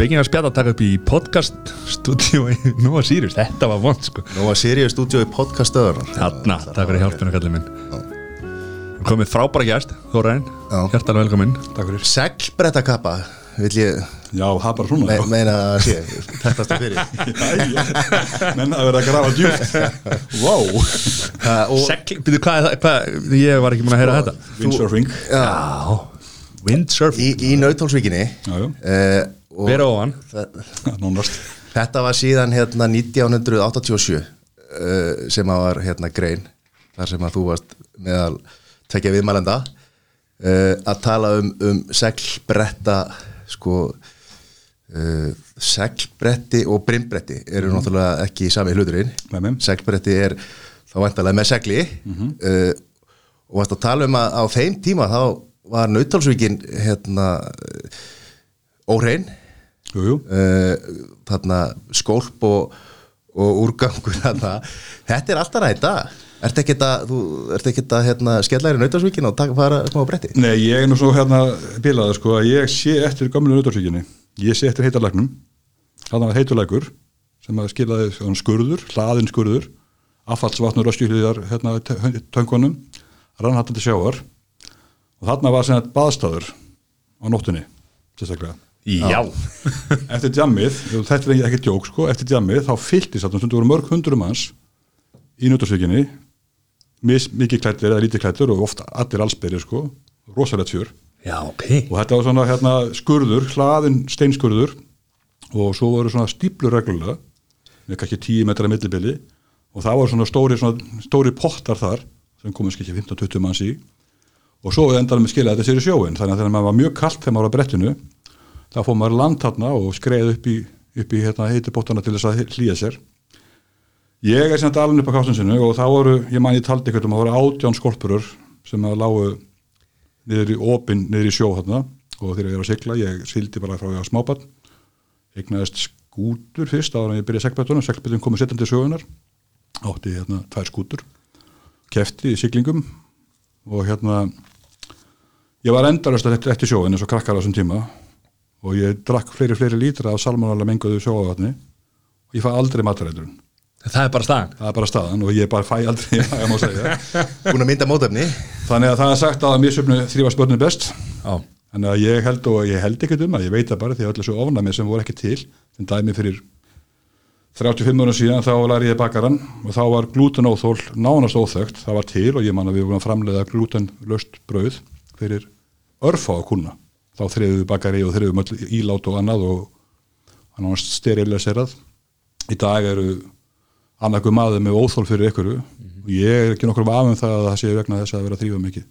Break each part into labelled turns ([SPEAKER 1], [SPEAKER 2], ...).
[SPEAKER 1] Bygging að spjata að taka upp í podcast stúdíu í Nova Sirius. Þetta var vond sko.
[SPEAKER 2] Nú var Sirius stúdíu í podcast stöðunar
[SPEAKER 1] Þarna, takk fyrir hjálpinu kallið minn. Komið frábæra gæst, Þórainn
[SPEAKER 2] Já.
[SPEAKER 1] Hjartalega velkominn
[SPEAKER 3] Takk fyrir.
[SPEAKER 2] Seglbretta kappa Vill ég
[SPEAKER 3] Já, það bara svona
[SPEAKER 2] me
[SPEAKER 3] já.
[SPEAKER 2] meina að sé Þetta stu fyrir
[SPEAKER 3] Jæja. Menn að vera að grafa djúpt. Wow
[SPEAKER 1] Segl, byrju, hvað er það, hvað, ég var ekki múin að heyra þetta.
[SPEAKER 3] Windsurfing.
[SPEAKER 1] Já, windsurf
[SPEAKER 2] Í, í
[SPEAKER 3] já,
[SPEAKER 2] uh,
[SPEAKER 1] Bera ofan
[SPEAKER 2] Þetta var síðan hérna 1987 uh, sem að var hérna grein þar sem að þú varst meðal tekja viðmælenda uh, að tala um, um seglbretta sko uh, seglbretti og brimbretti eru náttúrulega ekki í sami hluturinn. Seglbretti er þá vantarlega með segli uh, og varst að tala um að á þeim tíma þá var nautalsvíkin hérna uh, óhrein uh, þarna skólp og, og úrgangur þarna. þetta er alltaf ræta að, þú ert ekkert að hérna, í nautasvíkin og taka, fara smá bretti?
[SPEAKER 3] Nei, ég er nú svo hérna bilaður sko að ég sé eftir gamlu nautorsvíkinni Ég sé eftir heitalagnum Þannig að heitulegur sem að skilaði skurður, hlaðin skurður affallsvatnur og skjúliðar hérna töngunum rannhattandi sjáar og þarna var sem þetta baðstæður á nóttunni sérstaklega
[SPEAKER 1] Já,
[SPEAKER 3] eftir djammið, þetta er ekki djók sko, eftir djammið þá fylltist þarna stundu voru mörg hundurum hans í Nautasvíkinni mis, mikið klættir eða lítið klættir og ofta allir allsbyrjir sko, rosalegt fjör.
[SPEAKER 1] Já, ok.
[SPEAKER 3] Og þetta var svona hérna skurður, hlaðin steinskurður og svo voru svona stíplur reglulega með kannski 10 metra millibili og það voru svona stóri, svona stóri pottar þar sem komið skilja 15-20 manns í. Og svo endaðum við skilja þetta sér í sjóin þannig að maður var mjög kallt þegar maður var á brettinu þá fór maður land þarna og skreið upp í, í hérna, heitipottana til þess að hlýja sér. Ég er sem þetta alveg upp á kástinsinu og þá voru, ég ég taldi eitthvað um að voru átján skorpurur sem að lágu niður í opinn, niður í sjó þarna. Og þegar ég er að sigla, ég sildi bara frá ég á smábarn. Eignaðist skútur fyrst áður en ég byrjaði seglbættunum, seglbættunum komið setjandi til sögunar átti hérna tvær skútur. Kefti í siglingum. Og hérna ég var endarast eftir, eftir sjóin eins og krakkar á þessum tíma og ég drakk fleiri fleiri lítra af salmonalla menguðu sjóavatni og ég fæ aldrei matarætlun
[SPEAKER 1] Það er bara staðan.
[SPEAKER 3] Það er bara staðan og ég bara fæ aldrei það má segja.
[SPEAKER 2] Búin að mynda mótefni?
[SPEAKER 3] þannig að það er sagt að misjöfnu þrýfa spörnum best.
[SPEAKER 1] Já,
[SPEAKER 3] Þannig að ég held og ég held ekkert um að ég veit það bara því að öllu svo ofnæmi sem voru ekki til sem dæmi fyrir 35 ára síðan þá lærði ég bakaran og þá var glútenóþól nánast óþögt það var til og ég man að við vorum að framleiða glútenlöst brauð fyrir örfá að kuna þá þriðum við bakari og þriðum öll ílát og annað og hann nánast sterilisirað í dag eru annarku maður með óþól fyrir ykkur og ég er ekki nokkur vafum það að það sé vegna þess að vera að þrýfa mikið.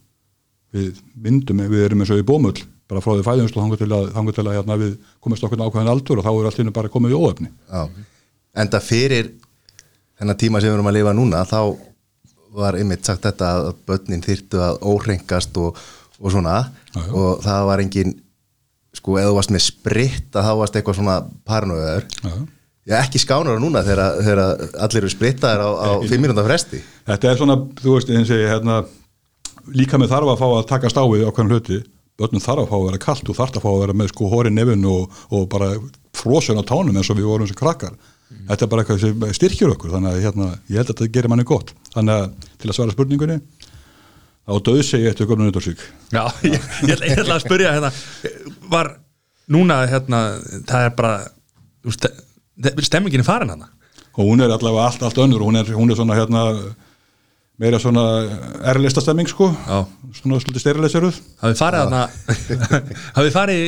[SPEAKER 3] Við myndum, við erum eins og í bómull bara frá því fæðumst og þangur til að, þangur til að hérna, við komast okkur ákveðin aldur og þá er allt innu bara komið í óöfni
[SPEAKER 2] Já. Enda fyrir þennan tíma sem við erum að lifa núna þá var ymmit sagt þetta að börnin þyrtu að óhrengast og, og svona.
[SPEAKER 3] Já, já.
[SPEAKER 2] og það var engin sko, eða þú varst með spritt að þá varst eitthvað svona paranoiður
[SPEAKER 3] Já.
[SPEAKER 2] Já, ekki skánar núna þegar, þegar allir eru sprittaðir á, á fimm minúta fresti.
[SPEAKER 3] Þetta er svona, þú veist, eins og ég hérna, líka með þarf að fá að taka stáið okkur hluti, börnum þarf að fá að vera kallt og þarf að fá að vera með sko hóri nefn og, og bara frosun á tánum eins og við vorum sem krakkar. Þetta er bara eitthvað sem styrkjur okkur þannig að hérna, ég held að þetta gerir manni gott. Þannig að til að svara spurningunni þá döð segi eftir gömlu nýttorsvík
[SPEAKER 1] já ég, ég, ég ætla að spyrja hérna Var núna hérna Það er bara Stemmingin er farin hana
[SPEAKER 3] og hún er allavega allt, allt önnur hún er, hún er svona hérna meira svona erlista stemming sko.
[SPEAKER 1] Já.
[SPEAKER 3] svona svolítið styrilegseruð
[SPEAKER 1] Hafið farið Hafið farið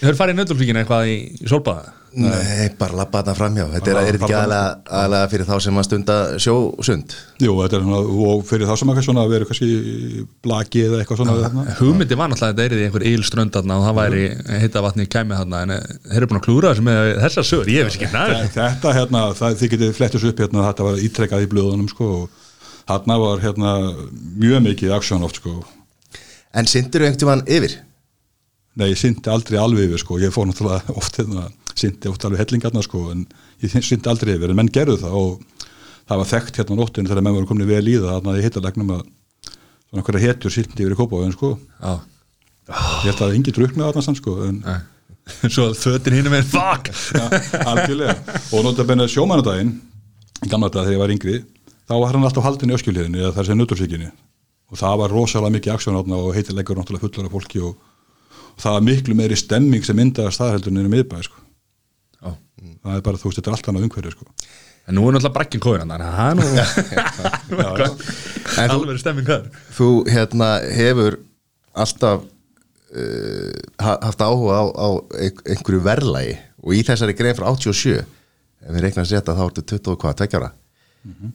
[SPEAKER 1] Hafið farið í nöndulfíkina eitthvað í, í sólbaða
[SPEAKER 2] Nei, bara lappa þarna framhjá. Þetta er, er ekki aðlega, fyrir þá sem að stunda sjósund?
[SPEAKER 3] Jú, þetta er svona, og fyrir þá sem að svona verið kannski blaki eða eitthvað svona þarna.
[SPEAKER 1] Hugmyndi var náttúrulega að þetta er í einhver þarna og það væri heita vatni kæmi þarna en eh, þeir eru búin að klúra þessu með þessar sögur. Ég veist ekki næður
[SPEAKER 3] Þetta hérna, það, þið getið flettis upp hérna, þetta var ítrekkað í blöðunum sko og þarna var hérna mjög mikið aksjón oft sko.
[SPEAKER 2] En syndir þú einhvern tímann yfir?
[SPEAKER 3] Nei, ég syndi aldrei alveg yfir sko, ég fór náttúrulega oft hérna, syndi oft alveg hellingarna sko en ég syndi aldrei yfir, en menn gerðu það og það var þekkt hérna á nóttinu þegar menn voru komin vel í það, þarna í hittalegnum að svona einhverja hetjur syndi yfir í kópáðin sko.
[SPEAKER 1] Já,
[SPEAKER 3] ég held að það engi druknaði þarna samt sko en
[SPEAKER 1] Nei. svo fötin hinn með fuck!
[SPEAKER 3] Ja, og notabene sjómanadaginn í gamla dag þegar ég var yngri þá var hann alltaf haldin í öskjuliðinni eða þar sem nötursvíkinni og það var rosalega mikið aksjónátna og heitilegur náttúrulega fullar af fólki og, og það var miklu meiri stemming sem myndaði staðheldunni í miðbæði sko.
[SPEAKER 1] Já.
[SPEAKER 3] það er bara þú veist þetta er allt annað umhverju sko.
[SPEAKER 1] en nú er náttúrulega brekkin kóðin þannig að
[SPEAKER 2] En þú-
[SPEAKER 1] alveg stemming þar.
[SPEAKER 2] Þú hérna hefur alltaf uh, ha- haft áhuga á, á ein- einhverju verðlægi og í þessari grein frá 87 ef við reiknum að setja þá ertu 20 og hvað, tveggjára mm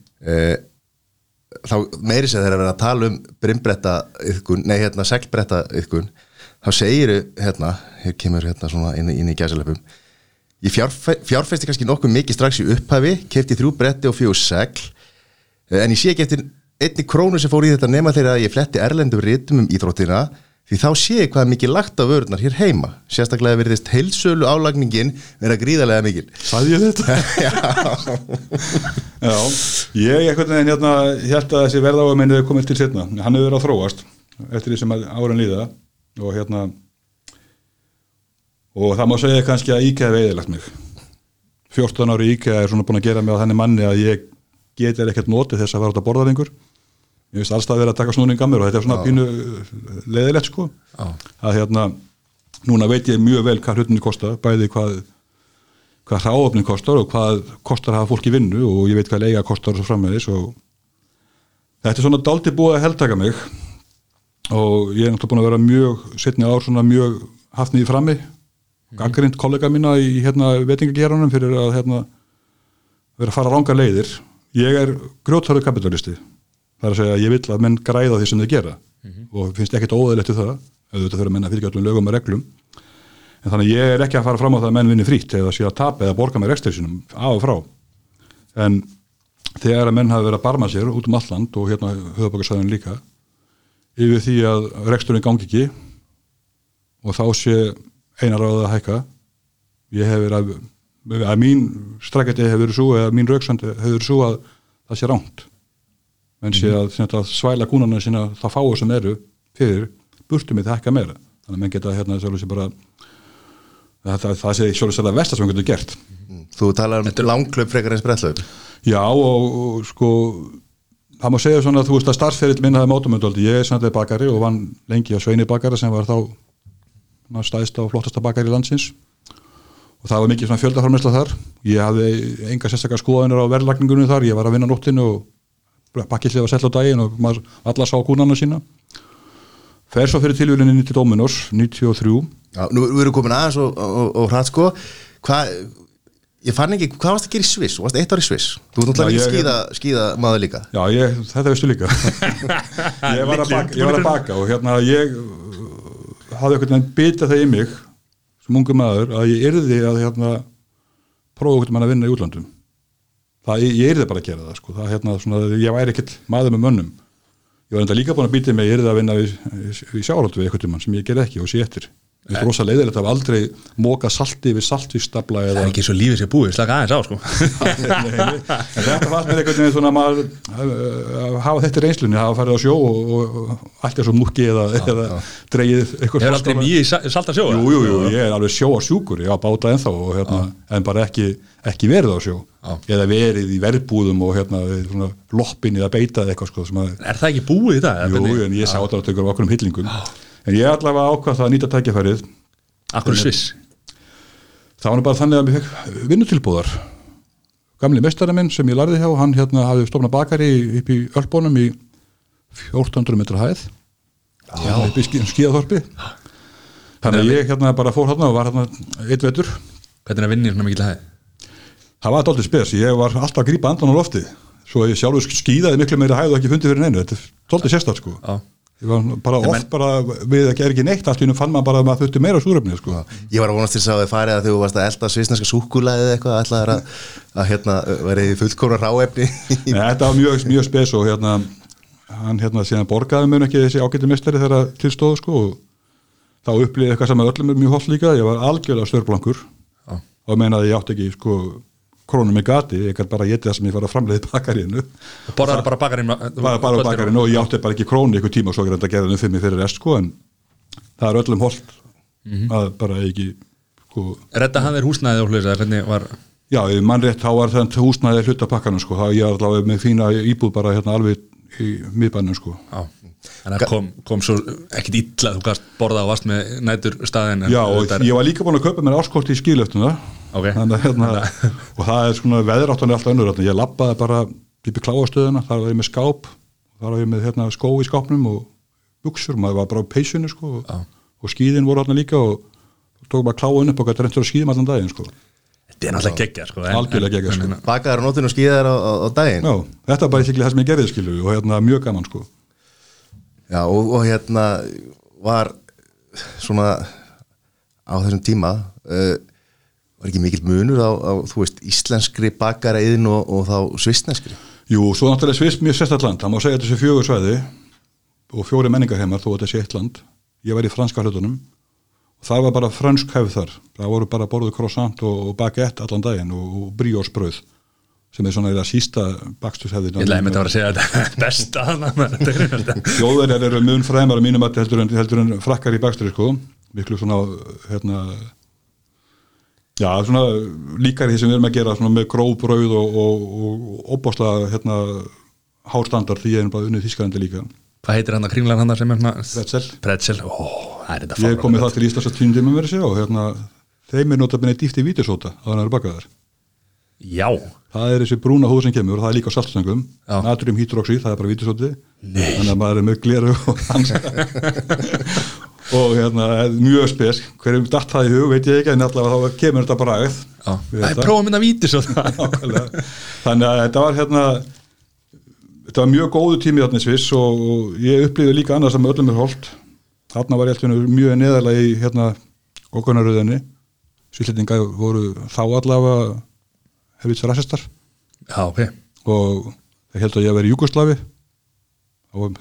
[SPEAKER 2] þá meiri sér þegar að vera að tala um brimbretta yðkun, nei hérna seglbretta yðkun, þá segiru hérna, hér kemur hérna svona inn, inn í gæsalöpum ég fjárfe, fjárfesti kannski nokkuð mikið strax í upphafi kefti þrjú bretti og fjögur segl. Eh, en ég sé ekki eftir einni krónu sem fór í þetta nema þegar ég fletti erlendum rítum um íþróttina því þá sé ég hvað mikið lagt á vörurnar hér heima. Sérstaklega verðist heilsölu álagningin vera gríðarlega mikil.
[SPEAKER 3] Sæði ég þetta? Já, ég eitthvað veginn hérna held að þessi hefur komið til setna hann hefur verið að þróast eftir því sem að árin líða. Og hérna og það má segja kannski að IKEA hefur eðilagt mig. 14 ári IKEA er svona búin að gera mig á þenni manni að ég getur ekkert notið þess að vera út að borða lengur. Ég veist allstað verið að taka snúning að mér og þetta er svona pínu uh, leiðilegt sko.
[SPEAKER 1] Já.
[SPEAKER 3] að hérna núna veit ég mjög vel hvað hlutinni kosta bæði hvað hvað hráöfnin kostar og hvað kostar að hafa fólk í vinnu og ég veit hvað leiga kostar og svo frammeðis og þetta er svona daldi búið að heldtaka mig. Og ég er náttúrulega búin að vera mjög setni ár svona mjög haft niður frammi gaggrind kollega mína í hérna veitingageranum fyrir að hérna vera að fara ránga leiðir. Ég er grjótþarðu kapitalisti það er að segja að ég vill að menn græða því sem þeir gera. Og finnst ekkert óðalegt það. Auðvitað þurfa menn að fylgja öllum lögum og reglum. En þannig ég er ekki að fara fram á það að menn vinni frítt eða sé að tapa eða borga með rekstur sínum af og frá. En þegar að menn hafa verið að barma sér út um alland og hérna höfðbókarsæðun líka yfir því að reksturinn gangi ekki og þá sé einar ráðið að hækka. Ég hef verið að, að mín strækjandi hefur verið svo eða mín rauksand hefur verið svo að það sé ránt menn sé að, að svæla kúnana sína það fáu sem eru fyrir burtu með það hækka meira. Þannig að menn geta hérna sjálfur sér bara það, það, það sé sjálfur sér að versta sem hann getur gert.
[SPEAKER 2] Þú talar um langklöp frekar eins brellaup
[SPEAKER 3] Já og, og sko það má segja svona að þú veist að starfsferill minn hafi mótumöndaldi, ég er svona bakari og vann lengi á Sveini bakari sem var þá ná, stæðsta og flottasta bakari landsins. Og það var mikið svona fjöldaframlæsla þar. Ég hafði enga sérstakar skoðanir á verðlagningunum þar, ég var að vinna nóttinu og bakkillið var sett á daginn og maður allar sá kúnana sína. Fer svo fyrir tilvílinni til Dominos 93
[SPEAKER 2] Já, nú við erum komin aðeins og, og, og hratt sko. Hvað, ég fann ekki, hvað varst að gera í Sviss? Þú varst eitt ár í Sviss. Þú
[SPEAKER 3] Já,
[SPEAKER 2] náttúrulega
[SPEAKER 3] ég-
[SPEAKER 2] skíða, skíða maður líka.
[SPEAKER 3] Já, ég, þetta veistu líka. Ég, var að baka, ég var að baka og hérna ég hafði einhvern veginn bitað það í mig sem ungu maður að ég yrði að hérna prófa einhvern veginn að vinna í útlandum það, ég, yrði bara að gera það sko. það hérna svona, ég væri ekkert maður með mönnum. Ég var enda líka búin að býta mig ég yrði að vinna í, í sjáhaldu við einhvern tímann sem ég ger ekki og sé eftir Þetta er rosa leiðilegt að aldrei mókað salti við saltvístabla
[SPEAKER 1] það
[SPEAKER 3] eða
[SPEAKER 1] er ekki svo lífið sér búið, slaka aðeins á sko.
[SPEAKER 3] Nei, nei. en þetta fannst mér einhvern veginn svona að uh, hafa þetta í reynslunni, hafa farið á sjó og, og, og allt er svo múki eða, eða dreigið eitthvað
[SPEAKER 1] hefur aldrei mjög í sa- salta sjó
[SPEAKER 3] Jú, jú, jú, ég er alveg sjó á sjúkur, ég á báta ennþá og, hérna, en bara ekki, ekki verið á sjó.
[SPEAKER 1] Já.
[SPEAKER 3] eða verið í verðbúðum og hérna, svona, loppin eða beitað eitthvað sko,
[SPEAKER 1] er það ekki búið í dag?
[SPEAKER 3] jú, en ég sá þetta á tökur af okkur um hillingum en ég allavega ákvað það að nýta tækjafærið
[SPEAKER 1] Akkur Sviss?
[SPEAKER 3] Það var bara þannig að mér fekk vinnutilbúðar gamli mestari minn sem ég lærði hjá hann hérna hafði stofnað bakari upp í Ölbónum í 1400 metra hæð. Upp í skí- skíðaþorpi. Þannig að ég hérna bara fór hérna og var hérna eitt vetur.
[SPEAKER 1] Hvernig er að vinna í svona mikil hæð?
[SPEAKER 3] það var dálítið spes, ég var alltaf að grípa andan á lofti svo ég sjálfur skíðaði miklu meira hæð og ekki fundið fyrir neinu, þetta er dálítið sérstætt sko bara oft bara við að gera ekki neitt allt í nú fann maður bara að maður þurfti meira súrefni sko.
[SPEAKER 2] Ég var að vonast til þess að þið farið að þú varst að elda svisneska súkulaði eða eitthvað ætlaðir að, að hérna verið fullkóna ráefni
[SPEAKER 3] Nei, þetta var mjög, mjög spes og hérna hann hérna síðan borgaði mun ekki þessi ágæti mistari þegar til stóðu sko og þá upplýði eitthvað sem að öllum er mjög holt líka. Ég var algjörlega störblankur
[SPEAKER 1] Já.
[SPEAKER 3] og meinaði að ég átti ekki sko krónum í gati, ég gæti bara að geti það sem ég var að framleiði bakarínu
[SPEAKER 1] bara
[SPEAKER 3] bara, bara bakarinu og ég átti bara ekki krónu ykkur tíma og svo ekki að gera það mig fyrir rest sko en það er öllum holt að bara ekki sko,
[SPEAKER 1] Redda hann þér húsnæði og hljóðis hvernig var
[SPEAKER 3] já, ef mann rétt þá var þetta húsnaði hlutapakkanum sko, það ég er allavega með fína íbúð bara hérna alveg í miðbænum sko.
[SPEAKER 1] Já, þannig að kom, kom svo ekkit illa, þú gast borða og varst með nætur staðin
[SPEAKER 3] Já, og ég var líka búin að kaupa mér áskort í skílöftuna
[SPEAKER 1] Ok.
[SPEAKER 3] Þannig, að, hérna, og það er svona veðráttan er alltaf önnur þarna. ég lappaði bara upp í kláastöðuna þar var ég með skáp þar var ég með hérna, skó í skápnum og buksur, maður var bara á peysinu sko, og, og skíðin voru þarna líka og tók bara kláin upp og gæti reyndur að skíðum allan daginn sko.
[SPEAKER 1] Þetta er náttúrulega geggja sko, en-
[SPEAKER 3] Algjörlega geggjað, sko.
[SPEAKER 2] bakaðar á nótinu og skíðar á, á, á daginn
[SPEAKER 3] Já, þetta er bara ekki það sem ég gerði skilu og hérna, mjög gaman sko.
[SPEAKER 2] Já, og, og hérna var svona á þessum tíma uh, var ekki mikill munur á, á þú veist, íslenskri bakaræðin og, og þá svistneskri
[SPEAKER 3] Jú, svo náttúrulega Sviss mjög sérstætt land, það má segja sé fjögur svæði og fjóri menningarheimar þó að sé eitt land. Ég var í franska hlutunum og það var bara fransk hefð þar. Það voru bara borðið croissant og, og baguette allan daginn og, og brioche-bröð sem er svona eða sísta baksturshefðin.
[SPEAKER 1] Ég ætlaði með þetta að vera að segja þetta. Besta þannig
[SPEAKER 3] Þjóðverjar eru mun fræmar að mínum að heldur en, heldur en frakkar í baksturi sko, miklu svona hérna já, svona líkar því sem við erum að gera svona með gróf brauð og, og, og opbáslega hérna hástandard því ég er bara unnið þískarandi líka.
[SPEAKER 1] Hvað heitir hann að kringlan hann sem er
[SPEAKER 3] Pretzel.
[SPEAKER 1] Pretzel, ó, það er
[SPEAKER 3] ég er komið það til Íslands að tíum tíma verið sig og hérna þeim er notabene dýft í vítisóta að hann er bakaðar
[SPEAKER 1] Já,
[SPEAKER 3] það er þessi brúna húð sem kemur og það er líka á saltstöngum
[SPEAKER 1] Já.
[SPEAKER 3] natrium hydroxid, það er bara vítisóti þannig að maður er með gleru og hanska og hérna mjög spes, hverjum datt það í hug veit ég ekki en allavega þá kemur þetta bara aðeð
[SPEAKER 1] já. Það er prófum minna víti svo það
[SPEAKER 3] Nákvæmlega. þannig að þetta var hérna þetta var mjög góðu tími þarna í Sviss og, ég upplýði líka annars með öllum er holdt. Þarna var ég alltaf mjög neðarlega í hérna okkunaröðinni Svíslendinga voru þá allavega hefðið sér rassistar.
[SPEAKER 1] Já, ok.
[SPEAKER 3] Og þeir held að ég að vera í Júkoslavi og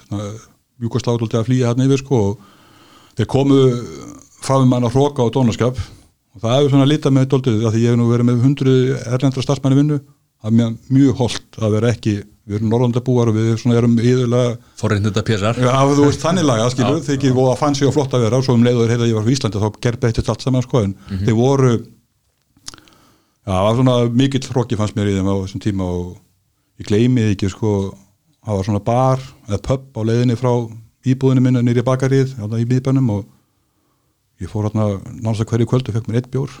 [SPEAKER 3] Júkoslavi tólti að flýja hérna yfir sko og þeir komu með mann að hróka og dónaskap. Og það hefur svona litað með tóltið því ég hef nú verið með hundru erlendra starfsmanni vinnu. Það er mjög, holdt að vera ekki við erum norðandabúar og við erum Já, þú veist þannig laga, skilur, þeir ekki voru að fann sig og flott að vera. Og svo um leið og þeir heyrðu að ég var frá Íslandi þá gerði eitt allt saman sko en þeir voru það var svona mikill hróki fannst mér í þeim á þessum tíma og ég gleymiði ekki sko. Það var svona bar eða pub á leiðinni frá íbúðinu minna nýri bakarið í miðbænum og ég fór hérna náttúrulega hverju kvöldu fekk mér eitt bjór.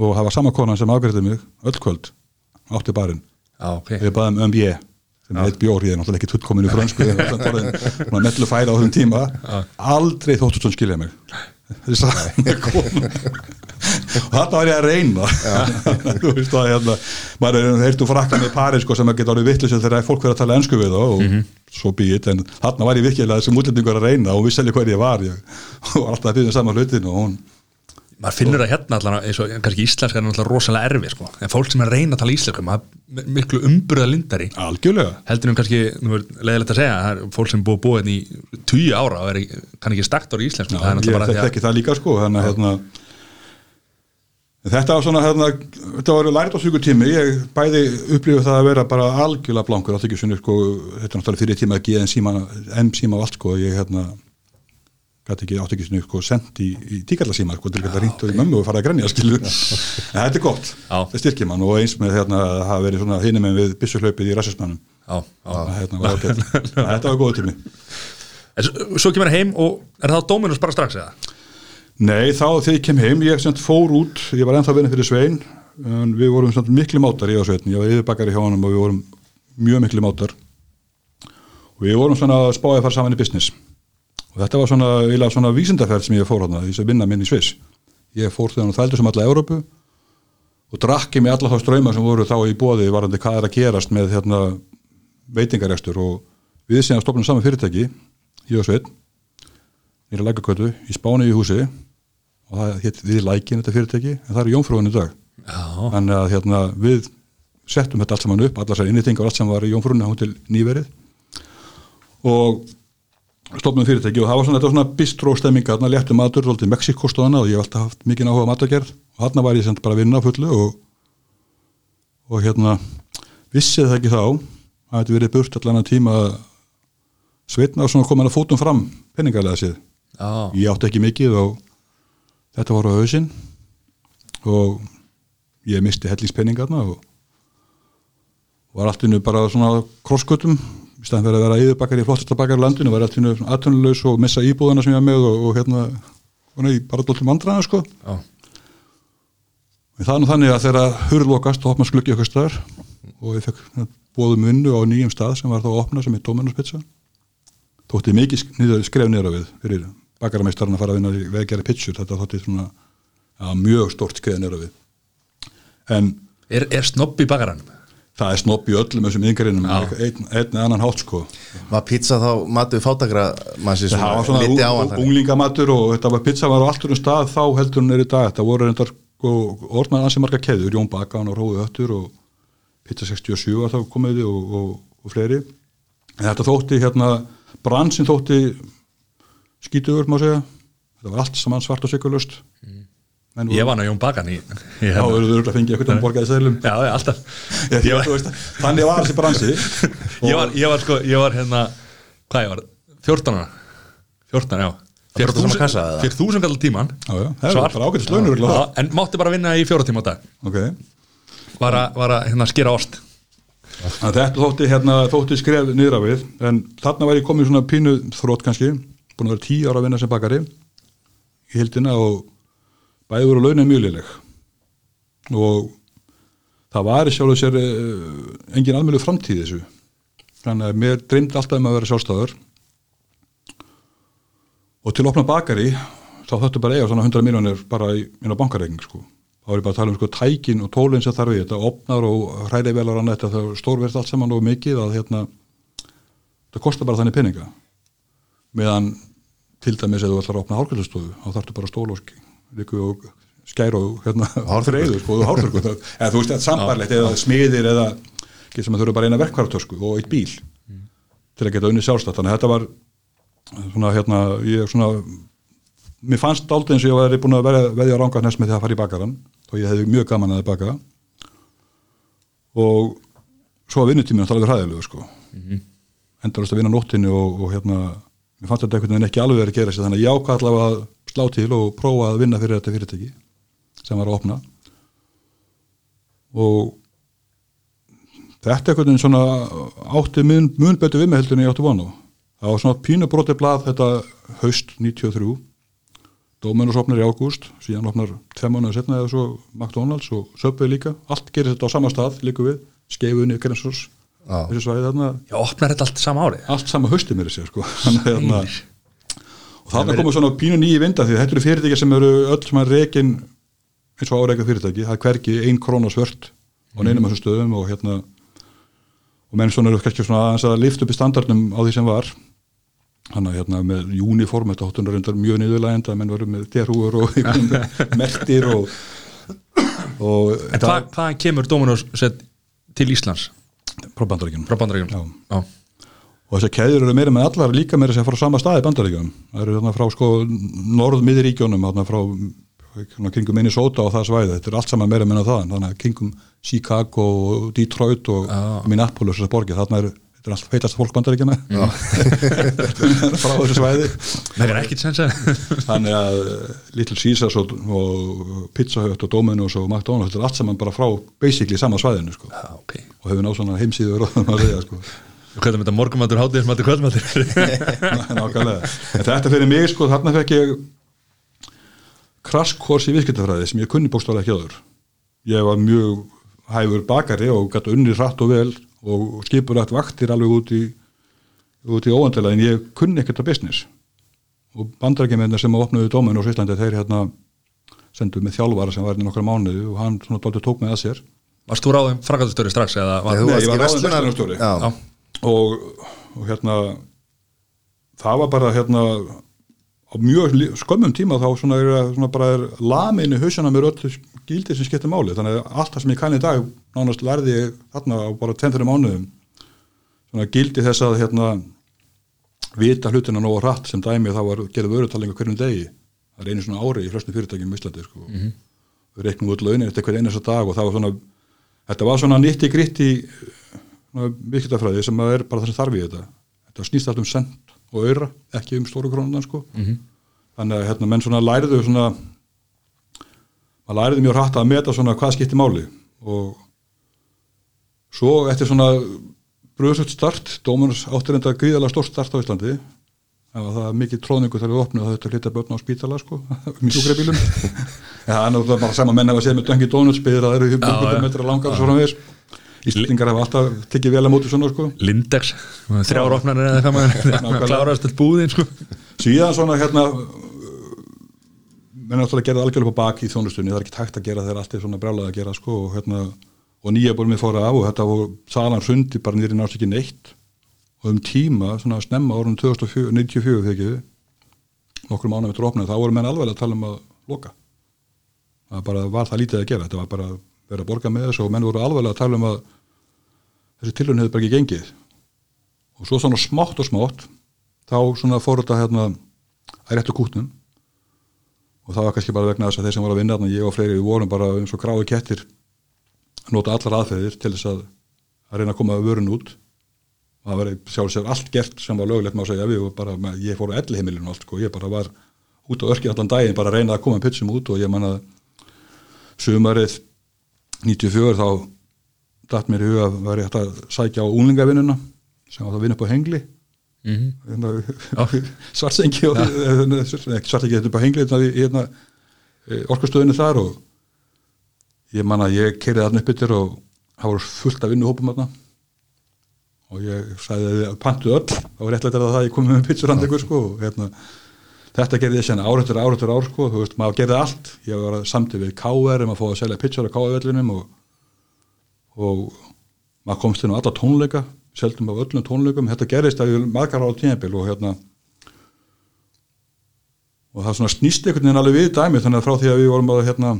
[SPEAKER 3] Og það var sama konan sem afgrætti mig öll kvöld átti barinn.
[SPEAKER 1] Já, ok.
[SPEAKER 3] Við baðum um ég sem er eitt bjór, ég er náttúrulega ekki tuttkomin í frönsku ég er náttúrulega mellu færa á þessum tíma. Aldrei þóttust hún skilja mig þess að koma og þetta var ég að reyna. Þú veist það hérna maður er heyrtu frakka með pari sko sem að geta orðið vittlis þegar fólk verið að tala ennsku við og svo býið, en þarna var ég virkilega þessum útlendingur að reyna og vissi alveg hver ég var ég, var alltaf að byrja saman hlutin og hún
[SPEAKER 1] maður finnur það hérna allan eins og kannski íslenska er náttúrulega rosalega erfi sko. en fólk sem er reyna að tala íslenska maður er miklu umburða lindari
[SPEAKER 3] algjörlega.
[SPEAKER 1] Heldur um kannski, nú er leiðilegt að segja það er fólk sem búið búið hérna í tíu ára og er, kann ekki stakt ára í íslensku það er
[SPEAKER 3] ég þekki
[SPEAKER 1] því
[SPEAKER 3] ekki það líka sko að hérna þetta var svona hérna, þetta var lært á sugu tími ég bæði upplifið það að vera bara algjörlega blankur átt ekki svona sko þetta er náttúrulega fyrir tíma að geða en síma en síma og allt sko ég hérna gæti ekki átt ekki svona sko sendt í, í tíkallasíma sko til að geta ringt og í mömmu og fara að grenja skilu en þetta er gott, það styrkir mann og eins með hérna að hafa verið svona hinum en við byssuhlaupið í rassismannum hérna, þetta var góð tími.
[SPEAKER 1] En svo, kemur það heim og er það Dominus bara strax eða?
[SPEAKER 3] Nei, þá þegar ég kem heim, ég fór út, ég var ennþá vinna fyrir Svein, við vorum miklu mátar í á Svein, ég var yfirbakari hjá honum og við vorum mjög miklu mátar. Og við vorum svona að spáði að fara saman í business og þetta var svona, eiginlega svona vísindaferð sem ég fór hana, því að vinna minn í Sviss. Ég fór þegar hann þældur sem alla Európu og drakki mig alla þá ströyma sem voru þá í bóði varandi hvað er að gerast með hérna, veitingarekstur og við séðan stofnum saman fyrirtæki, ég og Svein, nýra lækakötu í Spáni í húsi. Og það hétt við lækin þetta fyrirtæki en það er jónfrúin í dag.
[SPEAKER 1] Já,
[SPEAKER 3] þannig að hérna, við settum þetta allt saman upp, allar þessar innitingar og allt sem var í jónfrúinu hún til nýverið. Og stofnum fyrirtæki og það var svona, þetta var svona bistró stemminga, þarna léttu matur, svolítið Mexikostóðana og ég hef alltaf haft mikið áhuga á matargerð. Og þarna var ég sem sagt bara að vinna fullu og, og hérna vissið það ekki þá að þetta verið burt allan að tíma sveitna og svona komin að fótum fram penningarlega séð.
[SPEAKER 1] Já,
[SPEAKER 3] ég átti ekki mikið og þetta voru á hausinn. Og ég misti hellingspenningarna og var allt innu bara svona krosskutum í staðan fyrir að vera yfirbakar í flottasta bakar í landinu var allt innu aðtunnulegs og missa íbúðana sem ég var með og, og hérna svona, í bara dóltum vandrana sko. Er nú þannig að þegar hurðlokast og opnast gluggi okkur staðar og ég fekk bóðum vinnu á nýjum stað sem var þá að opna sem er Dominos pizza þótti mikið niður, skref á við fyrir bakarameistarinn að fara að vinna við að gera pizzur. Þetta þótti svona ja, mjög stort skref á við. En
[SPEAKER 1] Er, er snobb í bakaranum?
[SPEAKER 3] Það er snopp í öllum þessum yngarinnum
[SPEAKER 1] Já.
[SPEAKER 3] einn, einn eða annan hátt sko.
[SPEAKER 2] Var pizza þá matuð fátakra mannsins
[SPEAKER 3] það var svona
[SPEAKER 2] liti á
[SPEAKER 3] ung- unglingamatur og þetta var pizza var á alltur um stað þá heldur hún er í dag. Þetta voru reyndar sko, orðnaði ansi marga keður, Jón Bakan og Róði Öttur og Pizza 67 var þá komið og, og, og fleiri. En þetta þótti hérna bransin þótti skítuður má segja. Þetta var allt saman svart og sigurlust mm.
[SPEAKER 1] Ég var ná Jón Bakan í,
[SPEAKER 3] þá
[SPEAKER 1] hérna.
[SPEAKER 3] eru að fengja eitthvað um borgaði seglum
[SPEAKER 1] Já, já, alltaf.
[SPEAKER 3] Ég,
[SPEAKER 1] Ég var,
[SPEAKER 3] þannig var þessi bransi.
[SPEAKER 1] Ég var, ég var sko, ég var hérna Hvað ég var? 14 ára. 14, já? Fyrir þúsund kallar tíman
[SPEAKER 3] já, já, það
[SPEAKER 1] Svar.
[SPEAKER 3] bara ágættis launur
[SPEAKER 1] Já, En mátti bara vinna í fjóra tíma á dag.
[SPEAKER 3] Ok.
[SPEAKER 1] Var að, var að hérna, skera ost.
[SPEAKER 3] Þannig þetta þótti, hérna, þótti skref niður á við. En þarna var ég komin svona pínu þrótt kannski, búin að vera tíu ára að vinna sem bakari í hildina og bæði voru launin mjög léleg. Og það var í sjálfu sér uh, engin almjölu framtíð þessu. Þannig að mér dreymdi alltaf um að vera sjálfstæður. Og til að opna bakari þá þáttu bara eiga svona 100 miljónir bara í, á bankareikning sko. Þá er ég bara að tala um sko tækin og tólinn sem þarf í þetta opnar og hrærivelar og annað þetta það stórverð allt saman og mikið að hérna það kostar bara þannig peninga. Meðan til dæmis ef þú ætlar að opna hárkvæðstofu þá þarftu bara stól og líku og skær og hérna hárþreiður sko, og hárþurku eða þú veist þetta sambarlegt eða smiðir eða ekki sem að þurfa bara eina verkvartösku og eitt bíl til að geta unni sjálfstætt. Þannig að þetta var svona hérna ég svona mér fannst aldrei eins og ég væri búin að veðja, veðja á rángarnes með því að fara í bakaran og ég hefði mjög gaman að baka. Og svo að vinnutíminn það alveg hræðilegu sko. Mm -hmm. endurist að vinna nóttinni og, og hérna mér fannst þetta einhvern veginn ekki alveg verið að gera sér. Þannig að ég allavega að slá til og prófa að vinna fyrir þetta fyrirtæki sem var að opna. Og þetta einhvern veginn svona átti mun, mun betur við með heldur en ég átti vonu það var svona pínubróti blað þetta haust 93 Dominus opnar í ágúst, síðan opnar tveim mánuður setna eða svo McDonalds og Subway líka, allt gerir þetta á sama stað líka við, skeifunni, grensors
[SPEAKER 2] Já.
[SPEAKER 3] þessu svæði þarna,
[SPEAKER 1] Já, opnar þetta allt sama árið?
[SPEAKER 3] Allt sama hausti mér sér sko. Þannig að og þarna komur svona pínu nýji vinda því þetta eru fyrirtæki sem eru öll sem að rekin eins og áreika fyrirtæki, það er hvergi ein króna svört og neinum þessum stöðum og hérna og menn svona eru kannski svona aðeins að lifta upp í standardnum á því sem var hann að hérna með uniform þetta hóttunar reyndar mjög niðurlægenda menn varum með derhúur og mertir og, og
[SPEAKER 1] En hva, hvaðan kemur Dominos set, til Íslands
[SPEAKER 3] frá bandaríkjunum
[SPEAKER 1] frá bandaríkjum?
[SPEAKER 3] Já.
[SPEAKER 1] Já.
[SPEAKER 3] Og þessar keður eru meira með allar líka meira sem fara á sama staði bandaríkjunum. Það eru þarna frá sko norð-miðuríkjunum þarna frá hérna, kringum Minnesota og það svæði, þetta er allt saman meira meina það þannig að kringum Chicago og Detroit og
[SPEAKER 1] Já.
[SPEAKER 3] Minneapolis þessar borgir, þarna er þetta er allt heitast fólk bandaríkjana frá þessu svæði.
[SPEAKER 1] Það er ekkit sens að
[SPEAKER 3] þannig að uh, Little Caesars og, og Pizza Hut og Domino's og McDonald's þetta er allt saman bara frá basically sama svæðinu sko.
[SPEAKER 1] Já, ok.
[SPEAKER 3] Og hefur náð svona heimsíður og það að segja sko.
[SPEAKER 1] Hvað er þetta morgumatur, hátíðismatur, kvöldmatur?
[SPEAKER 3] nákvæmlega. En þetta fyrir mig sko, þarna fekk ég krasskors í viðskiptafræði sem ég kunni bókstálega ekki áður. Ég var mjög hæfur bakari og gæti unni hratt og vel og skipurætt vaktir alveg út í út í óandilega en ég kunni ekkert að business. Og bandarækjumennir sem opnuðu dóminu á Svíslandi þeir hérna sendu með þjálfara sem var inn í nokkra mánuði og hann svona tók með að sér.
[SPEAKER 1] Varst þú ráðum frakastustöri strax eða var,
[SPEAKER 2] Nei,
[SPEAKER 3] ég var
[SPEAKER 2] í
[SPEAKER 3] ráðinn og, og hérna það var bara hérna á mjög skömmum tíma þá svona er, svona bara er lamin í hausana með öllu gildi sem skiptir máli þannig að allt það sem ég kann í dag nánast lærði ég þarna á bara 10 mánuðum svona gildi þess að hérna vita hlutina nógu hratt sem dæmi þá var gerði vörutalningu hverjum degi það er einu svona ári í flestum fyrirtækjum í Íslandi sko. mm -hmm. við reiknum út launin eftir hver einasta dag og það var svona þetta var svona nýtti gritti vikitafræði sem er bara það sem þarf í þetta. Þetta snýst allt um sent og öyra ekki um stóru krónunan sko.
[SPEAKER 1] Mhm.
[SPEAKER 3] þannig að hérna menn svona læriðu svona maður læriði mjög hratt að meta svona hvað skipti máli. Og svo eftir svona bröðsött start, Dóminus áttir enda gríðalega stórt start á Íslandi. Það var það mikið tróðningu þegar við opnum það þetta hlita börn á spítala sko mjög sjúkrabílum. Ja, það er náttúrulega bara sama menn að séð með döngi Dónuts byggðir að það eru 100 metra langar og svona við Íslandingar hafa alltaf tekið vel að móti svona sko.
[SPEAKER 1] Lindex, þrjára opnarnir eða hvað maður klárast all búðin sko.
[SPEAKER 3] Síðan svona hérna menn náttúrulega gerði algjörlega på bak í þjónustunni. Það er ekki hægt að gera þegar allt er svona brjálað að gera sko og hérna og nýja bólum við fóra af og þetta voru salan hrundi bara nýri náttúrulega ekki neitt. Og um tíma svona snemma árunum 1994 þegar ekki nokkur mánu eftir opnað þá voru menn alveg að tala um að loka. Það bara var það lítið að gera þetta var bara að vera að borga með þessu og menn voru alveg að tala um að þessi tilhörn hefur bara ekki gengið. Og svo svona smátt og smátt þá svona fór þetta hérna að réttu kútnum. Og það var kannski bara vegna þess að þeir sem voru að vinna þarna, ég og fleiri, við vorum bara eins og gráði kettir að nota allar aðferðir til þess að, að reyna að koma vörun út. Og það var sjálfsögur allt gert sem var lögulegt má segja við og bara, ég fór á elli heimilinu og allt sko, ég bara var út á örkið allan daginn bara að reyna að koma pitsum út og ég manna sumarið 94 þá dætt mér í huga að ég hægt að sækja á úlingavinnuna sem var það að vinna upp á hengli. Mm -hmm. svartsengi og svartsengi þetta upp á hengli hérna, orkustöðinu þar og ég manna ég kerið aðna upp yttir og það voru fullt af vinnuhópum aðna og ég sagði að pantu öll þá var réttlega að það ég komið með pizzurand ykkur sko og hérna þetta gerði ég sérna ár eftir ár sko, þú veist, maður gerði allt ég var samtið við K.R. um að fá að selja pizzur á K.R.vellinum og, og maður komst inn á alla tónleika seldum á öllum tónleikum, þetta gerðist að ég margar á tímabil og hérna og það svona snýst einhvern veginn alveg við dæmi þannig að frá því að við vorum að hérna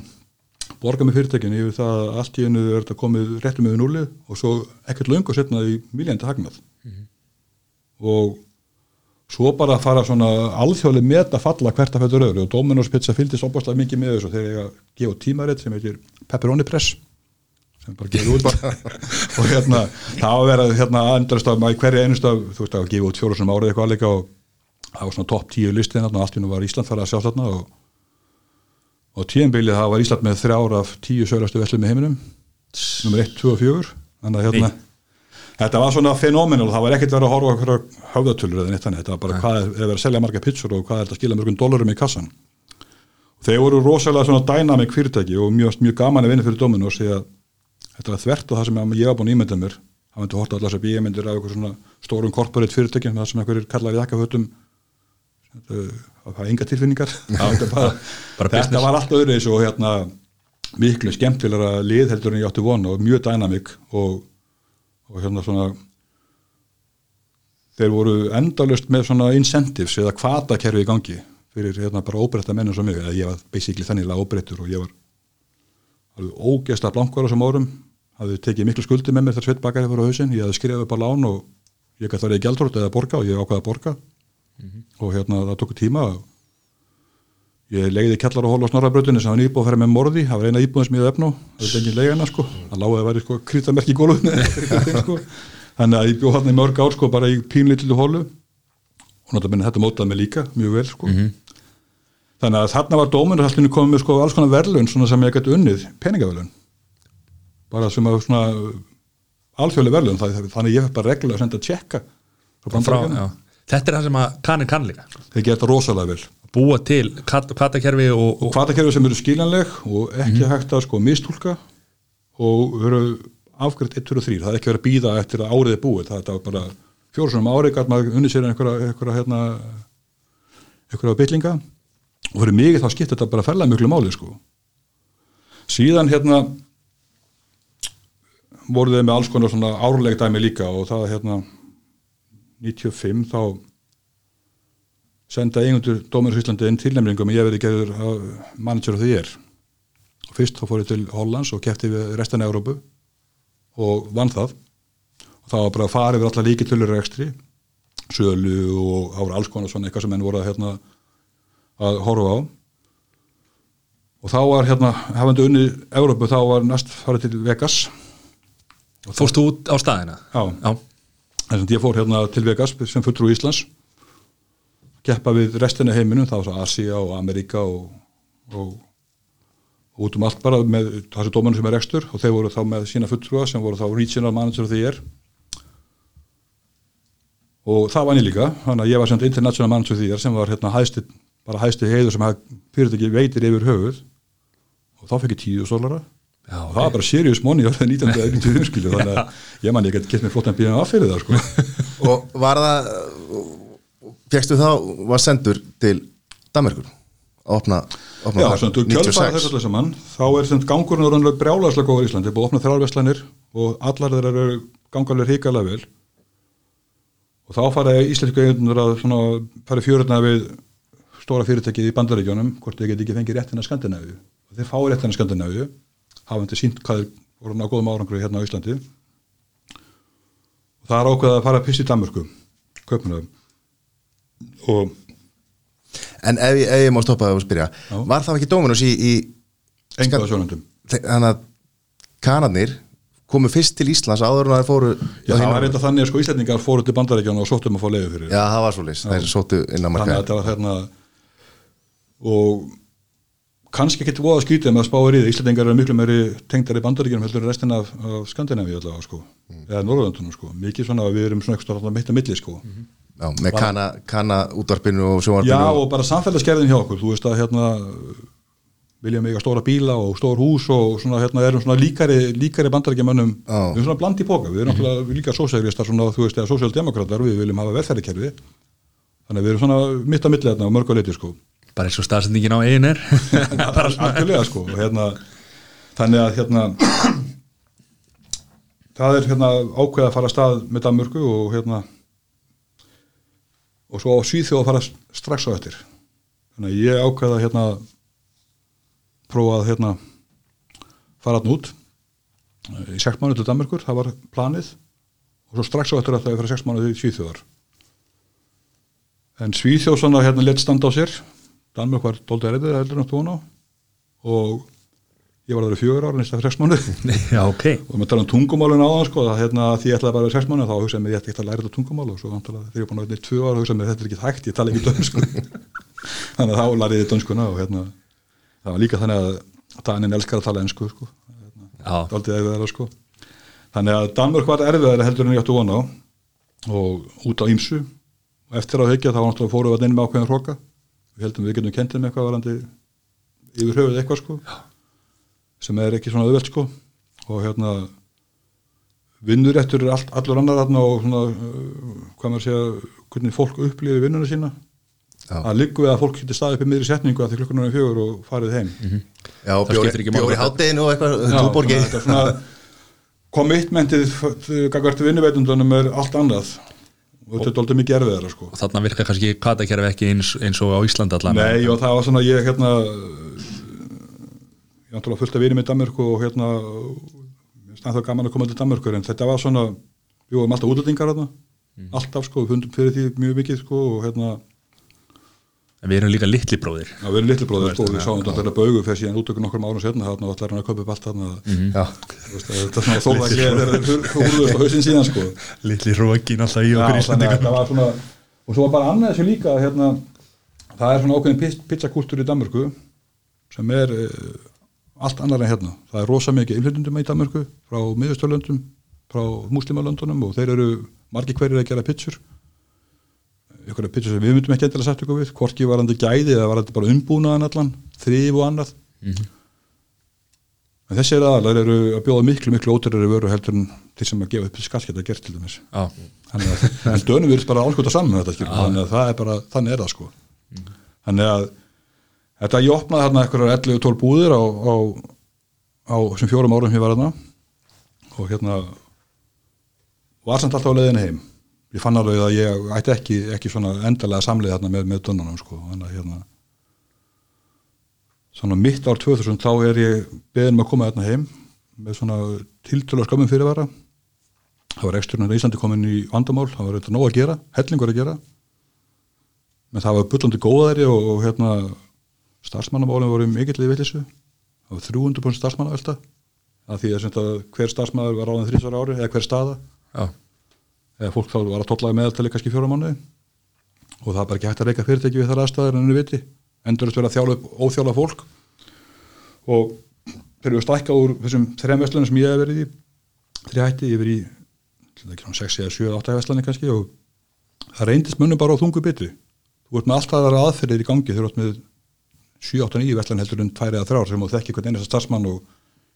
[SPEAKER 3] borga með fyrirtækinu yfir það að allt í einu er þetta komið réttum yfir núlið og svo ekkert löngu setnaði í miljandi hagnað mm -hmm. og svo bara að fara svona alþjóðlega með að falla hvert að fættur öðru. Og Dominos pizza fylgist opaslega mikið með þessu. Þegar ég að gefa tímaritt sem heitir Pepperoni Press sem bara gefið út. Bara og hérna það á að vera hérna andrast af hverja einust af þú veist að gefa út fjóru sem árið eitthvað alveg og það var svona topp tíu listin og allt í nú var Ísland farið að sjá þarna og, og tíumbilið það var Ísland með þrjár af tíu söglastu vellum í heiminum. Nummer 1, 2 og 4 þannig að hérna. Þetta var svona fenómenal, það var ekkert verið að horfa okkur höfðatölur eða neitt þannig, þetta var bara hvað er verið að selja marga pizzur og hvað er þetta að skila mörgum dólarum í kassan. Þeir voru rosalega svona dynamic fyrirtæki og mjög, mjög gaman að vinna fyrir Dominos því að þetta var þvert og það sem ég var búin ímyndað mér. Það myndi horta allar þessar bíjmyndir af eitthvað svona stórum corporate fyrirtækjum það sem einhverjir kallar í akkafötum það var enga tilfinningar. Bara, bara þetta var allt öðru og hérna miklu skemmtilega lið heldur en ég átti vona og mjög dynamik og, og hérna svona þeir voru endalust með svona incentives eða kvatakerfi í gangi fyrir hérna bara óbreytta mennum sem mig eða ég var basically þanniglega óbreyttur og ég var alveg ógesta blankvar á þessum árum hafði tekið miklu skuldi með mér þegar sveit bakari fyrir hausin, ég hafði skrifað upp á lán og ég gæti þar í gældrótt eða borga og ég ákvaði að borga mm -hmm. og hérna það tók tíma ég legði kellar og hóla á snorrabröðunni sem var nýbúið að ferja með morði. Það var eina íbúðin sem ég hefði efna það var engin legana sko, það láði að vera sko, krítamerki í gólunni sko. þannig að ég bjóð hann í mörg ár sko, bara í pínlítið hólu og náttúrulega þetta mótaði mig líka mjög vel sko. mm -hmm. þannig að þarna var dóminarhaldinu komið með sko alls konar verðlun sem ég gæti unnið peningaverðlun bara sem að svona alþjóðlega verðlun þannig ég hef bara reglulega að senda að tjekka
[SPEAKER 1] Þetta er það sem að kannir kann líka.
[SPEAKER 3] Þeir geta rosalega vel
[SPEAKER 1] Búa til kvatakerfi og,
[SPEAKER 3] og Kvatakerfi sem eru skiljanleg og ekki mm hægt að sko mistúlka og veru afgriðt 1, 2 og 3 það er ekki verið að býða eftir að árið er búið. Það er bara fjórsum árið gæt maður unni sér einhverja einhverja hérna einhverja byllinga. Og fyrir mikið þá skipt þetta bara færlega mjög máli sko. Síðan hérna voru þeir með alls konar svona árleg dæmi líka og það hérna 95 þá senda eigundur Dóminus Íslandi inn tilnæmringum ég verði gerður manager af því ég er og fyrst þá fór ég til Hollands og kæfti við restan af Európu og vann það. Og það var bara að fara yfir alla líki tölur ekstri sölu og ára alls konar svona eitthvað sem henn voru að, hérna, að horfa á. Og þá var hérna hafandi unni Európu þá var næst farið til Vegas.
[SPEAKER 1] Fórstu út á staðina?
[SPEAKER 3] Já, Já. Þess að ég fór hérna til Vegas sem fulltrú Íslands keppa við restina heiminum, það var svo Asia og Amerika og, og, út um allt bara með þessi dómarinn sem er ekstur og þeir voru þá með sína fulltrúa sem voru þá regional manager of the year. Og það var ég líka þannig að ég var sem international manager of the year sem var hérna hæsti, bara hæsti heiður sem fyrirtæki veitir yfir höfuð. Og þá fekk ég tíu sólara
[SPEAKER 1] Já,
[SPEAKER 3] og það var bara serious money á það 1995 skilu þannig að ég man ég gett gett mér flottan bíðan af fyrir það sko.
[SPEAKER 2] Og var það fegstu þá, var sendur til Danmarkur að opna, opna
[SPEAKER 3] Já, sem þú kjölfara
[SPEAKER 2] 96.
[SPEAKER 3] þess allir saman. Þá er sem gangurinn og rannlega brjálagslega góður í Íslandi, búið að opna þrjálfeslanir og allar þeir eru gangarlega hrikalega vel. Og þá fara íslensku eigundur að fara fjörurna við stóra fyrirtækið í bandaríkjónum hvort þeir geti ekki fengið réttina Skandinavíu. Og þeir fá réttina Skandinavíu hafandi sínt hvað þeir voru ná góðum árangri hérna á Íslandi. Og það er ákveðað að fara að piss í Danmörku köpuna og
[SPEAKER 2] en ef, ef ég má stoppa það og spyrja
[SPEAKER 3] Já.
[SPEAKER 2] var það ekki Dominos í, í
[SPEAKER 3] engaða sjónundum
[SPEAKER 2] þannig að kanarnir komu fyrst til Íslands áður en að þeir fóru
[SPEAKER 3] Já, það var reynda þannig að sko Íslandingar fóru til bandaríkjónu og sóttum að fá leiði fyrir
[SPEAKER 2] Já, það var svo leys, þeir sóttu inn á
[SPEAKER 3] þannig að
[SPEAKER 2] markaði
[SPEAKER 3] þetta var hérna og kannski ekki voða skýtið með að spáir í það Íslandingar eru miklu meiri tengdar í bandaríkjunum heldur en restin af, af Skandinavíu allavega sko. Eða Norðurlandunum sko, mikið svona við erum svona eitthvað mitt að milli sko
[SPEAKER 2] Já, með kana, kana útvarpinu og sjónvarpinu
[SPEAKER 3] Já og bara samfélagsgerðin hjá okkur þú veist að hérna viljum eiga stóra bíla og stór hús og svona hérna erum svona líkari, líkari bandaríkjumönnum
[SPEAKER 2] Já.
[SPEAKER 3] við erum svona bland í póka, við erum náttúrulega við líka sósægristar svona þú veist eða sósældemokratar við viljum hafa velferðarkerfi. Þannig að við erum svona mitt að milli þarna á mörgu leiti sko.
[SPEAKER 1] Bara eins og staðsendingin á er svona.
[SPEAKER 3] algjörlega sko og hérna, þannig að hérna það er hérna ákveð að fara að stað með Danmörku og hérna og svo á Svíþjóð að fara strax á eftir. Þannig að ég ákveð að hérna prófa að hérna fara hann út. Í sex mánuð til Danmörkur, það var planið. Og svo strax á eftir að það er fyrir sex mánuð í Svíþjóðar en Svíþjóð svona hérna let standa á sér. Danmörk var dólda erfið heldur en tóna og ég var það í fjögur ára næsta sex mánuð
[SPEAKER 1] já ok.
[SPEAKER 3] Og maður tala um tungumálun á það sko, að hérna, því ég ætlaði bara að vera sex mánuð þá hugsaði mér ég ætti ekki að læra þetta tungumál og svo þegar ég er búin að vera í tvö ára hugsaði mér þetta er ekki hægt, ég tala ekki dönsku. Þannig að þá lærið ég dönskuna og hérna, það var líka þannig að Danin elskar að tala ensku sko. erfiðara sko. Þannig að Danmörk var erfiðara heldur en ég átti vona á. Og út á ýmsu. Og eftir að hekja þá fórum við að sem er ekki svona auðvelt sko. Og hérna vinnuréttur er allt, allur annar þarna og svona, uh, hvað maður segja hvernig fólk upplýði vinnuna sína.
[SPEAKER 2] Já.
[SPEAKER 3] að liggu við að fólk geti staðið upp í miðri setningu að því klukkan er fjögur og farið heim.
[SPEAKER 2] Já,
[SPEAKER 1] skiptir ekki máli.
[SPEAKER 2] bjóri
[SPEAKER 1] þetta.
[SPEAKER 2] hátteginu og eitthvað
[SPEAKER 3] Já,
[SPEAKER 2] túborgi
[SPEAKER 3] er commitmentið gagvart vinnuveitundunum er allt annað. Og þetta er doldið mikið erfiðara sko.
[SPEAKER 1] og þarna virkar kannski katakerfi ekki eins, eins og á Íslandi allan.
[SPEAKER 3] Nei og það var svona ég hérna ég var náttúrulega fullt af vinum í Danmörku og hérna það gaman að koma til Danmörkur en þetta var svona, við vorum alltaf útlendingar þarna, alltaf sko, við fundum fyrir því mjög mikið sko og hérna
[SPEAKER 1] en við erum líka litli bróðir.
[SPEAKER 3] Já, við erum litli bróðir sko, við sáum þetta að baugu fyrir síðan út okkur nokkur árum setna þarna og ætlar hann að kaupa upp allt þarna.
[SPEAKER 2] Já,
[SPEAKER 3] Þú veist, þetta er svona þóla ekki þegar þeir húluðust á hausinn síðan sko.
[SPEAKER 1] Litli rókin alltaf í okkur
[SPEAKER 3] var svona og svo var bara annað þessu líka hérna, það er svona ákveðin pizzakúltúr í Danmörku sem er uh, allt annar en hérna. Það er rosa mikið innflytundum í Danmörku frá miðustölöndum, frá muslimalöndunum og þeir eru margir hverjir að gera pizzur. Ykkur að pizzur sem við myndum ekki endilega sagt ykkur við hvorki varandi gæði eða varandi bara umbúnaðan allan þrýf og annað. En þessi er aðalar eru að bjóða miklu miklu óterari vöru heldur en til sem að gefa upp skallgeta gert til dæmis.
[SPEAKER 1] Já,
[SPEAKER 3] þannig að dönum virðist bara álskota saman með þetta skilur, þannig að það er bara, þannig er það sko. Þannig að þetta ég opnaði þarna eitthvað 11-12 búðir á, á, á þessum fjórum árum ég var þarna. Og hérna var samt alltaf á leiðinu heim. Ég fann alveg að ég ætti ekki, ekki endalega samleið þarna með, með dönnunum sko, hérna svona mitt ár 2000 þá er ég beðin um að koma þarna heim með svona tiltölu skömmum fyrirvara. Það var eksturinn í Íslandi komin í vandamál. Það var eitthvað nóg að gera, hellingur að gera. Menn það var bullandi góðæri og, og hérna starfsmannamálum voru mikill í villisu var 300% starfsmannavelta að því að, hver starfsmannar var ráðin þrísvara ári eða hver staða.
[SPEAKER 1] Já,
[SPEAKER 3] eða fólk þá var að tollaði meðaltali kannski fjóra mánuði. Og það er bara ekki hægt að reyka fyrirtæki við þar aðstæður en henni viti. Endurist verið að þjála upp óþjála fólk. Og þegar við stækka úr þessum þrejum vestlunum sem ég hef verið í þrjá hætti, ég verið í ætli það ekki svona 6 eða 7 8 vestlunum kannski og það reyndist mönnum bara á þungu byttu þú ert með alltaf aðra aðferðir í gangi þegar þú ert með 7, 8, 9 vestlun heldur en 2 eða 3 sem þú þekki hvern einasta starfsmann og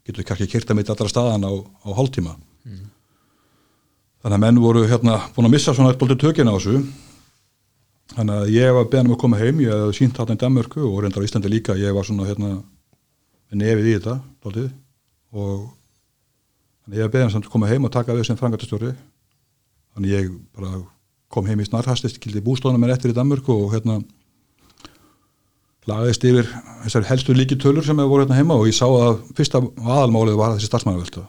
[SPEAKER 3] getur kannski kyrta mitt allra staðan á, á hálftíma. Þannig að menn voru hérna búin að missa svona eitthvað tökina á þessu. Þannig að ég var beðan um að koma heim ég hafði sínt þarna í Danmörku og reyndar á Íslandi líka ég var svona hérna nefið í þetta dálítið, og þannig að ég var beðan samt að koma heim og taka við sem frangatastjóri þannig ég bara kom heim í snarhastist, kildi bústónum mér eftir í Danmörku og hérna lagaðist yfir þessar helstu líki tölur sem hefur voru hérna heima og ég sá að fyrsta aðalmálið var þessi starfsmæðavölda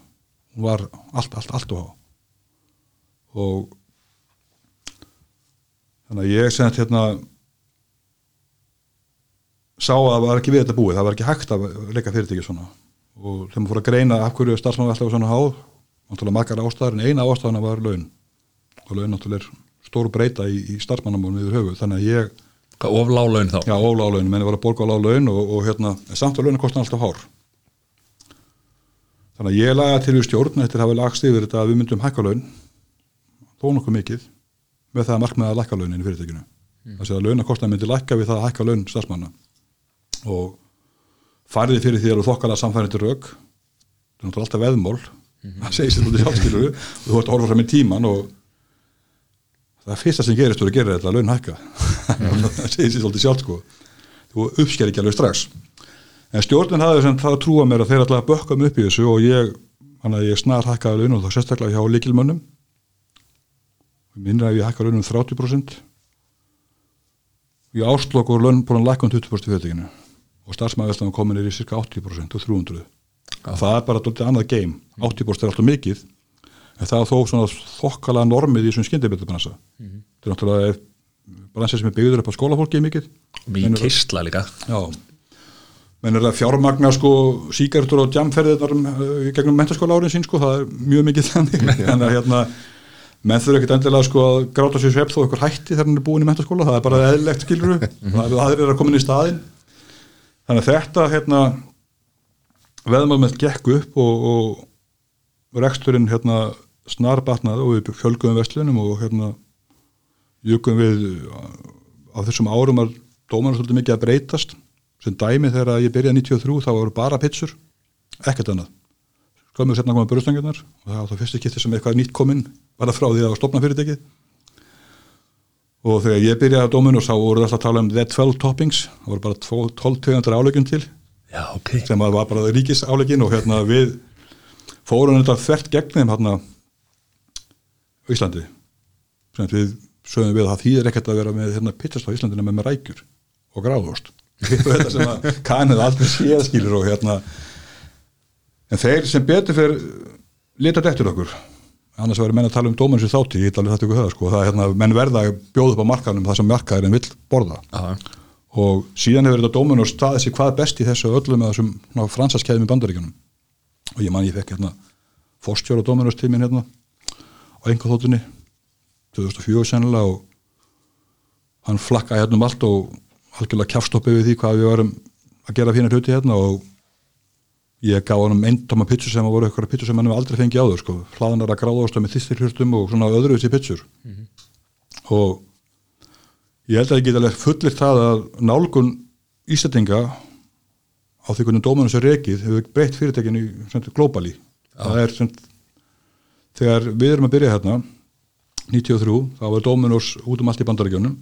[SPEAKER 3] hún var allt, allt, allt og há. Og þannig að ég sem hérna sá að það var ekki við þetta búið, það var ekki hægt að leika fyrirtæki svona. Og þegar maður fór að greina af hverju starfsmann alltaf var svona háð náttúrulega makar ástæðar en eina ástæðana var laun. Og laun náttúrulega er stóru breyta í, í starfsmannamónu yfir höfu þannig að ég,
[SPEAKER 1] Hvað of lálaun þá?
[SPEAKER 3] já ólálaun menn var að borga á lálaun og, og hérna samt að launa kostan alltaf hár. Þannig að ég laga til við stjórn eftir að hafa lagst yfir þetta að við myndum hækka laun þó nokkuð mikið með það að markmiða að lækka launin í fyrirtækinu. Mm. þess að launakostnaði myndi lækka við það að hækka laun starfsmanna. Og farið fyrir því að þú þokkala samfærindir rauk það er náttúrulega alltaf veðmál. Það segir sér út í sjálfskiluru og þú ert að horfa fram í tíman og það fyrsta sem gerist þú er að gera þetta að laun hækka. Það segir sér svolítið sjálf sko. Þú uppsker ekki alveg strax. En stjórnin hafði sem það að trúa mér að þeir alltaf bökka mig upp í þessu og ég, hann að ég snar hækkaði laun og þá sérstaklega hjá líkilmönnum minnir að ég hækka laun um 30% í áslokk og laun búin að lækka um 20% í fyrirtekinu og starfsmæðislega komin er í cirka 80% og 300 og það er bara doldið annað game. 80% er alltaf mikið en það þó svona þokkala normið í þessum skyndibildabransa mm -hmm. þetta er náttúrulega bransi sem er byggður upp á skólafólki mikið.
[SPEAKER 1] Mikið kistla líka.
[SPEAKER 3] Já. Menn er að fjármagna sko síkartur og jamferðirnar uh, gegnum mentaskóla árin sín sko, það er mjög mikið þannig. En að hérna menn þurfa ekkert endilega sko að gráta sér svepp þó ykkur hætti þegar hann er búin í mentaskóla það er bara eðlilegt skiluru það er að koma inn í staðin þannig að þetta hérna veðmál með gekk upp og, og reksturinn hérna snarbatnaði og við fjölgum vestlunum og hérna jökum við á þessum árum að dómarnar svolítið mikið að breytast. Sem dæmi þegar ég byrjaði 93 þá voru bara pitsur, ekkert annað. Skömmuð setna koma börjastangjarnar og það var það fyrstu kitti sem eitthvað nýtt kominn bara frá því að það var stopna fyrirtækið og þegar ég byrjaði að dómun og sá voru alltaf að tala um the 12 toppings. Það voru bara 12 tegundar álegjum til.
[SPEAKER 1] Já, ok.
[SPEAKER 3] Sem var bara ríkis álegjin og hérna við fórum þetta þvert gegn þeim hérna Íslandi. Sem við sögum við að það þýðir ekkert að vera með hérna pizzast á Íslandina með með rækjur og gráðost. Þetta sem að kanið aldrei séð skilur og hérna en þeir sem betur fyrir litat eftir okkur. Annars verður menn að tala um dóminn sem þátti ég ætla alveg þetta ykkur höða sko. Það er hérna menn verða að bjóða upp á markaðunum það sem markaðurinn vill borða.
[SPEAKER 1] Aha.
[SPEAKER 3] og síðan hefur þetta dóminn og staðið sér hvað best í þessu öllum með þessum ná, fransaskeiðum í bandaríkjunum. Og ég man ég fekk hérna fórstjóra dóminnustímin hérna á enga þóttunni 2004 sennilega og hann flakkaði hérna um allt og algjörlega kjafstoppið við því hvað við varum að gera fína hluti hérna og ég gaf honum eindama pitsur sem voru eitthvað pitsur sem hann hefur aldrei fengið áður sko. hlaðanar að gráðast með þýstirhjörtum og svona öðru þessi pitsur mm -hmm. og ég held að ég get alveg fullir það að nálgun ístættinga á því hvernig dómanum sem rekið hefur breytt fyrirtekinu glóbali það er sem, þegar við erum að byrja hérna 93, þá var dóminus út um allt í bandaríkjónum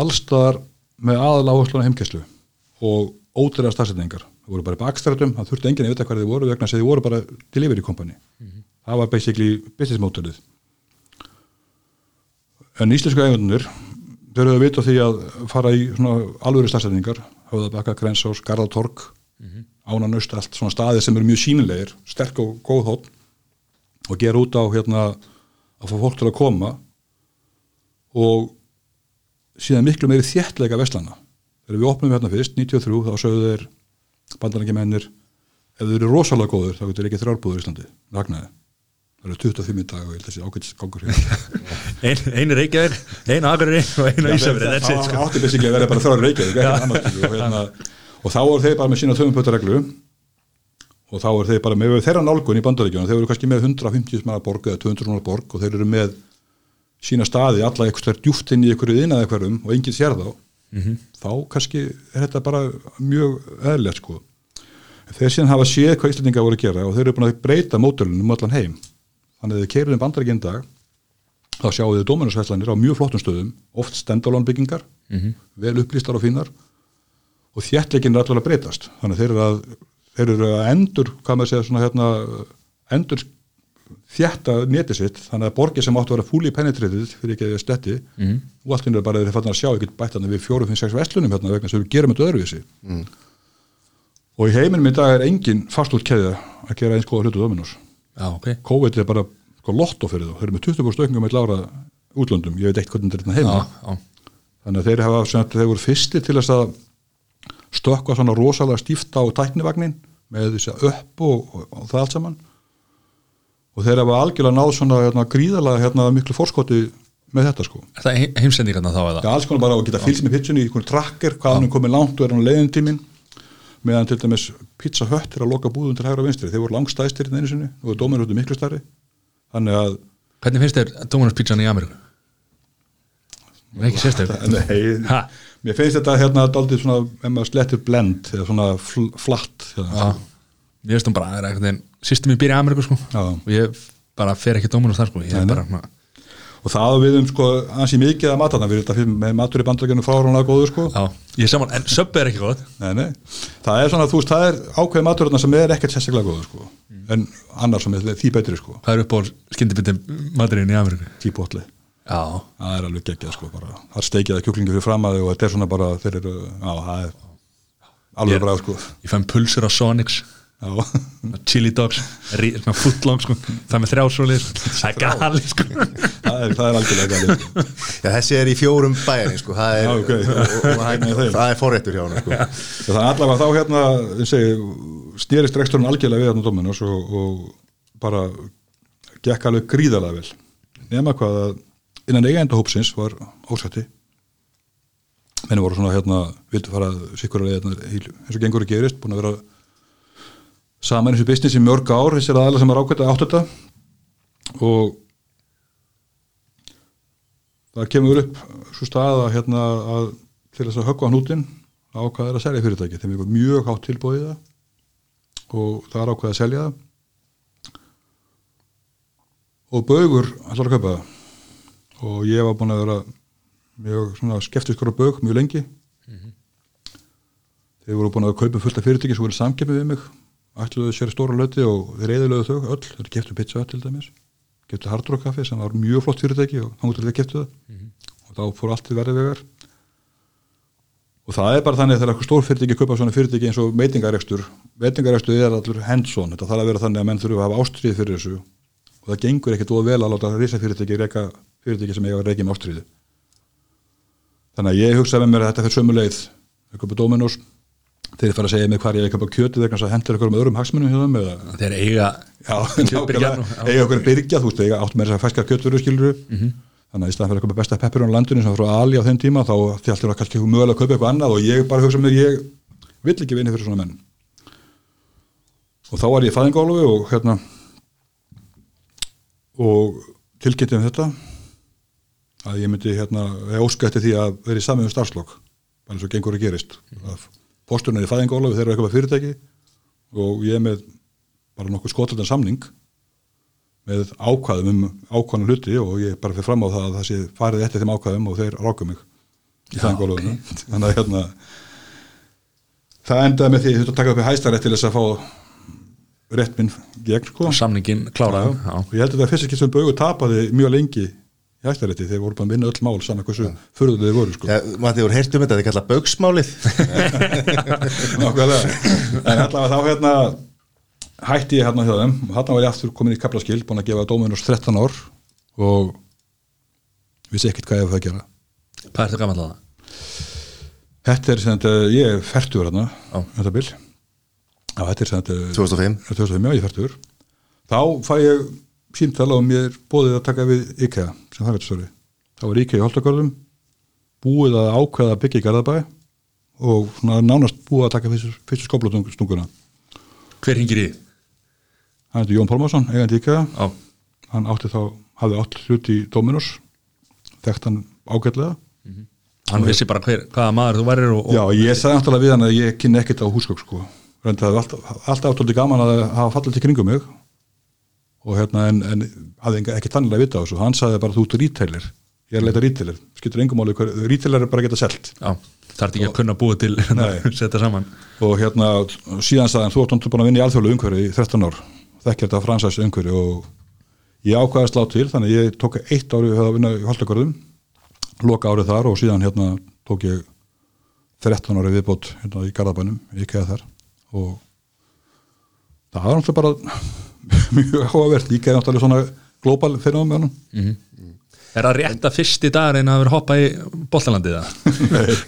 [SPEAKER 3] allstar með aðal áherslu á heimkesslu og ótrúlega starfsetningar það voru bara bakstrætum, það þurfti enginn að vita hvað þið voru vegna þess að þið voru bara delivery company. Mm -hmm. það var basically business modelið en íslensku eigendunir þau eru að vita því að fara í alvöru starfsetningar Höfðabakka, Grensás, Garðatorg mm -hmm. Ánanust, allt svona staði sem eru mjög sínilegir, sterk og góð hótt og gera út á hérna að fá fólk til að koma og síðan miklu meiri þjættleika vestlana þegar við opnum hérna fyrst, 93 þá sögðu þeir bandarækjumennir ef þeir eru rosalega góður þá getur ekki þrjárbúður í Íslandi. Ragnaði. Það eru 25 í dag og ég held þessi ágætis gangur
[SPEAKER 1] ein, einu reykjaður, einu aðgurri og einu ísafrið
[SPEAKER 3] það sko. átti basically að vera bara þrjári reykjaður og, hérna, og þá voru þeir bara með sína töfumpötareglu og þá er þeir bara með þeirra nálgun í bandaríkjunum, þeir eru kannski með 150 manna borg eða 200 manna borg og þeir eru með sína staði, alla eitthvað stær djúft inn í einhverju innað einhverjum og enginn sér þá. Þá kannski er þetta bara mjög eðlilegt sko. Þeir síðan hafa séð hvað Íslandingar voru að gera og þeir eru búin að breyta mótölunum um allan heim. Þannig að þið keirðum bandaríkinn dag þá sjáu þið dóminusvæslanir á mjög flottum stöðum oft stendalón byggingar vel upplýstar og fínar og þjættleikin er allavega að breytast. Þannig að þeir eru að, þeir eru að endur hvað maður segja svona hérna endur þjætta netið sitt þannig að borgir sem áttu að vera fúli penetratið fyrir ekki að stetti mm. og allt er bara þeir fann að sjá ekkert bætt þannig við fjórum, fimm, sex vestlunum hérna vegna sem við gerum þetta öðruvísi. Og í heiminum í dag er engin fastútt keðja að gera eins góða hlutu Dominos.
[SPEAKER 1] Já, ok.
[SPEAKER 3] COVID er bara sko, lotto fyrir þá. Þeir eru með 20% aukningum með lára útlöndum. Ég veit eitt hvernig þetta er hérna heima.
[SPEAKER 1] Já, já,
[SPEAKER 3] þannig að þeir hafa þeir voru fyrsti til þess að stökkva svona rosalega stíft á tæknivagnin með þessi upp og, og, og það allt saman. Og þeir hafa algjörlega náð svona hérna, gríðalega hérna, miklu fórskoti með þetta sko.
[SPEAKER 1] Er það he- heimsendingarna þá eða?
[SPEAKER 3] Já, alls konar bara að geta fylgst með pitchunni í einhvern tracker, hvað hann er komið langt og er hann leiðin tíminn meðan til dæmis Pizza Hut er að loka búðum til hægra vinstri. Þeir voru langstæðstir í einu sinni og dóminu út miklu stærri. Þannig að
[SPEAKER 1] Hvernig finnst þér Dominos pizzan í Ameríku? Nei, ekki sérstök.
[SPEAKER 3] Nei,
[SPEAKER 1] Ha?
[SPEAKER 3] Mér finnst þetta hérna daldið svona, ef maður slettur blend eða svona fl flatt hérna.
[SPEAKER 1] Ég veist um bara, það er eitthvað System ég býr í Ameríku sko.
[SPEAKER 3] Já.
[SPEAKER 1] Og ég bara fer ekki Dominos þar sko. Ég
[SPEAKER 3] Nei,
[SPEAKER 1] bara, ma-
[SPEAKER 3] og það á við um sko ansi mikið að matarna. Við þetta fyrir með matur í bandrækjunum fáránlega góður sko.
[SPEAKER 1] Já, ég saman En söpbi er ekki gott.
[SPEAKER 3] Nei, nei. það er svona, þú veist, það er ákveð maturna sem er ekkert sérstaklega góður sko. En annar sem er því betri sko.
[SPEAKER 1] Hvað er upp á skyndibindi maturinn í Ameríku?
[SPEAKER 3] típotli,
[SPEAKER 1] Já,
[SPEAKER 3] það er alveg geggjað sko bara, það er steikið að kjúklingi fyrir fram að þig og þetta er svona bara, þeir eru, já, það er alveg bræð sko.
[SPEAKER 1] ég fæm pulsur á Sonics. Chili dogs, footlong sko. Það með þrjá svolítið sko. Það er gali sko.
[SPEAKER 3] Það er, það er algjörlega galið. Sko.
[SPEAKER 2] Já, þessi er í fjórum bæjarinn sko, það er,
[SPEAKER 3] Já, ok.
[SPEAKER 2] og, og, og,
[SPEAKER 3] Nei, þeim.
[SPEAKER 2] og, það er forréttur hjá hann sko.
[SPEAKER 3] það er allavega þá hérna ég segi, stýrist reksturinn algjörlega við hérna Dominos og, og bara gekk alveg gríðalega vel. Nema hvað að innan eigendahópsins var ásætti menni voru svona hérna vildu fara sikkur að hérna, eins og gengur að gerist búin að vera saman eins og business í mörg ár þessir aðalega sem er ákvæmt átt þetta. Og það kemur upp svo staða hérna að til þess að höggva hnútin ákvað er að selja fyrirtæki þeim er mjög hátt tilbúið það og það er ákvað að selja það. Og Baugur ætlar að kaupa það og ég var búin að vera mjög skeftiskur á Baug mjög lengi. Þeir voru búin að kaupa fullt af fyrirtæki sem voru samkeppið við mig. Ætluðu sér stóra löti og þeir eðilöðu þau öll, þeir keftu pizza Hut til dæmis. Keftu Hard Rock Café sem var mjög flott fyrirtæki og hann út til þeir keftu það. Og þá fór allt í verði vegar. Og það er bara þannig að þegar eitthvað stór fyrirtæki kaupa svona fyrirtæki eins og veitingarekstur. Veitingarekstur er allur hands-on. Þetta þarf að vera þannig að menn þurfa að hafa ástriði fyrir þessu. Og það gengur ekkert óða vel að láta risa fyrirtæki reka fyrirtæki sem eiga að reykja með ástriði þannig að ég hugsaði með mér að þetta fyrir sömu leið. Að kaupa Dominos þeir fara að segja mig hvað ég er að kjötið þegar kannski að hendur ykkur með öðrum hagsmunum hjá þeim eða
[SPEAKER 1] Þeir eiga
[SPEAKER 3] eiga okkur byrgja, þú veist, eiga átt með þess að fæska kjötvöru skiluru
[SPEAKER 1] Mhm.
[SPEAKER 3] þannig að í staðan fyrir að kaupa besta peppurinn á landinu sem frá Ali á þeim tíma þá því alltaf að kannski mögulega að kaupa eitthvað annað og ég bara hugsa mér, ég vill ekki vinni fyrir svona menn. Og þá var ég fæðingálufi og hérna og tilkynnti um þetta að ég myndi hérna óska eftir því að vera í samið um starfslokk bara eins og gengur að gerist. Að posturinn er í fæðingálufi þeir eru eitthvað fyrirtæki og ég er með bara nokkuð skotaldan samning með ákvæðum um ákvæðan hluti og ég bara fyrir fram á það að það sé farið eftir þeim ákvæðum og þeir ráku mig í fæðingálöfunu þannig að hérna það endaði með því að þetta taka upp í hæstarétt til þess að fá rétt minn gegn sko.
[SPEAKER 1] Samningin kláraðu Já,
[SPEAKER 3] og ég held að það fyrst ekki sem Baugur tapaði mjög lengi í hæstarétti þeir voru bara að vinna öll mál saman hversu fyrir þeir voru sko.
[SPEAKER 2] Ja, Matti, þú heyrst um þetta, þetta er kallað baugsmálið.
[SPEAKER 3] Nákvæmlega. en allavega þá hérna hætti ég hérna hjá þeim. Og hérna var ég aftur komin í kaplaskil búin að gefa dóminus 13 ár. Og vissi ekkert hvað ég hef það að gera.
[SPEAKER 1] Hvað er þetta gammal að það?
[SPEAKER 3] þetta er sem þetta, ég er færtur hérna,
[SPEAKER 1] Já.
[SPEAKER 3] þetta bil. Já, þetta er sem þetta
[SPEAKER 2] 2005
[SPEAKER 3] 2005, já, ég er færtur þá fæ ég símtala og mér bóðið að taka við IKEA sem fagrættistöri þá var IKEA í Holtagörðum búið að ákveða að byggja í Garðabæ og svona nánast búið að taka fyrstu, skóplutunguna
[SPEAKER 1] hver hingir í?
[SPEAKER 3] hann heitir Jón Pálmarsson, eigandi IKEA.
[SPEAKER 1] Já,
[SPEAKER 3] hann átti þá, hafði átt hlut í Dominos þekkt hann ágætlega.
[SPEAKER 1] Hann vissi bara hver, hvaða maður þú værir og, og
[SPEAKER 3] Já, ég sagði náttúrulega við hann að ég kynni ekkert á húsgögg sko, alltaf áttaldi gaman að hafa fallið til kringum mig og hérna en, en hafði ekki tannilega vita á þessu, hann sagði bara þú ert retailer, ég er að leita retailer. Skiptir engum hver, retailer er bara að geta selt.
[SPEAKER 1] Já, þarf ekki að kunna búið til
[SPEAKER 3] Nei.
[SPEAKER 1] setja saman.
[SPEAKER 3] Og hérna síðan sagði hann þú ert búin að vinna í alþjóðlu umhverju í 13 ár. Þekkir þetta fransæs umhverju og ég ákvaði að slá til þannig ég tók eitt ári að vinna í Holtagörðum loka árið þar og síðan hérna tók ég 13 ári viðbót hérna í Garðabænum, ég keða þar. Og það var náttúrulega bara mjög áhugavert, ég keði náttúrulega svona global fyrir á með honum
[SPEAKER 1] Er það rétt að fyrsti dagurinn að vera hoppa í boltalandið það?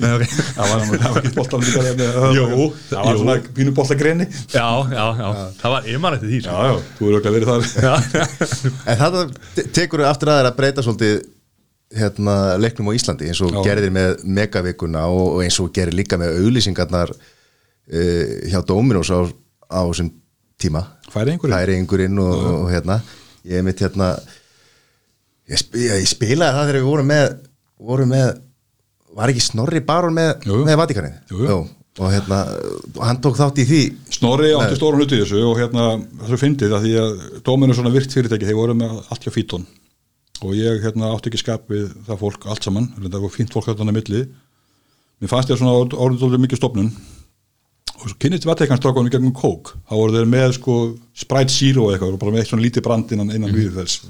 [SPEAKER 1] Nei, ok.
[SPEAKER 3] Það var, það var líka þegar-
[SPEAKER 1] Jú,
[SPEAKER 3] það var svona pínu boltagreni
[SPEAKER 1] Já, já, já, það var ymmar eftir því sko.
[SPEAKER 3] já, já, þú eru öll að verið þar.
[SPEAKER 2] En te- tekur við aftur aðeins að breyta svolítið hérna, leiknum á Íslandi eins og
[SPEAKER 3] Já.
[SPEAKER 2] gerðir með megavikuna og, eins og gerir líka með auðlýsingarnar uh, hjá Dominos á, á þessum tíma Færingurinn og, og hérna. Ég mitt hérna ég, sp ég, spilaði það þegar við vorum með vorum með, var ekki Snorri Baron með, með Vatikanið og hérna og hann tók þátt í því.
[SPEAKER 3] Snorri átti stóran hluti þessu og hérna þessu fyndið að því að Dóminu svona virt fyrirtæki þeir voru með allt hjá fítón og ég hérna átti ekki skap við það fólk allt saman, það var fínt fólk þarna á milli. Mér fannst ég svona dólið mikið stofnun og kynnist vattekanstrákunum gegnum kók. Þá voru þeir með sko Sprite Zero eitthvað og bara með eitt svona lítið brand innan, innan mm. þess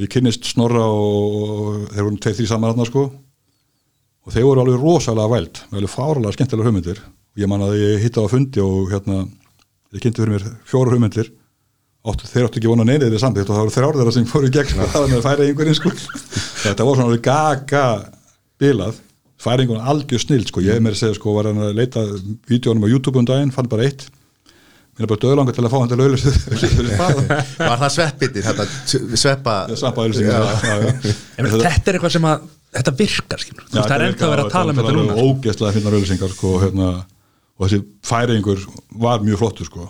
[SPEAKER 3] og ég kynnist Snorra og, þeir voru tveir því saman þarna sko. Og þeir voru alveg rosalega væld með alveg fáralega skemmtilega hugmyndir. Og ég man að ég hitta á fundi og hérna ég kynnti fyrir mér fjóra hugmyndir. Áttu, þeir áttu ekki vona neynið þeir samþýtt og það voru þrjár þeirra sem fóru gegn það með færi einhverjum sko. Þetta voru svona gaga bilað færi einhverjum algjör snill sko ég hef mér að segja sko var hann að leita vídjónum á YouTube um daginn, fann bara eitt mér er bara döðlanga til að fá hann til auðlust
[SPEAKER 2] var það sveppbyttir þetta sveppa
[SPEAKER 1] þetta er eitthvað sem að þetta virkar skilur. Þú veist, það er ennþá að vera að tala með þetta núna sko.
[SPEAKER 3] ógeðslega finnar auðlýsingar sko, hérna, og þessi færingur var mjög flottur sko.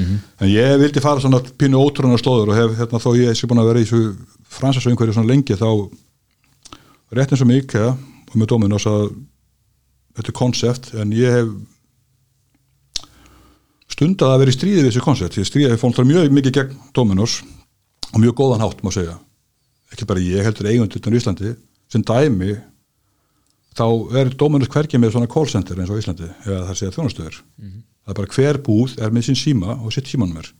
[SPEAKER 3] en ég vildi fara svona pínu ótrúnar slóður og hef hérna, þó ég sé búin að vera í fransasöngverju svona lengi þá rétt eins og IKEA og með Dominos að þetta er konsept en ég hef stundað að vera í stríði við þessu konsept. Ég stríði fólk mjög mikið gegn Dominos og mjög góðan hátt má segja. Ekki bara ég heldur eigundur utan í Íslandi. Sem dæmi þá er Dominus hvergi með svona call center eins og Íslandi eða það segja þjónastöður það er bara hver búð er með sín síma og sitt símanumir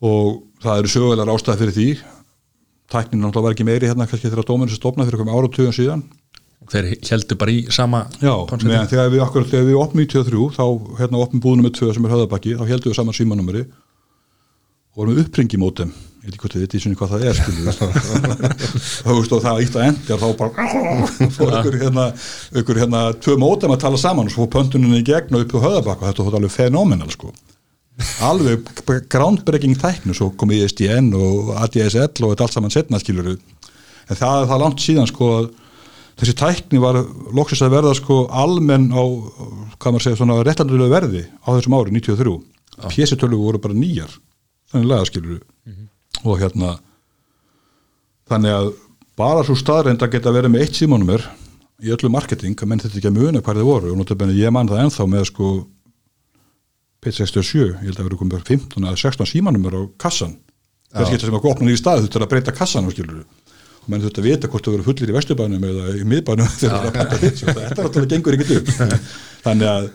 [SPEAKER 3] og það eru sögulegar ástæði fyrir því tæknin náttúrulega var ekki meiri hérna kannski þegar Dominus er stofnað fyrir einhverjum áratugum síðan.
[SPEAKER 1] Þeir heldur bara í sama
[SPEAKER 3] Já, meðan þegar við okkur, þegar við opnum 93 þá hérna opnum búðum með 2 sem er höfðabakki þá heldum við saman símanúmeri og vorum við uppringimótem ég veit ekki hvort þið veit í svona hvað það er þú veist og það ítt að endjar þá bara fór ykkur hérna, ykkur hérna tvö mótem að tala saman og svo fór pöntuninni í gegn og upp á höfðabakk og þetta var alveg fenomenal sko alveg groundbreaking tæknu svo kom ISDN og ADSL og þetta allt saman setna skilur en það er það langt síðan sko að þessi tækni var loksist að verða sko almenn á, hvað maður segja, svona réttanlega verði á þessum ári 93 pjesitölu voru bara nýjar þannig lega skilur og hérna þannig að bara svo staðreind að geta verið með eitt símanumur í öllu marketing, menn þetta ekki að muna hvað þið voru og notabene ég man það ennþá með sko P67, ég held að vera komið 15 eða 16 símanumur á kassan þess geta sem að opna nýri stað, þú þurftur að breyta kassan og skilur og menn þurftu að vita hvort þú verður fullir í vesturbænum eða í miðbænum þegar það er að er náttúrulega gengur ekkert upp. Þannig að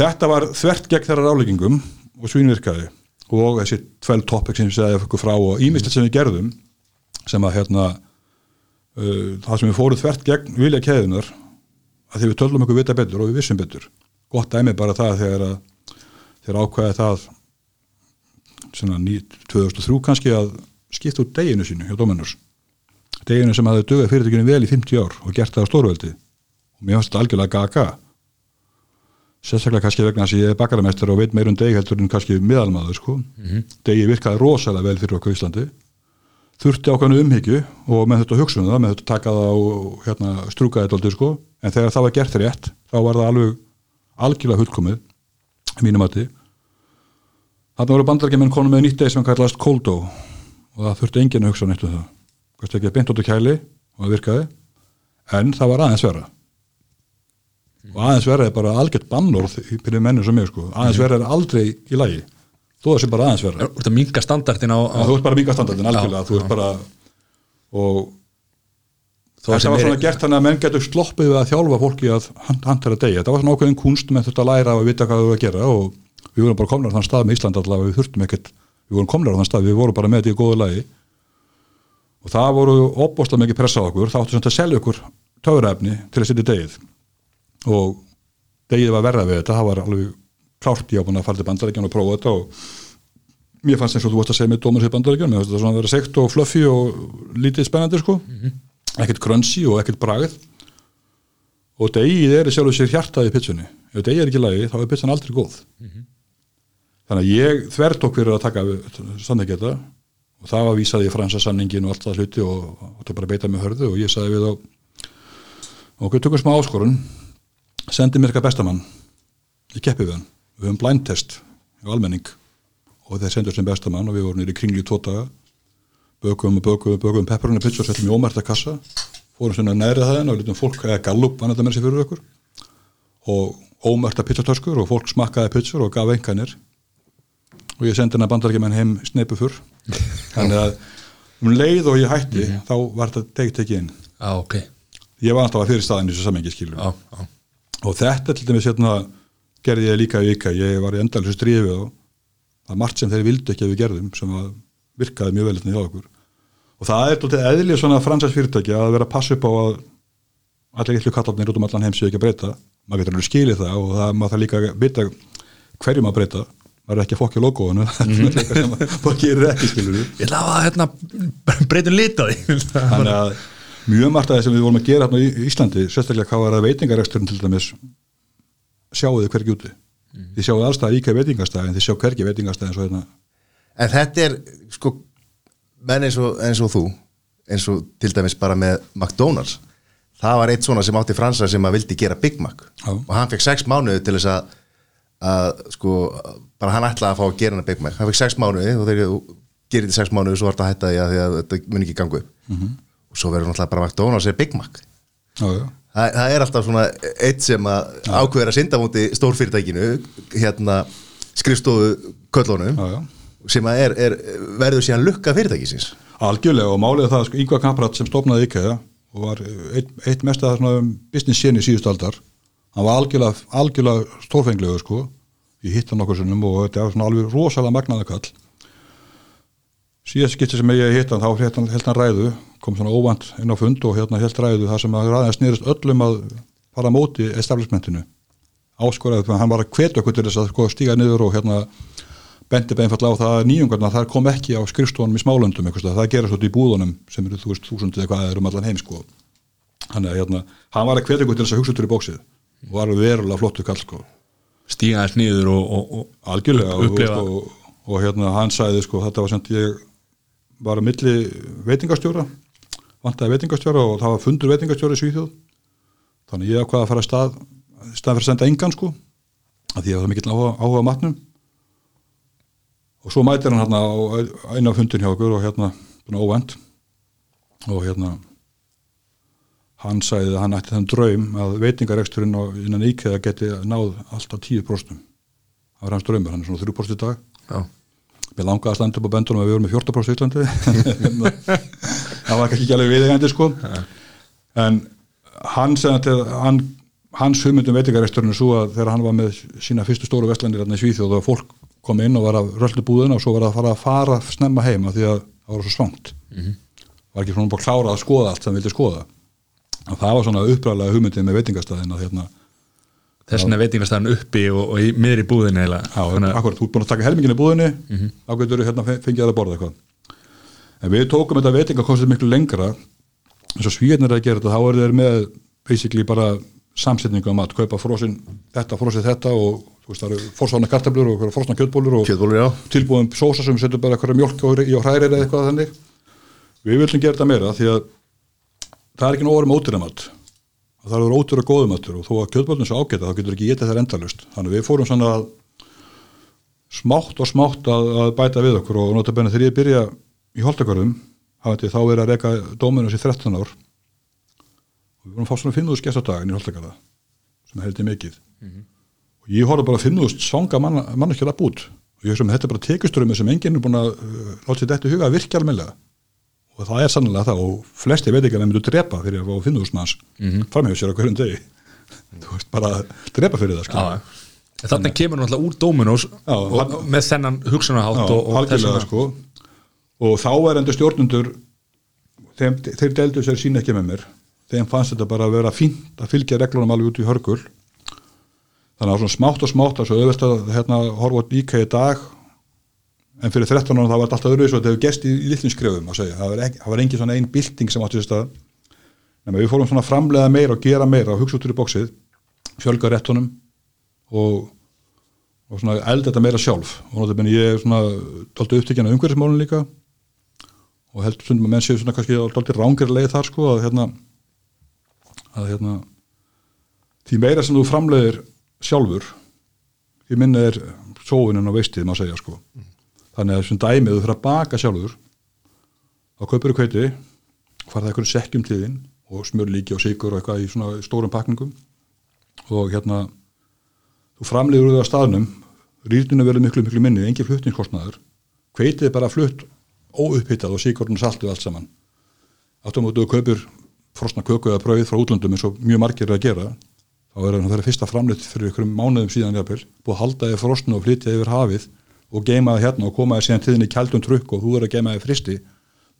[SPEAKER 3] þetta var þvert gegn þeirra ráleggingum og svínvirkaði og þessi 12 topic sem ég segði ykkur frá og ímyndilegt sem við gerðum sem að hérna uh, það sem við fórum þvert gegn vilja keðunar að því við töldum okkur vita betur og við vissum betur. Gott dæmi bara það þegar að þegar ákvæði það svona ný, 2003 kannski að skipta út deginu sínu hjá Dominus. Deginu sem hafði dugað fyrirtökinu vel í 50 ár og gert það á stórveldi. Og mér fannst þetta algjörlega gaga sérstaklega kannski vegna þess að ég er bakaramestur og veit meir um degi heldur en kannski miðalmaður sko. degi virkaði rosalega vel fyrir okkur í Íslandi. Þurfti ákveðnu umhyggju og með þetta hugsunum það, með þetta taka það og hérna, strúka þetta aldrei sko. En þegar það var gert rétt þá var það alveg algjörlega hullkomið mínum mati. Þarna voru bandarækjumenn konum með nýtt deg sem kallast Koldo og það þurfti enginn að hugsa neitt um það. Hvort ekki beint út á kæli og það virkaði. En það var aðeins vera og aðeins vera er bara algjört bannorð í fyrir mennum sem ég sko. Aðeins vera er aldrei í lagi. Þó það sé bara aðeins vera
[SPEAKER 1] Þú ert að minga standardin
[SPEAKER 3] þú bara þú bara og þetta var svona gert þannig að menn getur sloppið við að þjálfa fólki að hantera degi. Þetta var svona ákveðin kunst með þetta að læra og vita hvað þú að gera og við vorum bara komnar á þann stað með Ísland allavega við þurftum ekkert, við vorum komnar á þann stað við vorum bara með þetta í góðu lagi. Og það voru opbóðslega mikið pressa á okkur það áttu sem að selja okkur töfraefni til að setja degið og degið var verða við þetta það var alveg klárt ég á að fara til bandaríkjan og prófa þetta og mér fannst eins og þú varst að segja með dómur til bandaríkjan, mér fannst þetta svona að vera sekt og fluffy og lítið spennandi sko ekkert krönsi og ekkert bragð. Og degið er í sjálfu sér hjartað í pitsunni ef degið er ekki lagi þá er pitsun aldrei góð. Þannig að ég þvert fyrir að taka sannleiketa og það var vísað í fransa samningin og allt það hluti og það bara beita með hörðu og ég sagði við á og við tökum smá áskorun. Sendi mér eitthvað bestamann. Ég keppi við hann, við höfum blind test í almenning. Og þeir sendur sem bestamann og við vorum nýri kringli daga bökum og bökum og bökum pepperoni pizza og settum í ómerta kassa. Fórum svona nærið það og lítum fólk eða gallup þetta með sér fyrir okkur. Og ómerta pizzatöskur og fólk smakkaði pizzur og gaf enganir og ég sendi hennar bandarækjumenn heim sneipu fyrr þannig að um leið og ég hætti þá var þetta degt ekki inn.
[SPEAKER 1] Já, ok.
[SPEAKER 3] Ég var alltaf að fyrir staðin í þessu samengi skilur
[SPEAKER 1] Já, já
[SPEAKER 3] og þetta til dæmis hérna gerði ég líka vika, ég var í endalþessu strífi og það er margt sem þeir vildu ekki að við gerðum sem að virkaði mjög vel hérna hjá okkur og það er tóttið eðlið svona fransæs fyrirtæki að vera að passa upp á að allir yllu kallarnir út um allan heim séu ekki að breyta. Maður getur alveg skilið það og það maður það líka að vita hverjum að breyta. Maður er ekki að það er eitthvað sem maður gerir ekki skilur
[SPEAKER 1] Ég ætla að hérna breytum lit á því.
[SPEAKER 3] Þannig að mjög margt að það sem við vorum að gera hérna í Íslandi sérstaklega hvað var að veitingareksturinn til dæmis sjáu þið hvergi úti. Þið sjáu allstað íkja veitingastæð en þið sjáu eins og hérna.
[SPEAKER 2] En þetta er sko menn eins og, eins og þú eins og til dæmis bara með McDonalds það var eitt svona sem átti fransa sem að vildi gera Big Mac
[SPEAKER 3] Já.
[SPEAKER 2] og hann fekk sex mánuði til þess að, að sko, bara hann ætlaði að fá að gera hann Big Mac hann fekk sex mánuði og þegar þú gerir þetta sex mánuði svo var þetta að hætta því að, að þetta mun ekki ganga upp -hmm. og svo verður náttúrulega bara McDonalds er Big Mac
[SPEAKER 3] já, já.
[SPEAKER 2] það, það er alltaf svona eitt sem að ákveður að synda múti stórfyrirtækinu hérna skrifstofu köllunum. Sem er, er, verður síðan lukka fyrirtækisins.
[SPEAKER 3] Algjörlega og málið er það sko, Ingvar Kamprat sem stofnaði IKEA og var eitt, eitt mest að um business séni síðust aldar hann var algjörlega, algjörlega stórfenglegu sko ég hitt hann okkur sinnum og þetta var svona alveg rosalega magnaða kall. Síðast skipti sem ég hitt hann þá held hann, ræðu kom svona óvand inn á fund og hérna held ræðu þar sem að ræðan snýrist öllum að fara móti establishmentinu. Áskoraði þannig að hann var að hvetja okkur til þess að sko, stíga niður og hérna bendi beinfallega á það að nýjungarna þar kom ekki á skrifstofunum í smálöndum eitthvað, það gerast út í búðunum sem eru þú veist þúsundið eitthvað eða um allan heim sko. Hann, hérna, hann var að hvetja okkur til þess að hugsa út í bóksið og var verulega flottu kall sko.
[SPEAKER 1] Stíga þess niður og, og, og
[SPEAKER 3] algjörlega og,
[SPEAKER 1] Upplifa.
[SPEAKER 3] og, og, hérna hann sagði sko þetta var sem ég var að milli veitingastjóra vantaði veitingastjóra og það var fundur veitingastjóra í Svíþjóð. Þannig ég ákvaði að fara að stað stað og svo mætir hann hérna á eina fundin hjá okkur og hérna óvend og hérna hann sagði að hann ætti þann draum að veitingareksturinn á innan íkveða geti náð alltaf 10% það var hans draumur, hann er svona 3% í dag.
[SPEAKER 1] Já.
[SPEAKER 3] Mér langaði að standa upp á böndunum að við vorum með 14% í Íslandi. Það var kannski ekki alveg viðegandi sko. En hann segði að hann, hans hugmyndum veitingaresturinn er svo að þegar hann var með sína fyrstu stóru vestlandir í Svíþjóð og fólk kom inn og var að röldu búðina og svo var að fara að fara snemma heima því að það var svo svangt. Var ekki svona bara klára að skoða allt sem vildi skoða. Og það var svona uppræðlega hugmyndið með veitingastæðin að hérna.
[SPEAKER 1] Þess vegna veitingastæðan uppi og, og í miðri búðin eða
[SPEAKER 3] akkurat, þú ert búin að taka helmingin í búðinni þá getur þú hérna fe- fengið að borða eitthvað. En við tókum þetta veitingakostið miklu lengra. Eins og svíðnir að gera þetta þá eru þeir með basically bara samsetningu á mat, kaupa frosin þetta, frosið þetta og það eru forsvana kartablur og forsvana kjötbólur og
[SPEAKER 2] kjötbólur, já.
[SPEAKER 3] tilbúðum sósa sem setur bara eitthvað mjölk og, í og hrærir eða eitthvað þannig. Við viljum gera þetta meira því að það er ekki nóg orðum ótyramat það er ótyra góðumatur og þó að kjötbólun svo ágæta þá getur ekki getið þær endalust þannig við fórum svona að smátt og smátt að, að bæta við okkur og notabenni þegar ég byrja í hafði þá verið að reyka dóminus í 13 ár. Og við vorum að fá svona 5.000 gestadagin í Holtagörða sem heldur mikið og ég horfði bara 5.000 svanga mann, manneskjala bút. Og ég hugsa með þetta er bara tekusturumi sem enginn er búin að uh, láta sér þetta huga að virkja almennilega. Og það er sannlega það og flesti veit ekki að það myndu drepa fyrir að fá 5.000 manns mm -hmm. framhefur sér á hverjum degi. Þú veist bara að drepa fyrir það sko.
[SPEAKER 1] Þannig kemur náttúrulega úr Dominos
[SPEAKER 3] Já,
[SPEAKER 1] og,
[SPEAKER 3] hann-
[SPEAKER 1] með þennan hugsunahátt og, og þessuna
[SPEAKER 3] sko. Og þá er endur stjórnundur þeim, þeir deldu sér sín ekki með mér. Þeim fannst þetta bara að vera fínt að fylgja reglunum alveg út í hörgul þannig að svona smátt og smátt svo auðvist að hérna horfa líka í dag en fyrir 13 ára það var alltaf öðruvis og þetta hefur gest í, í litlum skrefum að segja, það var, ekki, það var engin svona ein bylting sem átti þess að nema við fórum svona framlega meira og gera meira og hugsa út úr í bóksið fjölga réttunum og og svona elda þetta meira sjálf. Og náttúrulega ég er svona tóltu upptekjan af umhverfismálun líka og heldur stundum að menn séu svona kannski tóltu rángir leið þar sko að hérna að hérna því meira sem þú framleiðir sjálfur því minna er sóunin á veistið má segja sko. Þannig að þessum dæmið þú fyrir að baka sjálfur þá kaupir þú kveiti farið eitthvað sekkjum til þín og smjör líki og sigur og eitthvað í svona stórum pakningum og hérna þú framleiður úr það á staðnum rýrninu verður miklu miklu minni, engin flutningskostnaður. Hveitið er bara flutt óupphittað og og saltu allt saman. Áttum að þú kaupir frosna köku eða brauð frá útlöndum eins og mjög margir eru að gera þá er það fyrsta framleitt fyrir ykkur mánuðum síðan jafnvel, búið að halda þið frosna og flytja yfir hafið og geima það hérna og koma þið síðan tíðin í kældum trukk og þú er að geima þið fristi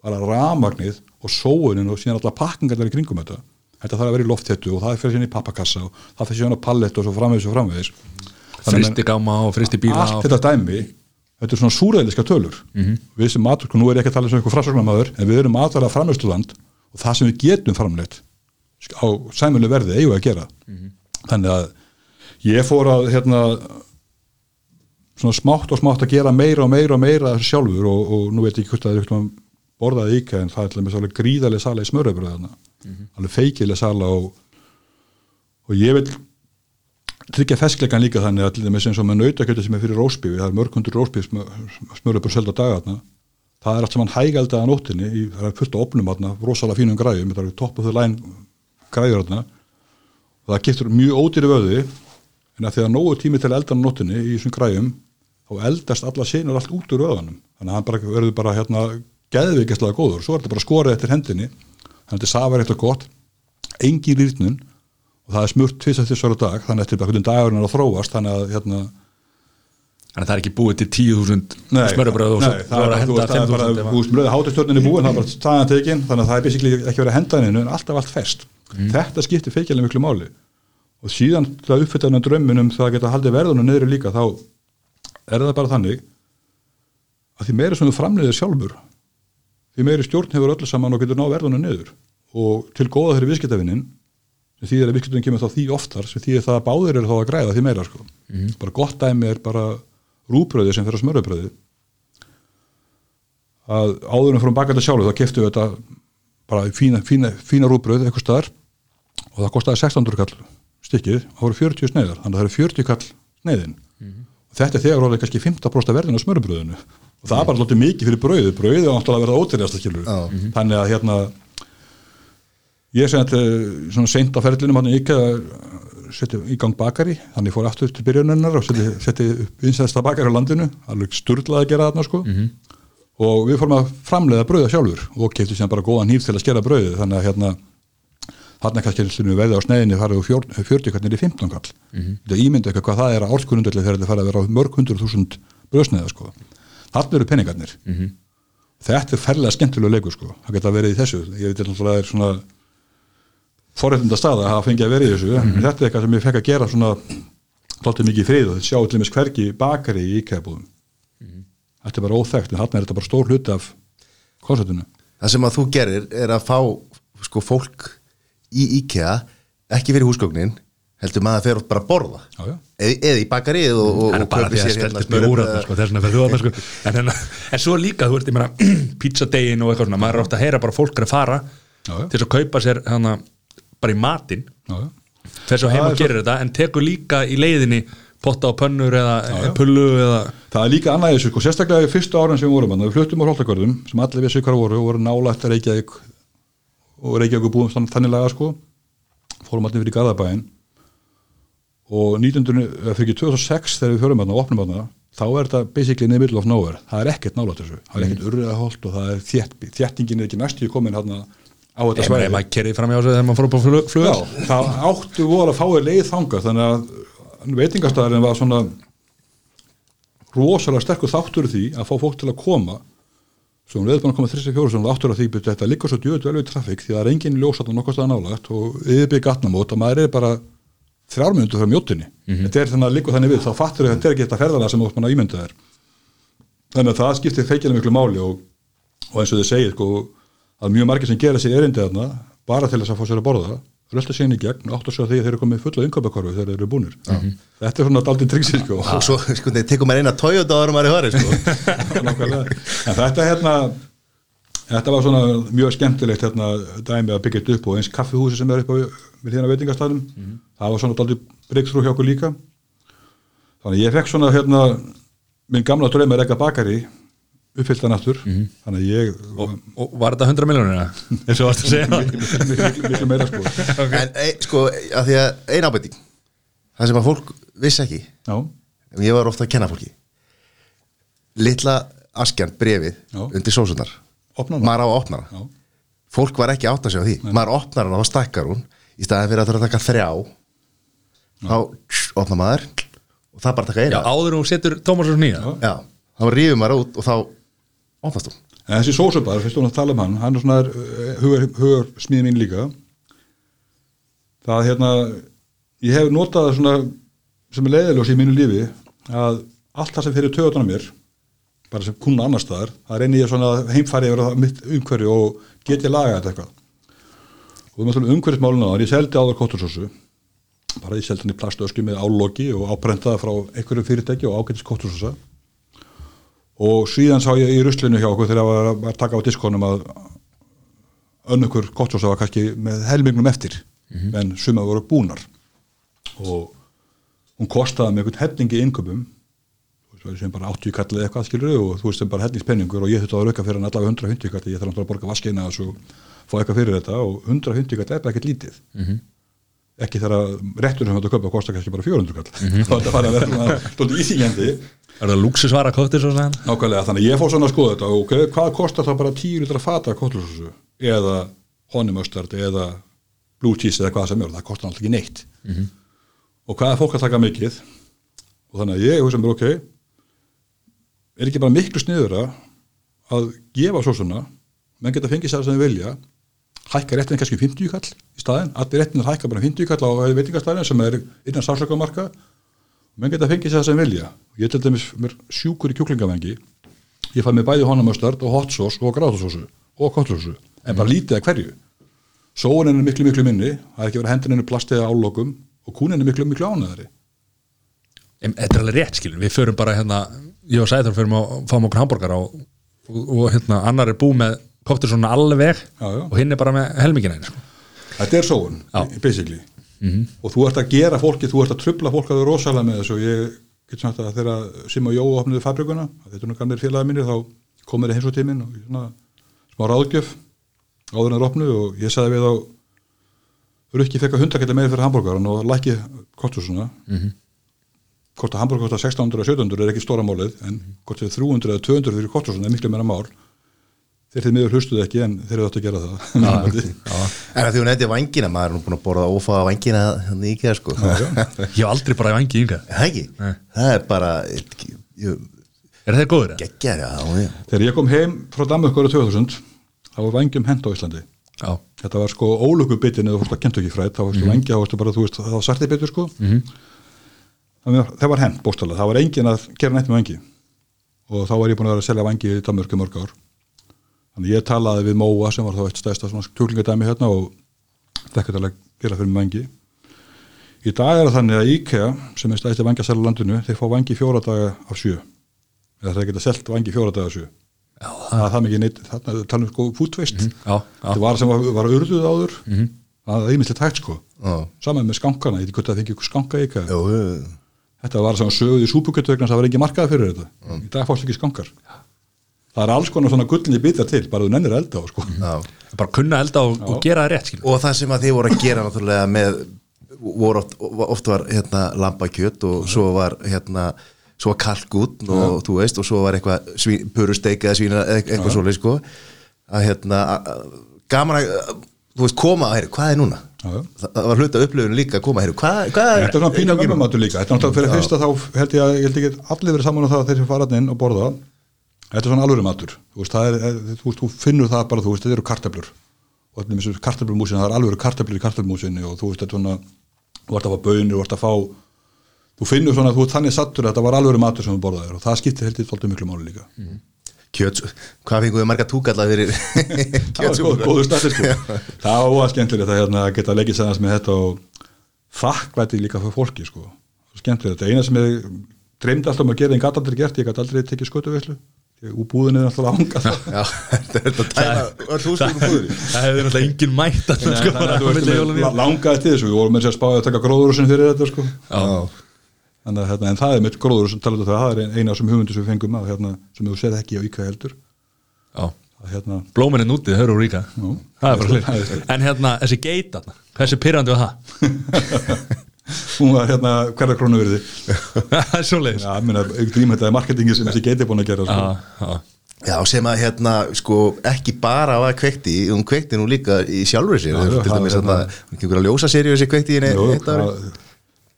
[SPEAKER 3] bara ramagnið og sóunin og síðan alla pakkingar í kringum þetta. Þetta þarf að vera í lofthettu og það fyrir síðan í pappakassa og það fyrir síðan á pallett og svo framvegis og framvegis. Að-
[SPEAKER 1] fristi gáma og fristi bíla
[SPEAKER 3] allt þetta dæmi þetta er svona súræðiska tölur. Við sem matur, nú er ég ekki að tala sem eitthvað frásögnamaður en við erum matværa framleiðsluland og það sem við getum framleitt á sæmjölu verði eigum að gera þannig að ég fór að hérna svona smátt og smátt að gera meira og meira og meira sjálfur og, og nú veit ég ekki hvort að það er eitthvað borðaði íka en það er alveg gríðarlega sala í smöröfröð þarna. Alveg feikilega sala og, og ég vil tryggja feskleikan líka þannig að til dæmis eins og með nautakjötu sem er fyrir rósbífi, það er mörg hundur rósbífi smöröfröð selda daga þarna. Það er allt saman hægældaða nóttinni í, það er fullt á opnum þarna, rosalega fínum græjum það er topp og þau læn græjur þarna og það getur mjög ódýri vöði en að því að nógu tími til að elda á nóttinni í þessum græjum þá eldast alla sinur allt út úr vöðanum þannig að hann bara verður bara hérna geðvikastlega góður, svo er þetta bara skorið eftir hendinni þannig að þetta safar eitthvað gott. Engin rýrnun og það er smurt tvist eftir svara dag þannig að þetta er bara hvernig dagurinn er að þróast þannig að hérna
[SPEAKER 1] þannig að það er ekki búið til 10.000
[SPEAKER 3] Nei,
[SPEAKER 1] smöröbröð og svo
[SPEAKER 3] það
[SPEAKER 1] er að henda
[SPEAKER 3] veist, það er bara
[SPEAKER 1] 5.000 ef að-
[SPEAKER 3] þú veist, blöðu hátastjórnin er búin, það er bara staðan tekin þannig að það er basically ekki verið að henda henni en alltaf allt fest. Þetta skiptir feikilega miklu máli. Og síðan til að uppfytta hennar drömmin um það að geta haldið verðunum niður líka þá er það bara þannig að því meira sem þú framleiðir sjálfur því meiri stjórn hefur öllu saman og getur ná verðunum niður. Og til góða þeirri viðskiptavinnin sem því að viðskiptavinn kemur þá því oftar sem því að það að báðir eru þá að græða því meira sko. bara gott dæmi er bara rúbröði sem fyrir að smöröbröði að áður en fyrir bakað sjálfu þá keftu við þetta bara í fína, fína, fína rúbröð eitthvað staðar og það kostaði 1600 kall stykkið og það voru 40 sneiðar þannig að það eru 40 kall sneiðin. Og þetta er þegar orðið kannski 15% verðin á smöröbröðinu og það er bara lótið mikið fyrir brauðu brauðu er náttúrulega að verða ótrýðast skilur
[SPEAKER 2] Já.
[SPEAKER 3] þannig að hérna ég segi að svona seint á ferlinum hann ekki að setja í gang bakari. Þannig fór aftur til byrjuninnar og setti upp vinsæðsta bakari á landinu. Alveg sturlaði að gera þarna sko. Og við fórum að framleiða brauða sjálfur og kefti sem bara góðan hýr til að skera brauði þannig að hérna þarna kannski við veði á sneiðinni farið úr fjór- 40 hvernig er 15 kall þetta ímyndu eitthvað hvað það er að árskunundalli þegar þetta farið að vera mörg hundur þúsund brauðsneiða sko. Þarna eru peningarnir. Þetta er ferlega skemmtilega leikur sko. Það geta verið í þessu. Ég veit alltaf að það er svona forréttinda staða að hafa fengið að vera í þessu en þetta er eitthvað sem ég fekk að gera svona tóltið mikið frið og þetta sjá til dæmis hvergi bakari í íkæðabúðum þetta er bara óþekkt en þarna er þetta bara stór hluti af konceptinu
[SPEAKER 2] Það sem að þú gerir er að fá sko fólk í IKEA ekki fyrir húsgögnin heldur maður að fer oft bara að borða
[SPEAKER 3] Já, já.
[SPEAKER 2] eða, eða í bakarið og, og,
[SPEAKER 1] Það
[SPEAKER 2] og
[SPEAKER 1] að
[SPEAKER 2] sér hérna
[SPEAKER 1] sko, þjóðarna sko. en, en, en svo líka, þú veist, ég meina pizzadegin og eitthvað svona, maður er ofta að heyra bara fólk að fara
[SPEAKER 3] Já, já.
[SPEAKER 1] til að kaupa sér hana, bara í matinn.
[SPEAKER 3] Já, já.
[SPEAKER 1] fer svo heim
[SPEAKER 3] Það
[SPEAKER 1] og
[SPEAKER 3] er
[SPEAKER 1] gerir þetta en tekur líka í leiðinni potta á pönnur eða já, pullu eða
[SPEAKER 3] Það er líka annað í þessu, sko, sérstaklega í fyrstu árin sem við vorum, við fluttum á Hóltakörðum sem allir vissi hvað voru, voru nálægt Reykjavík og Reykjavík búum þannig laga sko, fórum allir fyrir Garðabæin og 19, fyrir 2006 þegar við fjörum og opnum aðna þá er þetta basically in the middle of nowhere. Það er ekkert nálægt þessu, það er ekkert urriðaholt og það er þétt, þéttingin er ekki næstu komin hérna á þetta svæði
[SPEAKER 1] maður kerið fram í ásveið þegar maður fór upp á flug, flug.
[SPEAKER 3] Já, það áttu voru að fáið leið þanga þannig að veitingastæðarinn var svona rosalega sterkur þáttur því að fá fólk til að koma svo hún veður búin að koma 34 sem áttur að því betur þetta líka svo djöðu vel við trafík því það er enginn ljósat og nokkast að nálagt og yfirbygg gatnamót og maður er bara þrjármyndu frá mjóttinni mm -hmm. þetta er þannig að líka þannig við þá fattur þetta er ekki þetta ferðala sem ótt manna ímynda þannig að það skiptir feikina miklu máli og, og eins og þið segið sko, að mjög margir sem gera sér erindi þarna bara til þess að fá sér að borða rölda sér inn í gegn og átt að sjá því að þeir eru komið fulla yngöpakorfi þegar þeir eru búnir mm -hmm. þetta er svona daldinn triksi sko.
[SPEAKER 2] og svo sko, þeir tekum maður eina Toyota árum maður í horri sko.
[SPEAKER 3] en þetta hérna þetta var svona mjög skemmtilegt hérna dæmi að byggja þetta upp og eins kaffihúsi sem er upp á við hérna veitingastæðum mm -hmm. það var svona daldinn breykþrú hjá okkur líka þannig ég fekk svona hérna minn gamla dröym að regga bakari uppfylltan aftur. Mm -hmm. þannig að ég
[SPEAKER 1] og, og var þetta 100 miljónir eins og varst að segja.
[SPEAKER 3] Miklu meira sko.
[SPEAKER 2] Okay. en e, sko að því að eina ábæting það sem að fólk vissi ekki.
[SPEAKER 3] Já.
[SPEAKER 2] ég var ofta að kenna fólki. Litla askjan brefið Já. undir sósunar maður á að opna það. Fólk var ekki átt að segja því. Nei. maður opnar hann og þá stakkar hún. Í staðin fyrir að það er að taka þrjá þá opna maður. Og það bara taka eina.
[SPEAKER 1] Já, áður og setur Tómasur nýja
[SPEAKER 2] Já, þá rýfum maður út og þá opnast hún
[SPEAKER 3] en þessi sósubar, fyrst og nátt tala um hann hann er svona hugur, hugur smíð mín líka. Það hérna ég hef notað það svona sem er leiðilegs í mínu lífi að allt það sem fyrir töðunar mér bara sem kuna annar staðar það reynir ég svona heimfæri yfir mitt umhverju og get ég laga þetta eitthvað. Og þú með umhverjusmáluna þar ég seldi áður kóttursósu bara ég seldi hann í plastösku með álógi og ábrentaða frá einhverju fyrirtæki og ágættis kóttursósa og síðan sá ég í ruslinu hjá okkur þegar það var að taka á diskonum að önnökkur kottsósa var kannski með helmingnum eftir mm -hmm. en suma voru búnar og hún kostaði með einhvern hefningi innköpum sem bara 80 kallið eitthvað skilur og þú veist sem bara hefningspenningur og ég þurfti að rauka fyrir hann allavega 150 kallið, ég þarf náttúrulega að borga vaskina og fá eitthvað fyrir þetta og 150 kallið er bara ekkert lítið mm -hmm. Ekki þegar réttur sem þú köpa kostar kannski bara 400 kall. Mm -hmm. þá er þetta að stótt íþýgjandi
[SPEAKER 1] Er það luxusvara kóttir svo sann?
[SPEAKER 3] Nákvæmlega, þannig ég fór svona að skoða þetta. Og okay, hvað kostar það bara 10 litra fata kóttirsósu eða honumöstard eða blue cheese eða hvað sem er, það kostar alltaf ekki neitt. Mm -hmm. og hvað er fólk að taka mikið? Og þannig að ég, sem er ok er ekki bara miklu sniður að gefa sósuna menn geta fengið sér sem þið vilja hækka réttin kannski 50 kall í staðin allir réttin hækka bara 50 kall á veitingastæðin sem er innan sársökumarka menn geta fengið sér það sem vilja. Ég til dæmis mér sjúkur í kjúklingavengi ég fæ mér bæði honamöstard og hot sauce og gráðsósu og kottsósu en bara lítið að hverju. Sóunin er miklu miklu minni. Það er ekki verið hendininu plastið álókum og kúnin er miklu miklu ánæðari
[SPEAKER 1] Þetta er alveg rétt skilur, við förum bara hérna ég og Sæður förum að fá okkur hambúrgar og, og hérna annar er búið með kottur svona alveg já, já. og hinn er bara með helmingina sko.
[SPEAKER 3] Þetta er sóun, basically mm -hmm. og þú ert að gera fólki, þú ert að trubla fólk að það er rosalega með þessu og ég get sagt að þegar Sim og Jó opniði fabrikuna, þetta er nú kannir félagið mínir þá komir það hins og tímin og svona smá ráðgjöf áður en það er opnið og ég sagði við á Rukki fekk að hundaketta með fyrir hambúrgaran og lækið kostur svona mm -hmm. kostar hambúrgar kostar 1600 og 1700 er ekki stóra málið en kostar 300 eða 200 fyrir kostur svona er miklu meira mál þeir þeir miður hlustuð ekki en þeir eru átt að gera það.
[SPEAKER 2] En því hún eitthvað vangina, maður er nú búin að borða ófaða vangina þannig ekki sko.
[SPEAKER 1] Ég hef aldrei bara vangi yngar
[SPEAKER 2] Það ekki, það er bara ég,
[SPEAKER 1] Er það góður?
[SPEAKER 2] Gekkjar, já, já
[SPEAKER 3] Þegar ég kom heim frá Danmark ára 2000 þá var vangjum hend á Íslandi.
[SPEAKER 1] Já.
[SPEAKER 3] Þetta var sko ólöku bitin eða fórst að kent ekki frætt þá varstu mm -hmm. vangi, þá varstu bara, þú veist, það var sarti bitur sko. Mm -hmm. Það var hend bóstala, það var engin að gera neitt með vangi og þá var ég búin að vera að selja vangi í Danmark mörg ár Þannig ég talaði við Móa sem var þá eitt stæðsta kjúklingadæmi hérna og þekkert alveg gera fyrir vangi. Í dag er það þannig að IKEA sem er stæðsti vangi að selja landinu, þeir fá vangi fjóra daga af sjö. Eða þeir geta selgt vangi fjóra daga af sjö. Já, það er það mikið neitt, þarna talað um sko fútveist. -hmm. Þetta var sem var, var urðuð áður, mm -hmm. það er ímyndilegt hægt sko. Já. Saman með skankana, ég það fengi ykkur skanka IKEA.
[SPEAKER 2] Já,
[SPEAKER 3] þetta var svona söguð í súpukjötu vegna að það var ekki markað fyrir þetta í dag fórst ekki skankar það er alls konar svona gullinni bitar til bara þú nennir að elda á sko.
[SPEAKER 2] Já.
[SPEAKER 1] bara kunna elda og, og gera það rétt skilur
[SPEAKER 2] og það sem að þið voru að gera náttúrulega með voru oft, oft var hérna lambakjöt og svo var hérna svo var kalkút og þú veist og svo var eitthvað svín, purusteik eða svína eitthvað svoleið sko. Að hérna að- gaman að þú veist koma að heyri, hvað er núna?
[SPEAKER 3] Já,
[SPEAKER 2] það, það var hluta upplifun líka að koma að heyri hvað, hvað
[SPEAKER 3] þetta er svona
[SPEAKER 2] núna?
[SPEAKER 3] mömmumatur líka. Þetta er náttúrulega fyrir fyrsta þá held ég að ég held ekki allir verið saman á það að þeir sem fara þarna inn og borða þetta er svona alvöru matur. Þú, veist, er, er, þú, þú finnur það bara þú veist, þetta eru kartöflur. Og allir með kartöflumúsin það er alvöru kartöflur í kartöflumúsinni og þú veist, þetta er svona þú ert að fá bönir, þú ert að fá þú finnur svona, þú ert þannig sattur að þetta var alvöru matur sem þú borðaðir og það skiptir held ég þóldi miklu máli líka.
[SPEAKER 2] Kjöt, hvað fenguðu marga túkalla fyrir
[SPEAKER 3] góð, góður stættir sko. Það var óað skemmtilegt að hérna, geta leikið sennast með þetta og þakklæti líka fyrir fólki sko. Skemmtilegt, þetta eina sem ég dreymdi alltaf um að gera en gæti aldrei gert, ég gæti aldrei tekið skötuveislu úr búðinni er alltaf ánga
[SPEAKER 2] er
[SPEAKER 1] það engin mætt að sko,
[SPEAKER 3] la-
[SPEAKER 1] nýja.
[SPEAKER 3] langaði til þessu, við vorum með sér spáðið að taka gróðurusin fyrir þetta sko. Að, hérna, en það er mitt gróðurusin talað um það, það er eina af þessum hugmyndu sem við fengum að hérna, sem þú séð ekki á íkvæð heldur. Hérna,
[SPEAKER 1] er bara
[SPEAKER 3] Það er
[SPEAKER 1] hlir en hérna, þessi geit þarna, hversu pyrrandi var það
[SPEAKER 3] hún var hérna hverja krónu
[SPEAKER 1] er svo leiðis
[SPEAKER 3] Já, ég meina, gríma þetta er marketingi sem þessi geiti búin að gera sko.
[SPEAKER 2] já, sem að hérna sko ekki bara var kveikti hún kveikti nú líka í sjálfur sér til dæmis
[SPEAKER 3] er
[SPEAKER 2] að það hún kemur að ljósa serið þessi kveikti í
[SPEAKER 3] það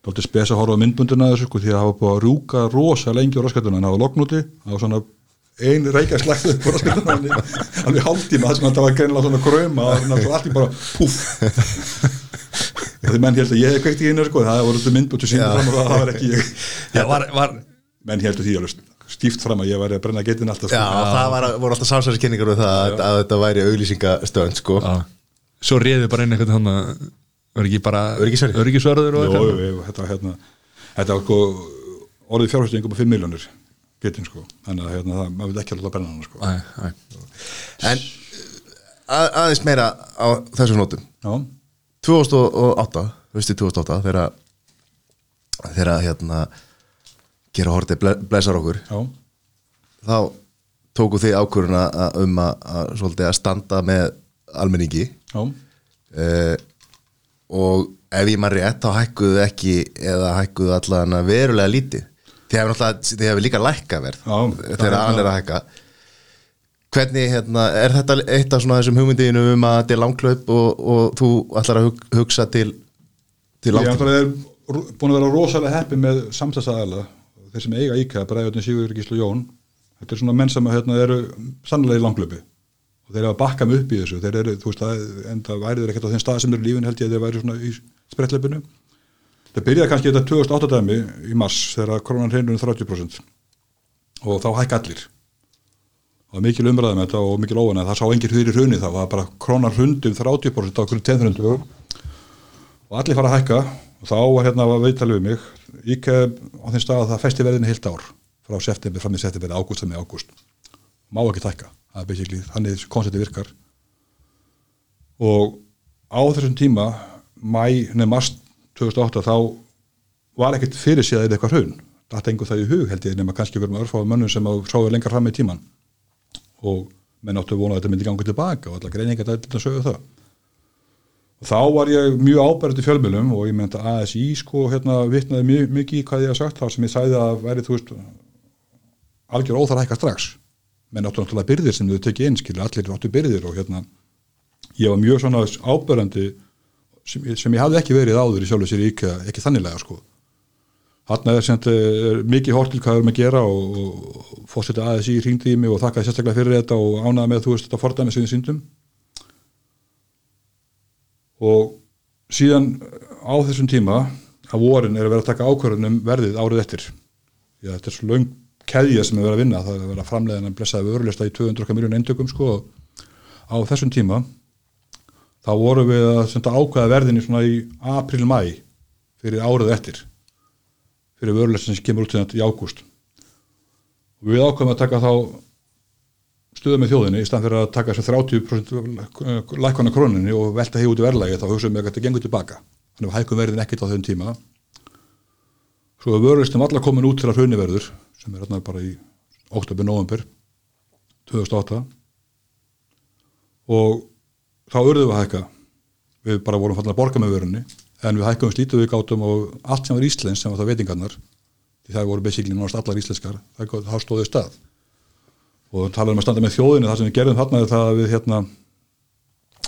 [SPEAKER 3] Dálítið spes að horfa á myndbunduna þessu sko, því að það var búið að rúka rosa lengi á raskatuna en það var loknúti, það var svona ein reykja slægt upp á raskatuna alveg hálftíma, þess að það var greinilega svona gröma og að allt í bara púff því menn held að ég hef kveikt í einu sko, það voru þetta myndbundu síðan fram og það, það var ekki ég.
[SPEAKER 1] Já, var, var,
[SPEAKER 3] menn heldur því alveg stíft fram að ég væri að brenna geitin alltaf
[SPEAKER 2] já,
[SPEAKER 3] sko.
[SPEAKER 2] það var, voru alltaf samsæðiskenningar um það að, að þetta væri auglýsingastönd sko.
[SPEAKER 1] Já. svo réði bara inn eitthvað þannig að var ekki
[SPEAKER 3] jú, þetta var hérna þetta var sko orðið fjárhæstingum på 5 miljónir geitin sko, þannig að hérna, maður vil ekki alltaf brenna hana sko.
[SPEAKER 1] Æ, æ.
[SPEAKER 2] en að, aðeins meira á þessum nótum.
[SPEAKER 3] Já,
[SPEAKER 2] 2008, veistu 2008 þegar þegar hérna gera hortið ble, blessar okkur.
[SPEAKER 3] Já,
[SPEAKER 2] þá tóku þið ákvöruna um að, að, svolítið að standa með almenningi. Uh, og ef ég maður rétt þá hækkuðu ekki eða hækkuðu allan verulega lítið. Þið hefur líka lækka verð þegar annan er að hækka hvernig, hérna, er þetta eitt af svona þessum hugmyndiðinu um að þetta er langklaup og, og þú ætlar að hug, hugsa til til
[SPEAKER 3] Ég
[SPEAKER 2] langklaup
[SPEAKER 3] er ro- búin að vera rosalega heppi með samstæðsæðala þeir sem eiga íkæða, Bræðjóttin Sigur Gíslu Jón. Þetta er svona menn sem hérna, eru sannlega í langlöpi og þeir eru að bakka mig upp í þessu. Þeir eru, þú veist, það, en það væri þeir ekkert á þeim stað sem eru lífin held ég að þeir væri svona í sprettleipinu það byrjaði kannski þetta 2008 dæmi í mars þegar krónan hreinur um 30% og þá hækka allir það var mikil umræðum þetta og mikil óvan það sá engir fyrir hrunni þá, það var bara krónan hrundi um 30% á okkur 10 og allir fara að hækka. Og þá var hérna að veitalið við mig. Íkja á þeim stað að það festi verðinu heilt ár. Frá september fram í september ágúst með ágúst. Má ekki hækka, það er basically þannig koncepti virkar. Og á þessum tíma mæ, nefn mars 2008 þá var ekkert fyrir eða eitthvað hraun það engur það í hug held ég nema kannski verðum örfáðu mönnum sem að sáðu lengar fram í tíman og menn áttu að vona að þetta myndi ganga tilbaka og allar greiningar þetta sögðu það. Og þá var ég mjög ábærið í fjölmjölum og ég meint að ASI sko hérna vitnaði mjög, mikið í hvað ég haf sagt þá sem ég sagði að væri þú veist algjör óþar hækka strax. Menn áttu náttúrulega byrðir sem þau tekið inn skilja allir áttu byrðir og hérna ég var mjög svona ábærandi sem, sem ég hafði ekki verið áður í sjálfu sér ekki, ekki þanniglega sko hann er, semt, er mikið hort til hvað við erum að gera og, ASI hringdi í mig og þakkaði sérstaklega fyrir þetta og ánaði með þú veist þetta fordæmi sem við syndum og síðan á þessum tíma að vorin er að vera að taka ákvörðunum verðið árið eftir. Já, þetta er svo löng keðja sem er verið að vinna. Það er að vera að framleiðan að blessaði vörulista í 200 miljónu eintökum sko. Á þessum tíma þá vorum við að senda ákvæða svona í april-mæ fyrir árið eftir fyrir vörulista sem kemur út til í ágúst. Og við ákvæðum að taka þá stuða með þjóðinni í stand fyrir að taka þessu 30% lækona króninni og velta hefur út í verðlægi þá hugsaðum við að þetta gengur tilbaka. Þannig að hækum verðin ekkert á þenn tíma. Svo er vörulistin allar komin út til að hrunni verður sem er hérna bara í oktober, november 2008 og þá urðum við að hækka. Við bara vorum fallin að borga með vörunni en við hækkum slítið við gátum og allt sem var íslensk sem var það veitingarnar því það voru basically náttúrulega allar íslenskar það, stóði stað. Og talaðum að standa með þjóðinu það sem við gerðum þarna er það að við hérna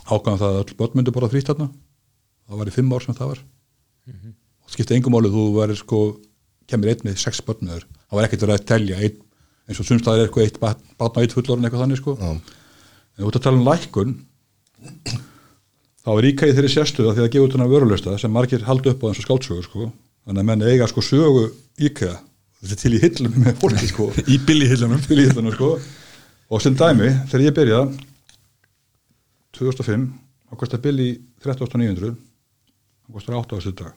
[SPEAKER 3] ákvæðum það að öll börn myndu borða frýtt þarna. Það var í fimm ár sem það var. Og það skipti engum máli þú væri sko kemur einn með sex börn með þér. Það var ekkert verið að telja einn, eins og sumstaðar er eitthvað eitt batn og eitt fullorinn eitthvað þannig sko. En út að tala um lækkun þá er íkæði þeirri sérstuða því að gefa út hana vörulösta sem margir haldi upp á eins og skáldsögu sko. Þannig að menn eiga sko sögu íkæða þetta er til í hillum með fólki sko.
[SPEAKER 1] Í billihillunum
[SPEAKER 3] til í hillunum sko. Og sem dæmi þegar ég byrja 2005 þá kostar billi 13.900 þá kostar 8 á þessu dag.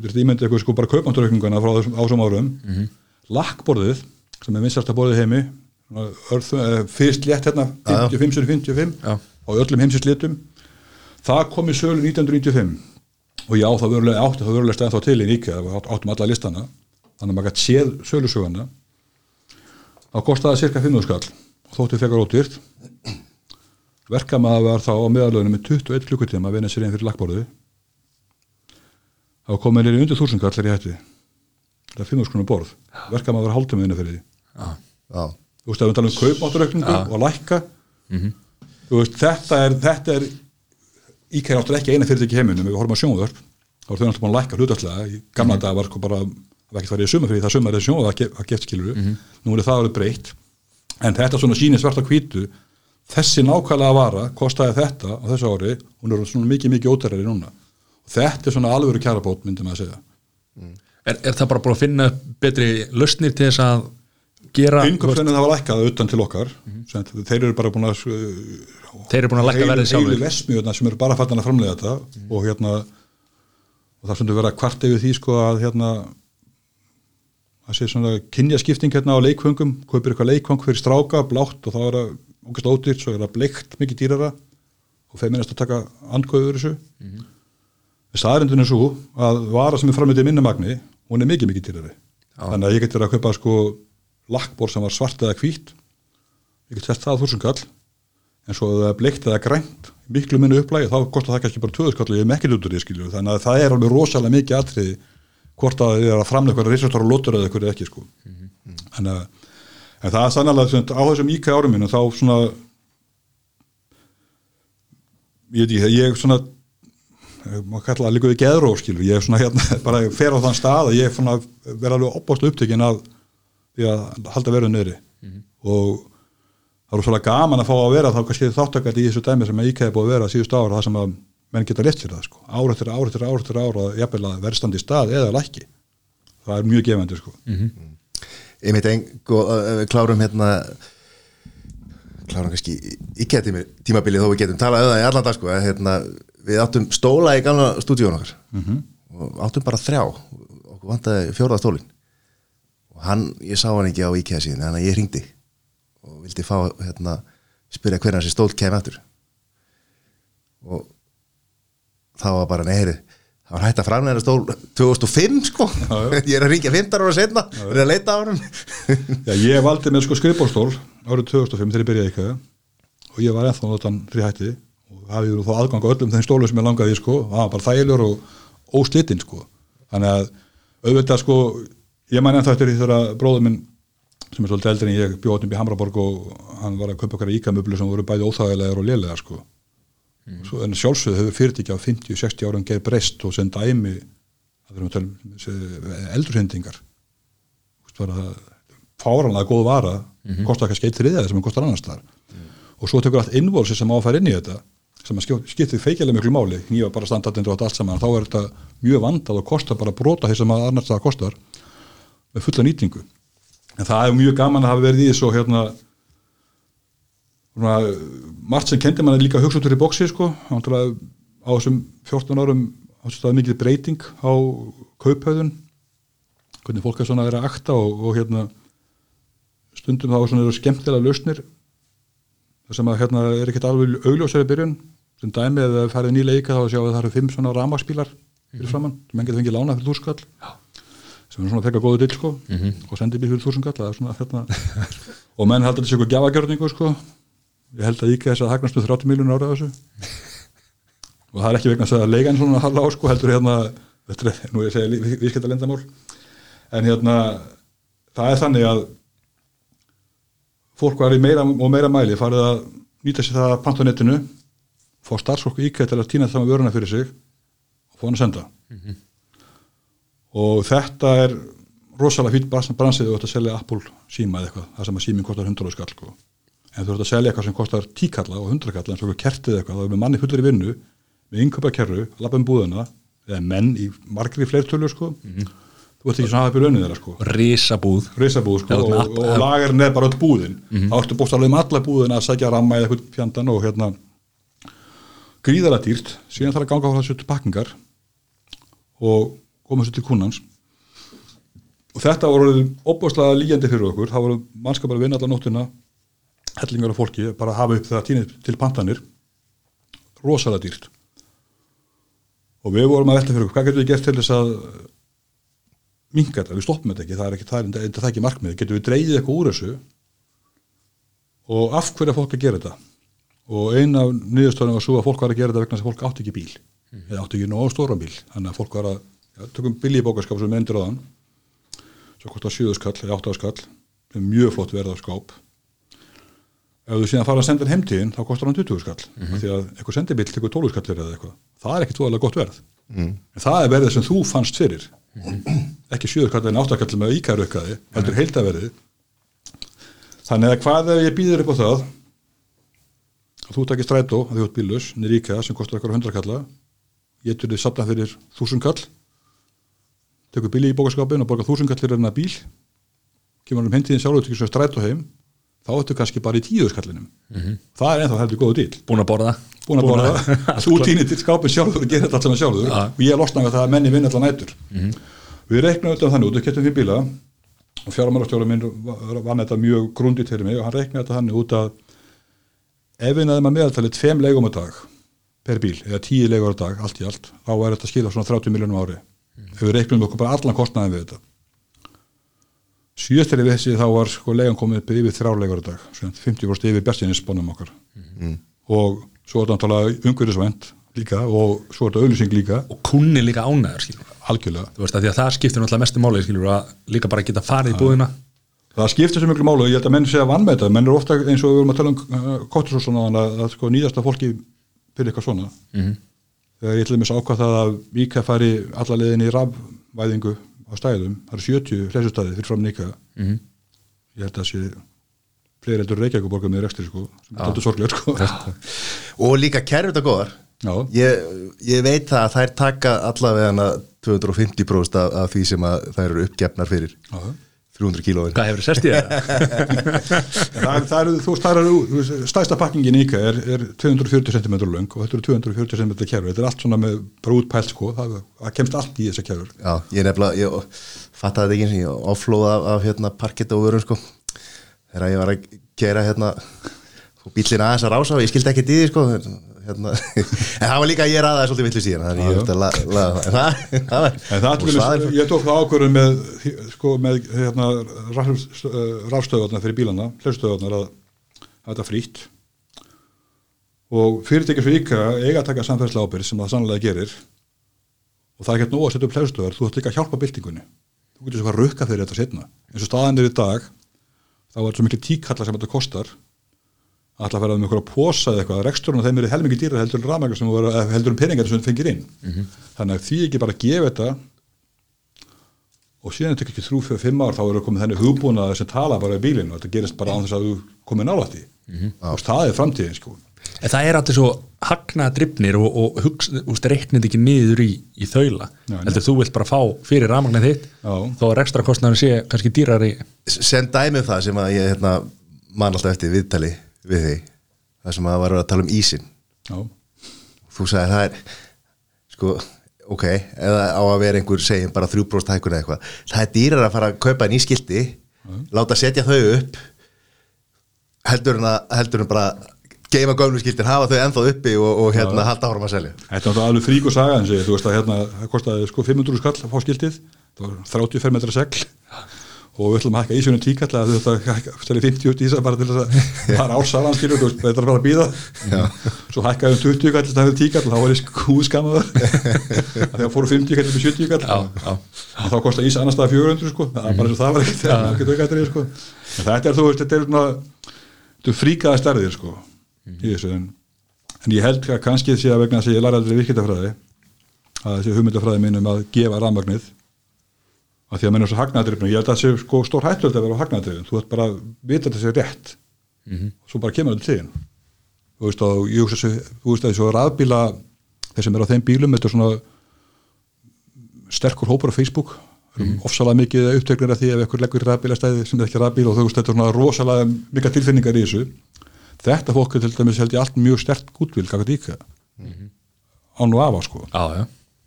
[SPEAKER 3] Veist ímyndið eitthvað sko bara kaupmátturökninguna frá þessum ásum árum. Lakkborðið sem er minnstasta borðið heimi eh, fyrst létt hérna 55 sem 55
[SPEAKER 1] Já.
[SPEAKER 3] á öllum heimsins litum það kom í sölu 1995 og já það verulega átti það verulega stæðan þá til í Ríkja það átt- áttum alla listana. Þannig að maður gætt séð sölusöguna. Þá kostaði það cirka 5 skall og þótti fekar ódýrt. Verkamaður var þá á meðalöðinu með 21 klukkutíma að vinna sér einn fyrir lakkborðið. Þá komið nýri undir þúsund kallar í hætti. Það er 5 skrona borð. Verkamaður var hálftum vinna fyrir því.
[SPEAKER 1] Já,
[SPEAKER 2] já,
[SPEAKER 3] þú veist, ef við talum um kaupmátturaukningu og að lækka þú veist, þetta er þetta er íkæri áttur ekki eina fyrirtæki í heiminum við horfum að sjónvörp þá er þau náttúrulega búin að lækka hlutaslega í gamla dag var sko bara, það var ekkert farið í sumar fyrir það sumar er sjónvörp að geft skilur nú er það alveg breytt. En þetta svona sýnir svart á hvítu þessi nákvæmlega vara kostaði þetta á þessu ári, hún er svona mikið mikið ótærari núna. Og þetta er svona alvöru kjarabót myndi maður að segja
[SPEAKER 1] er, er það bara búin að finna betri lausnir til þess að gera
[SPEAKER 3] Innkomstvennin það þeir eru búin að
[SPEAKER 1] að lækka
[SPEAKER 3] heilu,
[SPEAKER 1] verðið
[SPEAKER 3] heilu
[SPEAKER 1] sjálfur
[SPEAKER 3] vesmiðuna sem eru bara fattan að framlega þetta og hérna og það sem þú vera kvart yfir því sko að hérna að sé svona kynjaskipting hérna á leikfengum kaupir eitthvað leikfeng fyrir stráka, blátt og þá er það ógæst ódýrt, svo er það bleikt mikið dýrara og feiminnast að taka andkauður þessu. Mm -hmm. staðrindin er svo að vara sem er framöndið minnumagni, hún er mikið mikið dýrari. Þannig að ég get verið að kaupa sko lakkbór sem var svart eða hvítt ég get sett það á þúsund kall en svo ef það er bleikt eða grænt miklu minni upplægi þá kostar það kannski bara tvöðu skall og ég hef ekki út úr því skilju þannig að það er alveg rosalega mikið atriði hvort að þið er að framlega eitthvað risastóra lótur eða eitthvað ekki sko. Þannig að en það er sannlega á þessum íkæ árum minu þá svona ég veit ekki, ég svona maður kalla það líka við geðró skilur, ég er svona hérna bara fer á þann stað að ég er svona vera alveg opástu upptökin að því að halda verið nöðri og það er svolítið gaman að fá að vera þá kannski þáttakandi í þessu dæmi sem IKEA er búið að vera síðust ára það sem að menn geta rétt sér það sko. ár eftir ár eftir ár eftir ár að jafnvel að verðstandi stað eða lækki. Það er mjög gefandi sko.
[SPEAKER 2] ég meit einn og við klárum hérna klárum kannski tími, tímabilið þó við getum talað um það í allan dag sko, að, hérna, við áttum stóla í gamla stúdíun okkar. Og áttum bara þrjá. Okkur vantaði fjórða stólin og hann, ég sá hann ekki á IKEA síðan þannig að ég hringdi og vildi fá hérna, spyrja hvernig þessi stól kemur aftur. Og þá var bara neyri það var hægt að framlega stól 2005 sko. Ég er að ringja 15 ára setna er að leita á hann
[SPEAKER 3] Já, ég valdi með sko skrifbórstól árið 2005 þegar ég byrjaði IKEA. Og ég var ennþá notan frí hætti. Og hafði þú þá aðgang á öllum þeim stólum sem ég langaði sko, það var bara þægilegur og óslitinn sko. Þannig að auðvitað sko ég man ennþá eftir því þegar bróður minn sem er svolítið eldri en ég bjóð upp í Hamraborg og hann var að kaupa okkar íkamöblu sem voru bæði óþægilegar og lélegar sko. Svo, en sjálfsögðu hefur fyrirtæki á 50-60 árum gerð breyst og að tala um eldurhendingar fáranlega góð vara kostar kannski eitt þriðið sem hann kostar annars þar og svo tekur allt innvolsi sem áfær inn í þetta sem skiptir feikjlega miklu máli nýja bara standartindur og allt saman þá er þetta mjög vandað og kostar bara brota sem að annars það kostar með fulla nýtingu en það er mjög gaman að hafa verið í þessu hérna svona, margt sem kendi mann líka hugsa út úr í bóksi sko, á þessum 14 árum ástæða mikið breyting á kauphauðun hvernig fólk er svona að vera að akta og, og hérna stundum þá svona eru skemmtilega lausnir. Það sem að hérna er ekkert alveg augljósari byrjun. Sem dæmi eða færið nýleika þá sjáum við það eru fimm svona ramaspílar fyrir framann, sem getur fengið lána fyrir þúskall sem er svona að tekka góðu dill sko og sendi bíl fyrir svona, hérna. og menn haldur þessi eitthvað gjafagjörningu sko. Ég held að íkja þess að hagnast með 30 miljónur ára þessu. Og það er ekki vegna þess að leigan svona halla á sko heldur hérna þetta er, nú ég segi viðskipta lendamál en hérna það er þannig að fólk var í meira og meira mæli farið að nýta sér það panta á netinu fá starfsfólk íkæð til að týna það með vöruna fyrir sig og fá hann að senda og þetta er rosalega fýtt bransið þú ætti að selja Apple síma eða eitthvað það sem að síminn kostar 100 skall sko. en þú ætti að selja eitthvað sem kostar 10 kalla og 100 kalla eins og kertið eitthvað þá er með manni fullir í vinnu með innköpa kerru, lappa um búðuna eða menn í margri fleirtölu sko. þú ert ekki svona aðeins byrju önnið þeirra sko.
[SPEAKER 1] risabúð
[SPEAKER 3] reysabúð sko,
[SPEAKER 1] með
[SPEAKER 3] og,
[SPEAKER 1] app-
[SPEAKER 3] og lagarinn er bara öll búðin þá ertu bóstalega um alla búðin að sækja ramma eða eitthvað fjandan og hérna gríðara dýrt síðan þarf að ganga frá þessu til pakkingar og koma þessu til kunnans og þetta voru opbúrslega líjandi fyrir okkur. Það voru mannskapar að vinna allar nóttina hellingar af fólki, bara að hafa upp það tíni til pantanir. Rosalega dýrt. Og við vorum að velta fyrir okkur, hvað getum við gert til þess að minga þetta, við stoppum þetta ekki það er ekki, það er, það er, ekki markmið, getum við dreigið eitthvað úr þessu? Og af hverju er fólk að gera þetta? Og eina af niðurstöðunum var svo að fólk var að gera þetta vegna þess að fólk átti ekki bíl. Eða átti ekki nóg stóran bíl. Þannig að fólk var að, tökum bíli í bókarskap sem endur á þann svo kostar 7 skall eða 8 skall. Sem er mjög flott verð af skáp. Ef þú síðan fara að senda hann heimtíðin þá kostar hann 20 skall. Því að eitthvað sendibíl tekur 12 skallir eða eitthvað. Það er ekki tvoðalega gott verð. En það er verðið sem þú fannst fyrir. Ekki 7 skall en 8 skall með íkæru ykkaði heldur heildaverðið þannig að hvað ef ég býður upp á það? Að þú takir strætó að þú ert bílus niður íkæða sem kostar eitthvað 100 kalla getur þið safnað fyrir 1000 kall tekur bíli í bókaskapin og borgar 1000 kall fyrir hennar bíl. Kemur hann um hendiðin sjálfur til þess strætó heim þá ertu kannski bara í tíu skallinum það er ennþá heldur góðu dýl
[SPEAKER 1] búin að borða.
[SPEAKER 3] Búin að borða. Þú týnir til skápin sjálfur og gerir þetta allt saman sjálfur.
[SPEAKER 1] Ja.
[SPEAKER 3] og ég losna með það að menni vinna allan nætur. Við reiknaum þetta þannig út, við getum fyrir bíla. Og fjármálastjóra minn var- vann þetta mjög grundið til mig og hann reiknaði þetta þannig út að ef við næðum að meðaltalið tveim legum á dag per bíl, eða tíu legur á dag allt í allt, þá er þetta að skila svona 30 miljónum ári ef við reiknum okkur bara allan kostnaðin við þetta. Síðast þegar við þessi þá var sko legan komið upp yfir á dag, sem 50% yfir bjartinnisbónum okkar. Og svo er þetta náttúrulega umhverfisvænt líka og svo er þetta auðlýsing líka.
[SPEAKER 1] Og kunni líka ánæður skilur
[SPEAKER 3] algjörlega.
[SPEAKER 1] Þú veist að því að það skiptir náttúrulega mestu máli skilur að líka bara geta farið í búðina.
[SPEAKER 3] Það skiptir svo miklu málu og ég held að menn sé að vannmeta menn eru ofta eins og við vorum að tala um uh, kottisósuna að, að sko nýjasta fólki fyrir eitthvað svona. -hmm. Þegar ég ætlum að ákvað það að Víka fari alla leiðin í rafvæðingu á stæðum, það eru 70 hlesustæði fyrir fram Víka -hmm. ég held að það sé fleiri heldur Reykjavík borgað með rekstri sko, sem er þetta sorglega sko.
[SPEAKER 2] Og líka kerfið þetta góðar. Ég, ég veit það að þær taka allavega 250% af, af því sem að þær eru uppgefnar fyrir.
[SPEAKER 3] Já
[SPEAKER 2] 300 kílóin
[SPEAKER 1] hvað hefur sest í það?
[SPEAKER 3] það, það eru, þú veist, það eru, þú veist, stæsta pakkingin íka er, er 240 cm löng og þetta eru 240 cm kerfur, þetta er allt svona með bara útpælt sko, það, það kemst allt í þessa kerfur.
[SPEAKER 2] Já, ég nefnilega, ég fattaði þetta ekki eins og ég offlóða af, af hérna, parketta og vörum sko. Þegar ég var að gera hérna og bíllinn aðeins að rása og ég skildi ekki í því sko hérna. en það var líka að ég ræða svolítið villu síðan þannig ég þurfti að la- laga það en það,
[SPEAKER 3] allir, ég tók það ákvörðum með, sko, með hérna, rafstöðvarnar fyrir bílana, hlustöðvarnar að að þetta frítt og fyrirtækir fyrir ykkar eiga að taka samfærslega ábyrð sem það sannlega gerir og það er ekki nóg að setja upp hlustöðvar, þú ætti líka að hjálpa byltingunni. Þú getur svo að rukka fyrir þetta setna. eins og staðan er í dag, þá er svo miklu tíkallar sem þetta kostar að ætla að vera með einhverja posa eða eitthvað, reksturinn og þeim er helmingi dýra heldur en rafmækja sem eða heldur en peningar sem fengir inn. Þannig að því ekki bara að gefa þetta og síðan þetta ekki þrjú fyrir fimm ár þá eru komið þenni hugbúnaðar sem tala bara í bílinu og þetta gerist bara án þess að þú komið nálægt í og það er framtíðin sko.
[SPEAKER 1] En það er allir svo hagnaða drifnir og, og hugst, úst, reiknið ekki niður í, í þaula. Heldur þú vilt bara fá fyrir rafmagnið þitt
[SPEAKER 3] Já.
[SPEAKER 1] þó að ekstra kostnæður sé kannski dýrari.
[SPEAKER 2] Sem dæmið það sem að ég hérna, man alltaf eftir viðtali við þig það sem að var að tala um ísin
[SPEAKER 3] Já,
[SPEAKER 2] þú sagði það er sko, ok, eða á að vera einhver segjum bara 3% hækkun eða eitthvað. Það er dýrar að fara að kaupa ný skilti láta setja þau upp heldur en að heldur en bara geima gömlu skiltin, hafa þau ennþá uppi og, og hérna halda áfram að selja.
[SPEAKER 3] Þetta er alveg frík og saga en segir, þú veist að hérna það kostaði sko 500 skall að fá skiltið það var 35 metra segl og við ætlum að hækka ísjónu tíkall að þetta stæli 50 út í þess að bara til þess að fara ársalan skilur og þetta er bara að býða svo hækkaði um 20 kall það hefði tíkall og þá var ég skúðskamaður að það fóru 50 kall með 70 kall og þá kostar ís annars staða 400 sko, það er bara eins og það var ekkert ekkert aukaðrið sko. En þetta er þú veist, þetta er svona þetta er fríkaða stærðir sko í þessu. En, en ég held að kannski sé að vegna þess að ég læra aldrei virkitafræði að þessi hugmyndafræði að því að menn er svo hagnaðrifnum, ég held að það sé sko stór hættöld að vera á hagnaðrifnum, þú ert bara að vita þessi rétt. Mm -hmm. og svo bara kemur þetta til þú veist að ég hugsa þessu, þú veist að þessu rafbíla þeir sem er á þeim bílum, þetta er svona sterkur hópur á Facebook. Mm -hmm. ofsalega mikið upptöknir af því ef einhver leggur rafbílastæði sem er ekki rafbíl og þú veist þetta er svona rosalega mikið tilfinningar í þessu. Þetta fólk er til dæmis held ég allt mjög stert gútvill,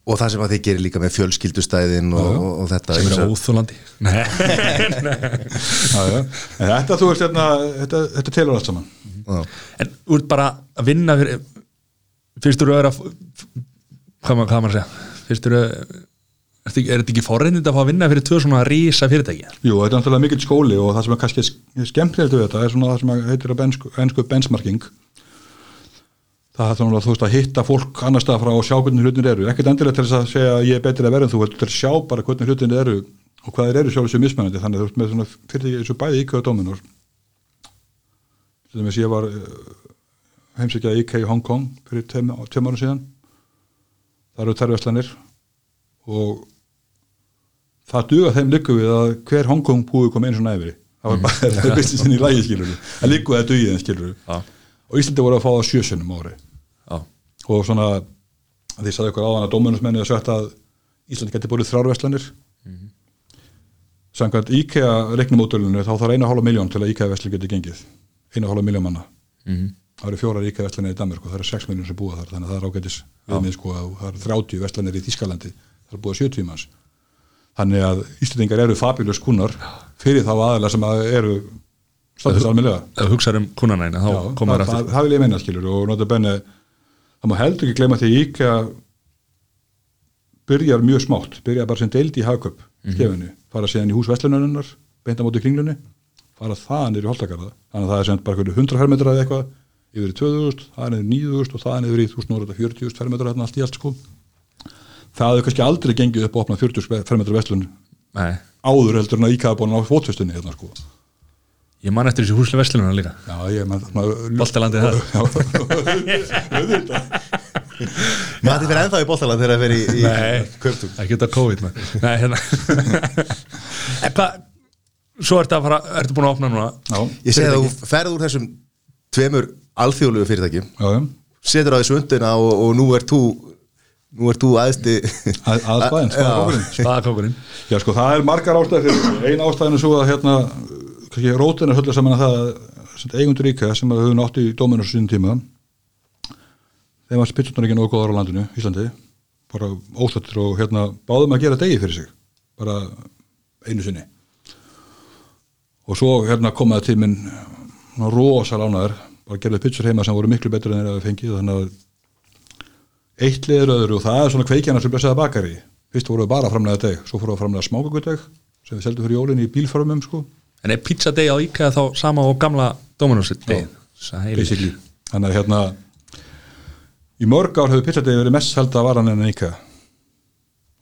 [SPEAKER 3] og
[SPEAKER 1] Já, já
[SPEAKER 2] það sem að þið gerir líka með fjölskyldustæðin og, og, og þetta
[SPEAKER 1] sem er óþúlandi
[SPEAKER 3] en þetta þú veist hérna, þetta, þetta telur allt saman.
[SPEAKER 1] Já. en þú ert bara að vinna fyrir, fyrstur að vera hvað maður maður segja? Fyrstur þú er þetta ekki forreyndind að fá að vinna fyrir tvö svona rísa fyrirtæki?
[SPEAKER 3] Jú, þetta er náttúrulega mikill skóli og það sem er kannski skemmtilegt við þetta er svona það sem heitir að ennsku benchmarking það er þannig að þú veist að hitta fólk annar stað frá og sjá hvernig hlutin eru. Ekkert endilega til þess að segja að ég er betur að vera en þú heldur að sjá bara hvernig hlutin eru og hvað þeir eru sjálf þessu mismennandi þannig að þú veist með svona fyrir þessu bæði íkvæða dóminur dæmis ég var heimsækjað íkæ í Hong Kong fyrir tveim árum síðan. Það eru terveslanir og það duga þeim líku við að hver Hong Kong búi kom einu svona yfir það var bara það businessin og Íslandi voru að fá það sjösunum ári.
[SPEAKER 1] Já.
[SPEAKER 3] og svona því saði ykkur áðan að dómunusmenni að svetta að Íslandi geti búið þrjárveslanir mm -hmm. samkvæmt IKEA reiknumótölunni þá þarf eina hálfa miljón til að IKEA-vesli geti gengið. Eina hálfa miljón manna. Mm -hmm. það eru fjórar IKEA-veslanir í Danmark og það eru 6 miljón sem búa þar þannig að það er ágætis viðmið sko að það eru 30 veslanir í Þískalandi það eru búið 70 manns. Þannig að Íslandingar eru fabulous kunnar fyrir þá aðeila sem að eru staðist almenlega
[SPEAKER 1] ef þú hugsaður um kunnanæna þá komur það
[SPEAKER 3] aftur. það vil ég meina skilur og nota benni það má heldur ekki gleyma því IKEA byrjar mjög smátt byrjar bara sem deild í hagköp mm -hmm. fara síðan í húsveslunarnar beinta mótið kringlunni fara það í holdakarða þannig að það er sem bara 100 fermetra eða eitthvað yfir í 2000, það er niður 9000 og það er í 1440 fermetra hérna allt í allt sko. Það hefur kannski aldrei gengið upp að opna 40 fermetra veslun
[SPEAKER 1] Nei.
[SPEAKER 3] áður heldur en að IKEA búin á fótfestunni hérna sko
[SPEAKER 1] Ég man eftir þessu húslega vestlununa líka.
[SPEAKER 3] Já, ég man
[SPEAKER 1] Bóltalandið það
[SPEAKER 2] Mati fyrir ennþá í bóltaland þegar það fyrir í, í
[SPEAKER 1] Nei, ekki þetta COVID. Nei, hérna. Hvað, svo ertu að fara Ertu búin að opna núna?
[SPEAKER 3] Já,
[SPEAKER 2] Ég segi að þú ferð úr þessum tveimur alþjóðlegu fyrirtækjum
[SPEAKER 3] já, já.
[SPEAKER 2] setur á þessu undina og, og nú ert þú nú ert þú aðsti
[SPEAKER 3] Að- Aðstæðin, spaðakókurinn. Já, sko, það er margar ástæðir fyrir Ein ástæðin er svo að hérna kannski rótin er höllu saman að það eigundur ríka sem að við höfum átt í dóminu síðan tíma þeim var spitsunar ekki nógu góðar á landinu Íslandi, bara óstættir og hérna báðum að gera degi fyrir sig bara einu sinni. Og svo hérna komaði til minn rosa lánaður bara gerði pitsur heima sem voru miklu betur en þeir að fengið þannig að eitt liður öðru og það er svona kveikjana sem blessaða bakari fyrst voru við bara að framlega deg svo fóru við að framlega smákakuteg sem við seldum fyrir jólinn í bílfarmum sko
[SPEAKER 1] En er pizza day á IKEA þá sama og gamla Dominos day?
[SPEAKER 3] þannig að hérna í mörg ár hefur pizzadegi verið mest selda varan en IKEA.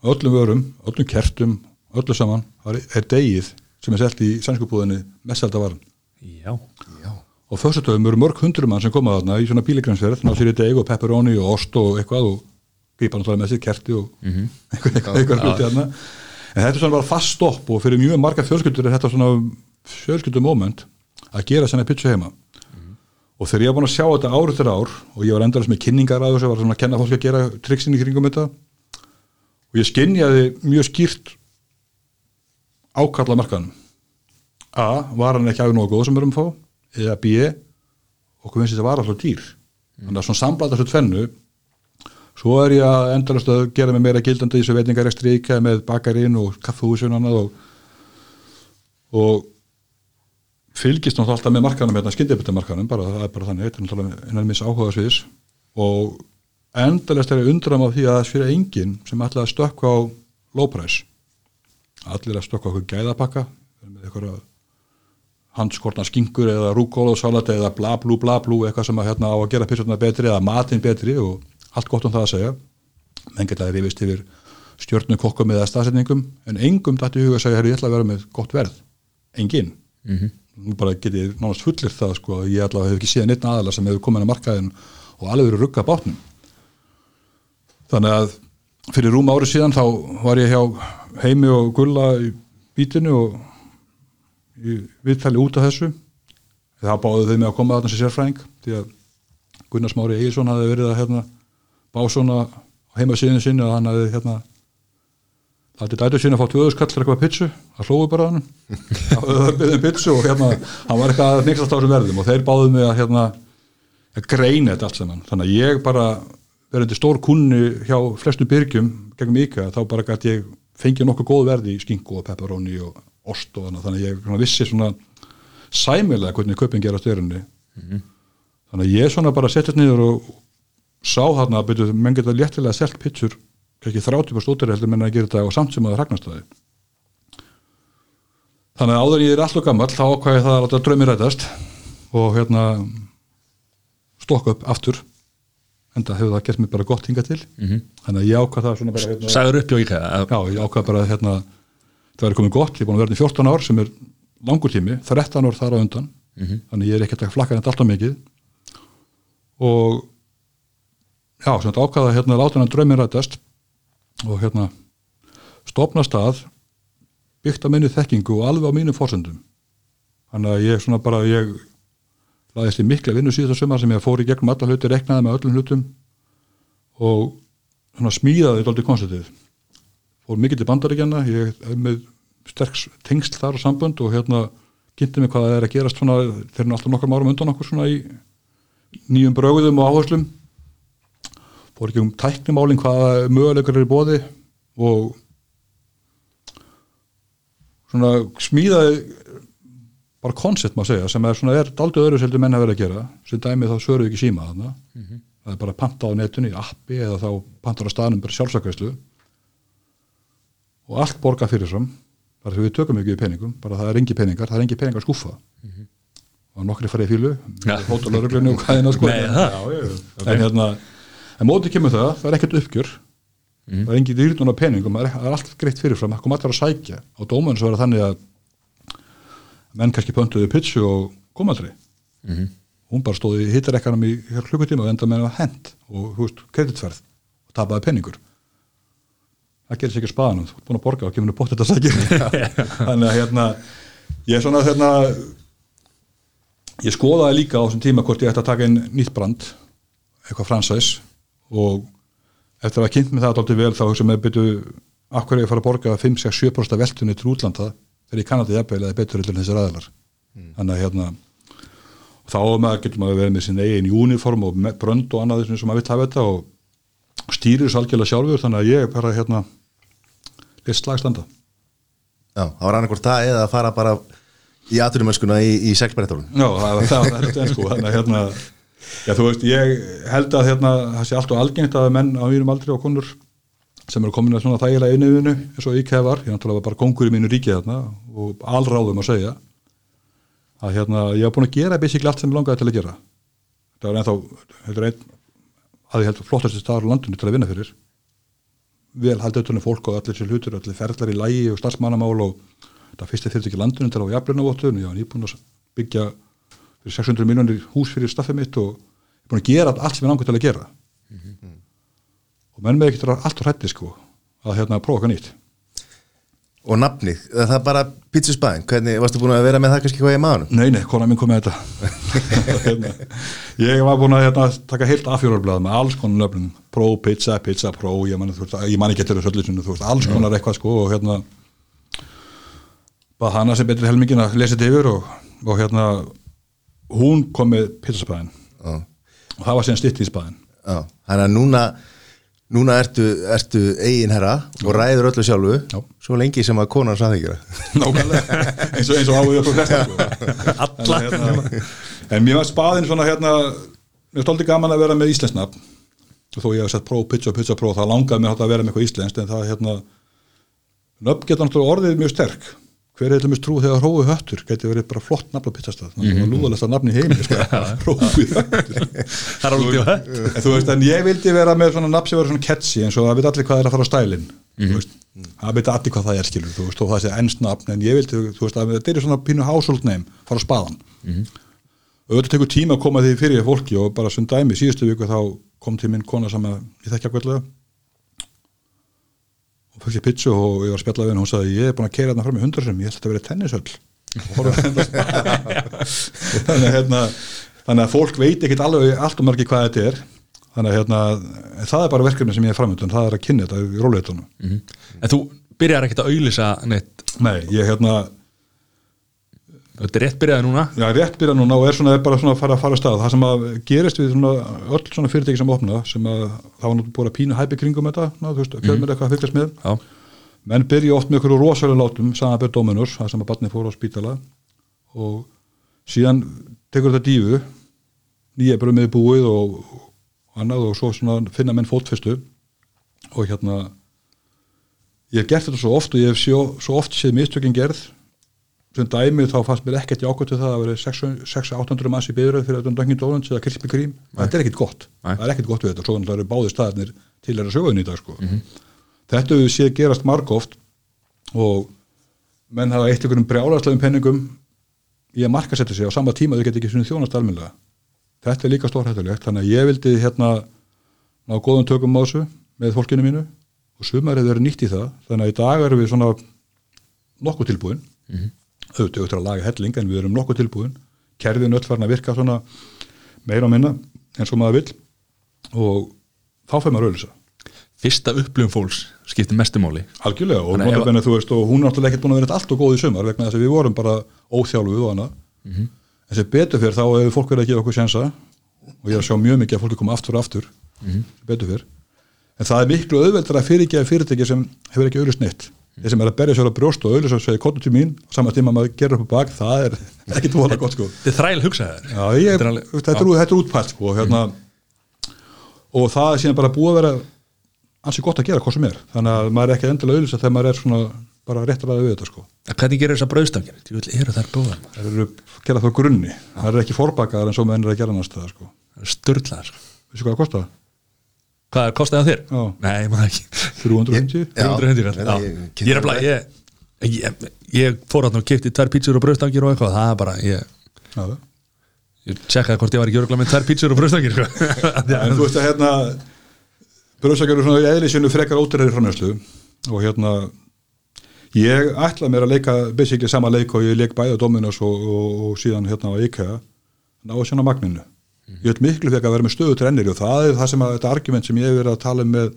[SPEAKER 3] Öllum vörum, öllum kertum öllu saman, það er- degið sem er selt í sænskupúðinni mest selda varan.
[SPEAKER 1] Já,
[SPEAKER 3] og fyrstutöfum eru mörg hundru mann sem koma þarna í svona bíligrænsverð, ná sér í deg og pepperoni og ost og eitthvað og grípa náttúrulega með sér kerti og eitthvað, eitthvað, eitthvað hluti þarna. En þetta er svona bara fast stopp og fyrir mjög marga fjölskyldur er þetta svona fjölskyldur moment að gera svona pizza heima. Og þegar ég var búin að sjá þetta ár eftir ár og ég var endalast með kynningar að þessu var svona að kenna fólk að gera triksin í kringum þetta og ég skinjaði mjög skýrt ákalla markaðanum A, var hann ekki alveg nógu góð sem við erum að fá? Eða B, okkur finnst þetta var alltaf dýr. Þannig að svona samblæta svo tvennu. Svo er ég að endalast að gera mig meira gildandi í þessu veitingarekstri íkja með bakarinn og annað og, og fylgist náttúrulega alltaf með markanum hérna skyndibitamarkanum, bara það er bara þannig þetta er náttúrulega innan minns áhuga sviðis og endalast er ég undram af því að það fyrir enginn sem ætlaði að stökka á price. Allir að stökka okkur gæðapakka með eitthvað handskortna skingur eða rúkólasalat eða bla blú bla blú eitthvað sem að hérna á að gera pissutna betri eða matinn betri og allt gott um það að segja. Menn geta rifist yfir stjórnu kokkum eða staðsetningum en engum dættu huga segja herri ég ætla að vera með gott verð. Engin mm -hmm. Bara getið nánast fullir það sko að ég allavega hef ekki séð neitt aðala sem hefur komin að markaðin og alveg verið rugga bátnum. Þannig að fyrir rúm árið síðan þá var ég hjá heimi og gulla í bítinu og viðtali út af þessu. Það báðu þau með að koma að þessi sérfræðing því að Gunnar Smári Egilson hafi verið að hérna, bá svona heimasíðinu sinni og hann hafi hérna Það er dætið sín að fá tvöðuskall fyrir eitthvað pitsu, það hlóðu bara hann það byrðið pitsu og hérna hann var eitthvað að nýkstast á þessum verðum og þeir báðu mig að hérna að greina þetta allt saman, þannig að ég bara verðandi stór kunni hjá flestum byrgjum gegn Íka, þá bara gæti ég fengið nokkuð góð verði í skingu og pepperoni og ost og þannig, þannig að ég svona, vissi svona sæmilega hvernig köping gerast verðinni mm -hmm. þannig að ég svona bara settist niður og sá þarna að byrju, menn geta léttilega selt pitsur ekki 30% útir heldur menn að gera þetta og samt sem að það ragnast það þannig að áður ég er alltaf gammal þá ákvæði það að láta draumi rætast og hérna stokka upp aftur enda hefur það gert mér bara gott hinga til. Mm -hmm. þannig að ég ákvæði það svona bara hérna,
[SPEAKER 1] Sæður upp hjá íkæða
[SPEAKER 3] Já, ég ákvæði bara hérna það er komið gott, ég er búin að verða í 14 ár sem er langur tími, 13 ár þar á undan. Mm -hmm. þannig ég er ekkert að flakka þetta alltaf mikið. Og já, þetta ákvæði hérna láta hann draumi rætast og hérna stopna stað byggt á minni þekkingu og alveg á mínum fórsöndum þannig að ég svona bara ég laðist í mikla vinnu síðan sumar sem ég fór í gegnum alla hluti, reknaði með öllum hlutum og svona smíðaði þetta aldrei konceptið. Fór mikið til bandaríkjana ég hef með sterks tengsl þar og sambund og hérna kynnti mig hvað það er að gerast svona þegar alltaf nokkrum árum undan okkur svona í nýjum bröguðum og áherslum fór ekki um tæknumálinn hvaða möguleikar eru bóði og svona smíðaði bara koncept maður segja sem er svona er aldrei öðru seldu menn að vera að gera. Sem dæmi þá söru ekki síma þarna. Mm -hmm. það er bara panta á netunni, appi eða þá pantar á staðnum bara sjálfsakvæslu og allt borga fyrir fram bara því við tökum ekki í peningum bara það er engi peningar, það er engi peningar skuffa mm -hmm. og nokkri farið fílu hóttalörglunni og hvaðina sko.
[SPEAKER 1] Nei,
[SPEAKER 3] en hérna en mótið kemur það, það er ekkert uppgjör. Mm. það er engin dýrnuna peningum það er, allt greitt fyrirfram, það kom allir að sækja. Á dómun svo er það þannig að menn kannski pöntuði pitchu og kom aldrei. Mm. hún bara stóði í hittarekkanum í klukkutíma og enda með hend og veist, kreditverð og tapaði peningur. Það gerir sér ekki spaðan þú er búin að borga og kemur bótt þetta að sækja. Þannig að hérna ég er svona hérna ég skoðaði líka á þessum tíma hvort ég ætti að taka inn nýtt brand eitthvað fransæs og eftir að kynnt með það alltaf vel þá sem er byrju akkur er að fara að borga 5-6-7% veltunni til útlanda þegar í Kanada jafnvel eða betur til þessar aðlar mm. þannig að hérna þá maður getur maður verið með sin eigin uniform og brönd og annað sem maður vill hafa þetta og stýrir þessu algjörlega sjálfur þannig að ég er bara hérna list slagstanda
[SPEAKER 2] Já, það var annarkort það eða að fara bara í aturumönskuna í, í seglbrettunum
[SPEAKER 3] Já, það, það, það er þetta eins og þannig að hérna Já, þú veist, ég held að hérna, það sé allt og algengt að menn á mínum aldri og konur sem eru komin að svona þægilega innöfunu eins og IKEA var, ég náttúrulega var bara kongur í mínu ríki þarna og allráðum að segja að hérna, ég hef búin að gera basically allt sem ég langaði til að gera. Það var ennþá, er einn að ég held flottast staðar á landinu til að vinna fyrir. Vel haldið auðvitað fólk og allir sér hlutur, allir ferðlar í lægi og starfsmannamál og það fyrst þurfti ekki fyrir 600 miljónir hús fyrir staffið mitt og ég er búin að gera allt sem ég langar til að gera. Mm -hmm. og menn með til að allt hrætti sko að hérna prófa eitthvað nýtt.
[SPEAKER 2] Og nafnið, það er bara pítsusbæðin, hvernig, varstu búin að vera með það kannski hvað ég maður?
[SPEAKER 3] Nei, nei, konar minn kom með þetta. Hérna, Ég var búin að hérna, taka heilt afjórarblad með alls konar nöfnum. Pro, pizza, pizza, pro ég man, veist, ég man ekki eftir þessu öllu alls konar eitthvað sko og hérna bara hana sem betur helmingin að lesa þetta yfir og, og hérna hún kom með pizzaspæðin. Og það var síðan stitt í spæðin.
[SPEAKER 2] Þannig að núna núna ertu, ertu eigin herra og ræður öllu sjálfu. Já. svo lengi sem að konan
[SPEAKER 3] Nákvæmlega, eins og, eins og áður upp á flesta Alla hérna, En mér var spæðin svona hérna mér stóldi gaman að vera með íslensnafn og þó ég hef sett próf, pizza, pizza próf það langaði mér að vera með eitthvað íslenskt en það hérna nöfn geta náttúrulega orðið mjög sterk hver er þetta trú þegar Rói Höttur geti verið bara flott nafn á pittastað þannig að lúðalesta nafn í heimi sko. Rói Höttur.
[SPEAKER 1] Það
[SPEAKER 3] þú veist, en ég vildi vera með svona nafn sem verið svona catchy eins og það veit allir hvað er að fara á stælinn veist, það veit allir hvað það er skilur þú veist, og það sé ennst nafn, en ég vildi þú veist, að þetta er svona pínu household name fara á spaðan auðvitað tekur tíma að koma því fyrir fólki og bara sem dæmi síðustu viku þá kom til minn kona sem ég þekkja ég pizzu og ég var að spjalla við henni og hún sagði ég er búin að keira hérna fram í hundra sem ég held að verið tennishöll þannig, að, hérna, þannig að fólk veit ekkit alveg allt og margi hvað þetta er. Þannig að hérna, það er bara verkefni sem ég er framöndan það er að kynna þetta í róleitunum
[SPEAKER 1] en þú byrjar ekkert að auðlýsa neitt?
[SPEAKER 3] Nei, ég hérna
[SPEAKER 1] þetta er rétt byrjaði núna.
[SPEAKER 3] Já, rétt byrja núna og er svona er bara svona að fara að fara að stað. Það sem að gerist við svona öll svona fyrirtæki sem opna sem að það var náttúrulega búin að pínu hæpi kringum þetta, ná, þú veist, fjölmið eitthvað að fylgjast með.
[SPEAKER 1] já,
[SPEAKER 3] Menn byrja oft með einhverju rosalega látum, samanbyrð Dominus, það sem að barni fór á spítala. Og síðan tekur þetta dífu, nýja bara með búið og, og annað og svo svona finna menn fótfestu og hérna ég hef gert þetta svo oft og ég hef sjó, svo oft séð mistökin gerð sem dæmi þá fannst mér ekkert jákvæmt það að vera 600-800 manns í byrjuð fyrir þetta Dunkin Donuts eða Krispy Kreme. Þetta er ekkert gott,
[SPEAKER 1] Nei.
[SPEAKER 3] það er ekkert gott við þetta svo þannig að það eru báði staðarnir til þeirra sögun í dag sko. þetta hefur séð gerast margóft og menn hafa eitt ykkur um brjálarslegum penningum í að markasetja sig á sama tíma þau geta ekki svona þjónast almennilega. Þetta er líka stórhættulegt þannig að ég vildi hérna ná góðum tökum á þessu með fólkinu mínu og sumar hefur verið nýtt í það þannig að í dag erum við svona nokkuð tilbúin auðvitað auðvitað að laga helling en við erum nokkuð tilbúin. Kerfin öll farin að virka svona meira og minna eins og maður vill og þá fyrir maður auðvitað
[SPEAKER 1] fyrsta upplifum fólks skiptir mestumáli
[SPEAKER 3] algjörlega og,
[SPEAKER 1] Þannig ef-
[SPEAKER 3] veist, og hún er náttúrulega ekkert búin að vera allt og góð í sumar vegna þess að við vorum bara óþjálfuð og annað. En sem betur fyrr þá hefur fólk verið að gefa okkur sjensa og ég er að sjá mjög mikið að fólki koma aftur og aftur. Sem betur fyrr en það er miklu auðveldar að fyrirgefa fyrirtæki sem hefur ekki auðlust neitt þeir sem er að berja sér á brjóst og auðlust og segja kottu til mín. Og saman tíma að maður gerur upp á bak það er ekki tóla gott sko.
[SPEAKER 1] Þetta er þræl hugsaðar Þetta er
[SPEAKER 3] er, er útpælt sko, hérna, og það er síðan bara búið að vera ansi gott að gera hvað sem er. Þannig að maður er ekki endilega auðvitað þegar maður er svona bara rétt að ræða við þetta sko.
[SPEAKER 1] Hvernig gerir þessar brauðstangir? Ég vil, eru þær góðar?
[SPEAKER 3] Það eru að gera það á grunni. Það eru ekki forbakaðar en svo menn er að gera hvað
[SPEAKER 1] er kostaði á þér?
[SPEAKER 3] Já.
[SPEAKER 1] nei, maður ekki
[SPEAKER 3] 350?
[SPEAKER 2] Já,
[SPEAKER 1] 300 kall,
[SPEAKER 2] ég-
[SPEAKER 1] já.
[SPEAKER 2] ég-
[SPEAKER 1] ég er að blæ ég, ég, ég fór átt og kipti tvær pítsur og brauðstangir og eitthvað það er bara, ég,
[SPEAKER 3] Já,
[SPEAKER 1] ég tjekkaði hvort ég var ekki örgulega með tvær pítsur og brauðstangir sko.
[SPEAKER 3] en þú veist að hérna bröðsakar eru svona í eðli sinu frekar ótreyri framjöslu og hérna ég ætla mér að leika basically sama leik og ég leik bæði á Dominos og, og, og síðan hérna á IKEA ná að sjöna magninu ég vil miklu fekk að vera með stöðu trennir og það er það sem að þetta argument sem ég hef verið að tala um með,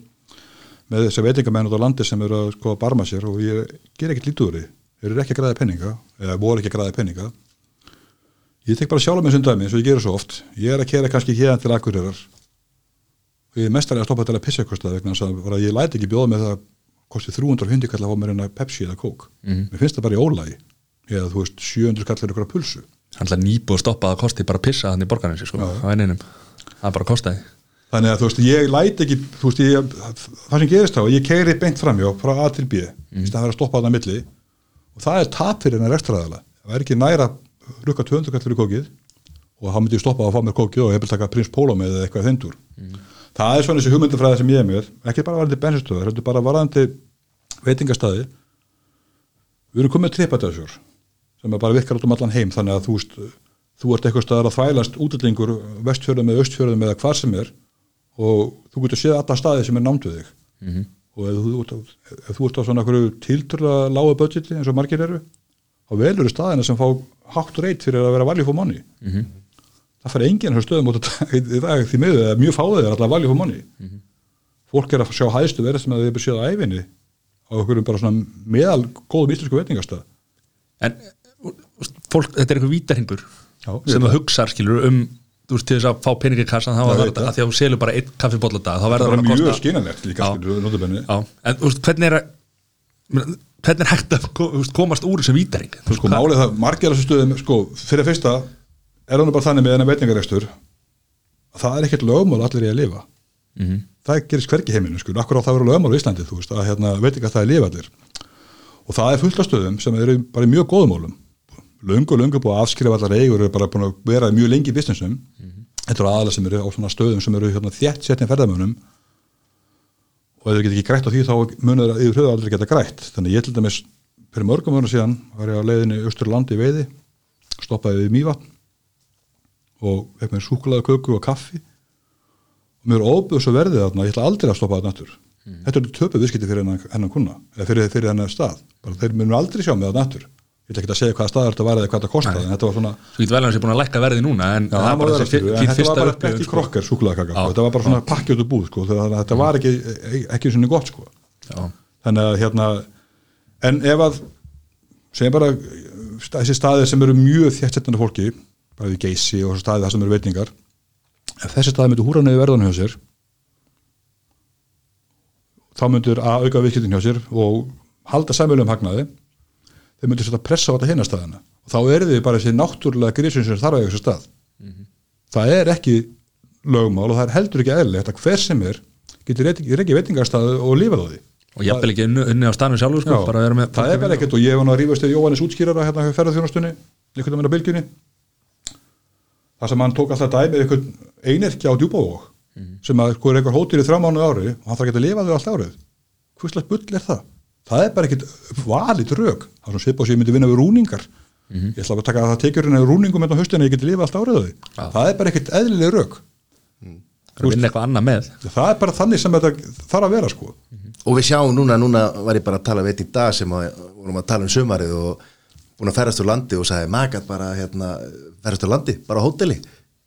[SPEAKER 3] með þessi veitingamenn út á landi sem eru að sko að barma sér og ég ger ekkert því. Þeir eru ekki að græða penninga eða voru ekki að græða penninga ég tek bara sjálf með sundæmi eins og ég gerir svo oft. Ég er að kera kannski hérna til Akureyrar. Og ég er mestar að stoppa til að pissa eitthvað vegna þess að ég læti ekki bjóða með það kosti 350 kall að fá mér hérna Pepsi eða Coke. Mér finnst það bara í ólægi eða þú veist 700 kall er ykkur að pulsu
[SPEAKER 1] hann ætla nýbúið að stoppa að kosti bara að pissa þannig í borgarnir sko, á eininum það bara kostaði.
[SPEAKER 3] Þannig að þú veist ég læti ekki veist ég, það sem gerist þá ég keiri beint framjá frá A til B mm. í stað að að stoppa það að milli og það er tap fyrir hennar ekstraðala það er ekki næra rukka 200 kall fyrir kókið og þá myndi ég stoppa að fá mér kókið og vil taka prins Pólo með eða eitthvað þendur það er svona þessi hugmyndafræði sem ég er með ekki bara varandi bensinstöður, þetta er bara varandi veitingastæði við erum komið tripadöðsjör sem er bara virkar út um allan heim þannig að þú veist þú ert eitthvað staðar að þvælast útlendingur vestfjörðum eða austfjörðum eða hvað sem er og þú getur séð alla staði sem er námt við þig. -hmm. og ef þú, ef þú ert á svona tilturða lága budgeti eins og margir eru þá velur staðina sem fá hátt reyt fyrir að vera value for money. -hmm. það fyrir enginn stöðum út í dag því miður eða mjög fáðið er alltaf value for money. Fólk er að sjá hæðstu verið sem að þið er séð á æfinni á einhverjum bara svona meðal góðum íslensku veitingastað.
[SPEAKER 1] En fólk, þetta er eitthvað vítarhingur sem það. hugsar skilur um þú veist til þess að fá peningakassan þá
[SPEAKER 3] Já,
[SPEAKER 1] var
[SPEAKER 3] ég veit
[SPEAKER 1] þetta að því að þú selur bara einn kaffibólla á dag þá verður
[SPEAKER 3] er
[SPEAKER 1] það að
[SPEAKER 3] mjög
[SPEAKER 1] kosta
[SPEAKER 3] líka skilur, notabenni.
[SPEAKER 1] Já, en úst, hvernig er að hvernig er hægt að komast úr þessum vítarhing Þú veist,
[SPEAKER 3] sko málið það, margir þessu stöðum sko, fyrir fyrsta er hann bara þannig með þennan veitingarekstur að það er ekkert lögmál að allir í að lifa.
[SPEAKER 1] Mhm.
[SPEAKER 3] það gerist hvergi í heiminu sko, akkur á það verður lögmál á Íslandi þú veist, að hérna, veitinga það er lifa allir. Og það er fullt af stöðum sem eru bara í mjög góðum málum löngu, löngu búið að afskrifa allar eigur eru bara búin að vera mjög lengi í businessum þetta eru aðalega sem eru á svona stöðum sem eru hérna, þétt setni ferðamönum og ef þau get ekki grætt á því þá munur það yfir höfu aldrei geta grætt. Þannig ég til dæmis fyrir mörgum mörgum síðan var ég á leiðinni Östurlandi í veiði stoppaði við Mývatn og fekk mér súkulaði köku og kaffi. Og mér óbúð svo verðið þarna, ég ætla aldrei að stoppa það nættur þetta eru töpu viðskipti fyrir hennan, hennan kuna eða fyrir, fyrir hennan stað, bara þeir munum aldrei sjá með það nættur, ég ætla ekki að segja hvaða staðar þetta var eða hvað þetta kostaði, en þetta var svona
[SPEAKER 1] Svo getur vel hann sé búin að lækka verði núna en
[SPEAKER 3] Já,
[SPEAKER 1] það
[SPEAKER 3] má
[SPEAKER 1] bara þessi fín
[SPEAKER 3] þetta var
[SPEAKER 1] fyrsta
[SPEAKER 3] bara
[SPEAKER 1] upplifun,
[SPEAKER 3] Betty
[SPEAKER 1] sko.
[SPEAKER 3] Crocker súkulæðakaka
[SPEAKER 1] Já.
[SPEAKER 3] sko. þetta var bara svona pakki út úr búð sko. að þetta var ekki, ekki svona gott sko.
[SPEAKER 1] Já.
[SPEAKER 3] þannig að hérna en ef að segjum bara þessi staðir sem eru mjög þjættsetnandi fólki bara við geysi og staðir það sem eru veitingar ef þessi staðir myndu húra nefnir verðan hjá sér þá myndur að auka viðskiptin hjá sér og halda samfélum hagnaði þeir myndur setja pressa á þetta hinna staðina. Og þá eru þið bara þessi náttúrulega grísin sem þarf að eiga sér stað. Það er ekki lögmál og það er heldur ekki eðlilegt að hver sem er getur reykja veitingarstaðu og lífað á því.
[SPEAKER 1] Og jafnvel ekki unni, á stannu sjálfur sko,
[SPEAKER 3] Já,
[SPEAKER 1] með
[SPEAKER 3] það er bara ekkert og ég var nú að rífast við Jóhannes útskýrara hérna hjá ferðarþjónastunni einhvern veginn á bylgjunni. Þar sem hann tók alltaf dæmi einhvern einerkja á djúbavók sem að sko er einhver hóttir í þrjá mánu ári og hann þarf að lifa þau allt árið. Hvurslags bull er það? Það er bara ekkert valið rög það er svona svip og sem ég myndi vinna við rúningar. Ég ætla að taka að það tekjur henni rúningum með höstinni ég geti lifa allt árið á því.
[SPEAKER 1] Já.
[SPEAKER 3] það er bara ekkert eðlileg rög
[SPEAKER 1] annað með.
[SPEAKER 3] Það er bara þannig sem þetta þarf að vera sko.
[SPEAKER 2] Og við sjáum núna, núna var ég bara að tala við einn í dag sem að, vorum að tala um sumarið og búin að ferðast úr landi og sagði magat bara hérna, ferðast úr landi, bara á hóteli.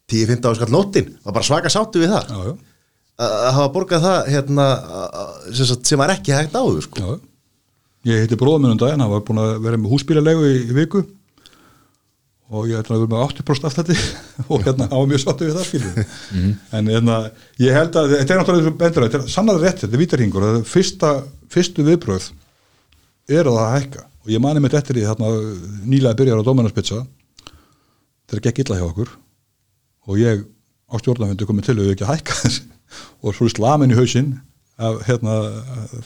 [SPEAKER 2] 10-15 áskall nóttin, var bara svaka sáttu við það.
[SPEAKER 3] Já, já.
[SPEAKER 2] að að hafa borgað það hérna, sem, sagt, sem er ekki hægt áður sko.
[SPEAKER 3] Já, ég heiti bróðum minn um daginn, hann var búin að vera með húsbílalegu í, í viku. Og ég ætla að vera með 80% af þetta og hérna á mjög sáttu við það skilju en hérna, ég held að þetta er náttúrulega bendur, þetta er sannlega rétt, þetta er vítarhingur það er fyrsta, fyrstu viðbröð er að það hækka. Og ég mani mitt eftir því þarna nýlega byrjar á Dóminarspitsa þetta er gekk illa hjá okkur. Og ég á stjórnafundi komið til að við ekki hækka þess og svo slamin í hausinn af hérna,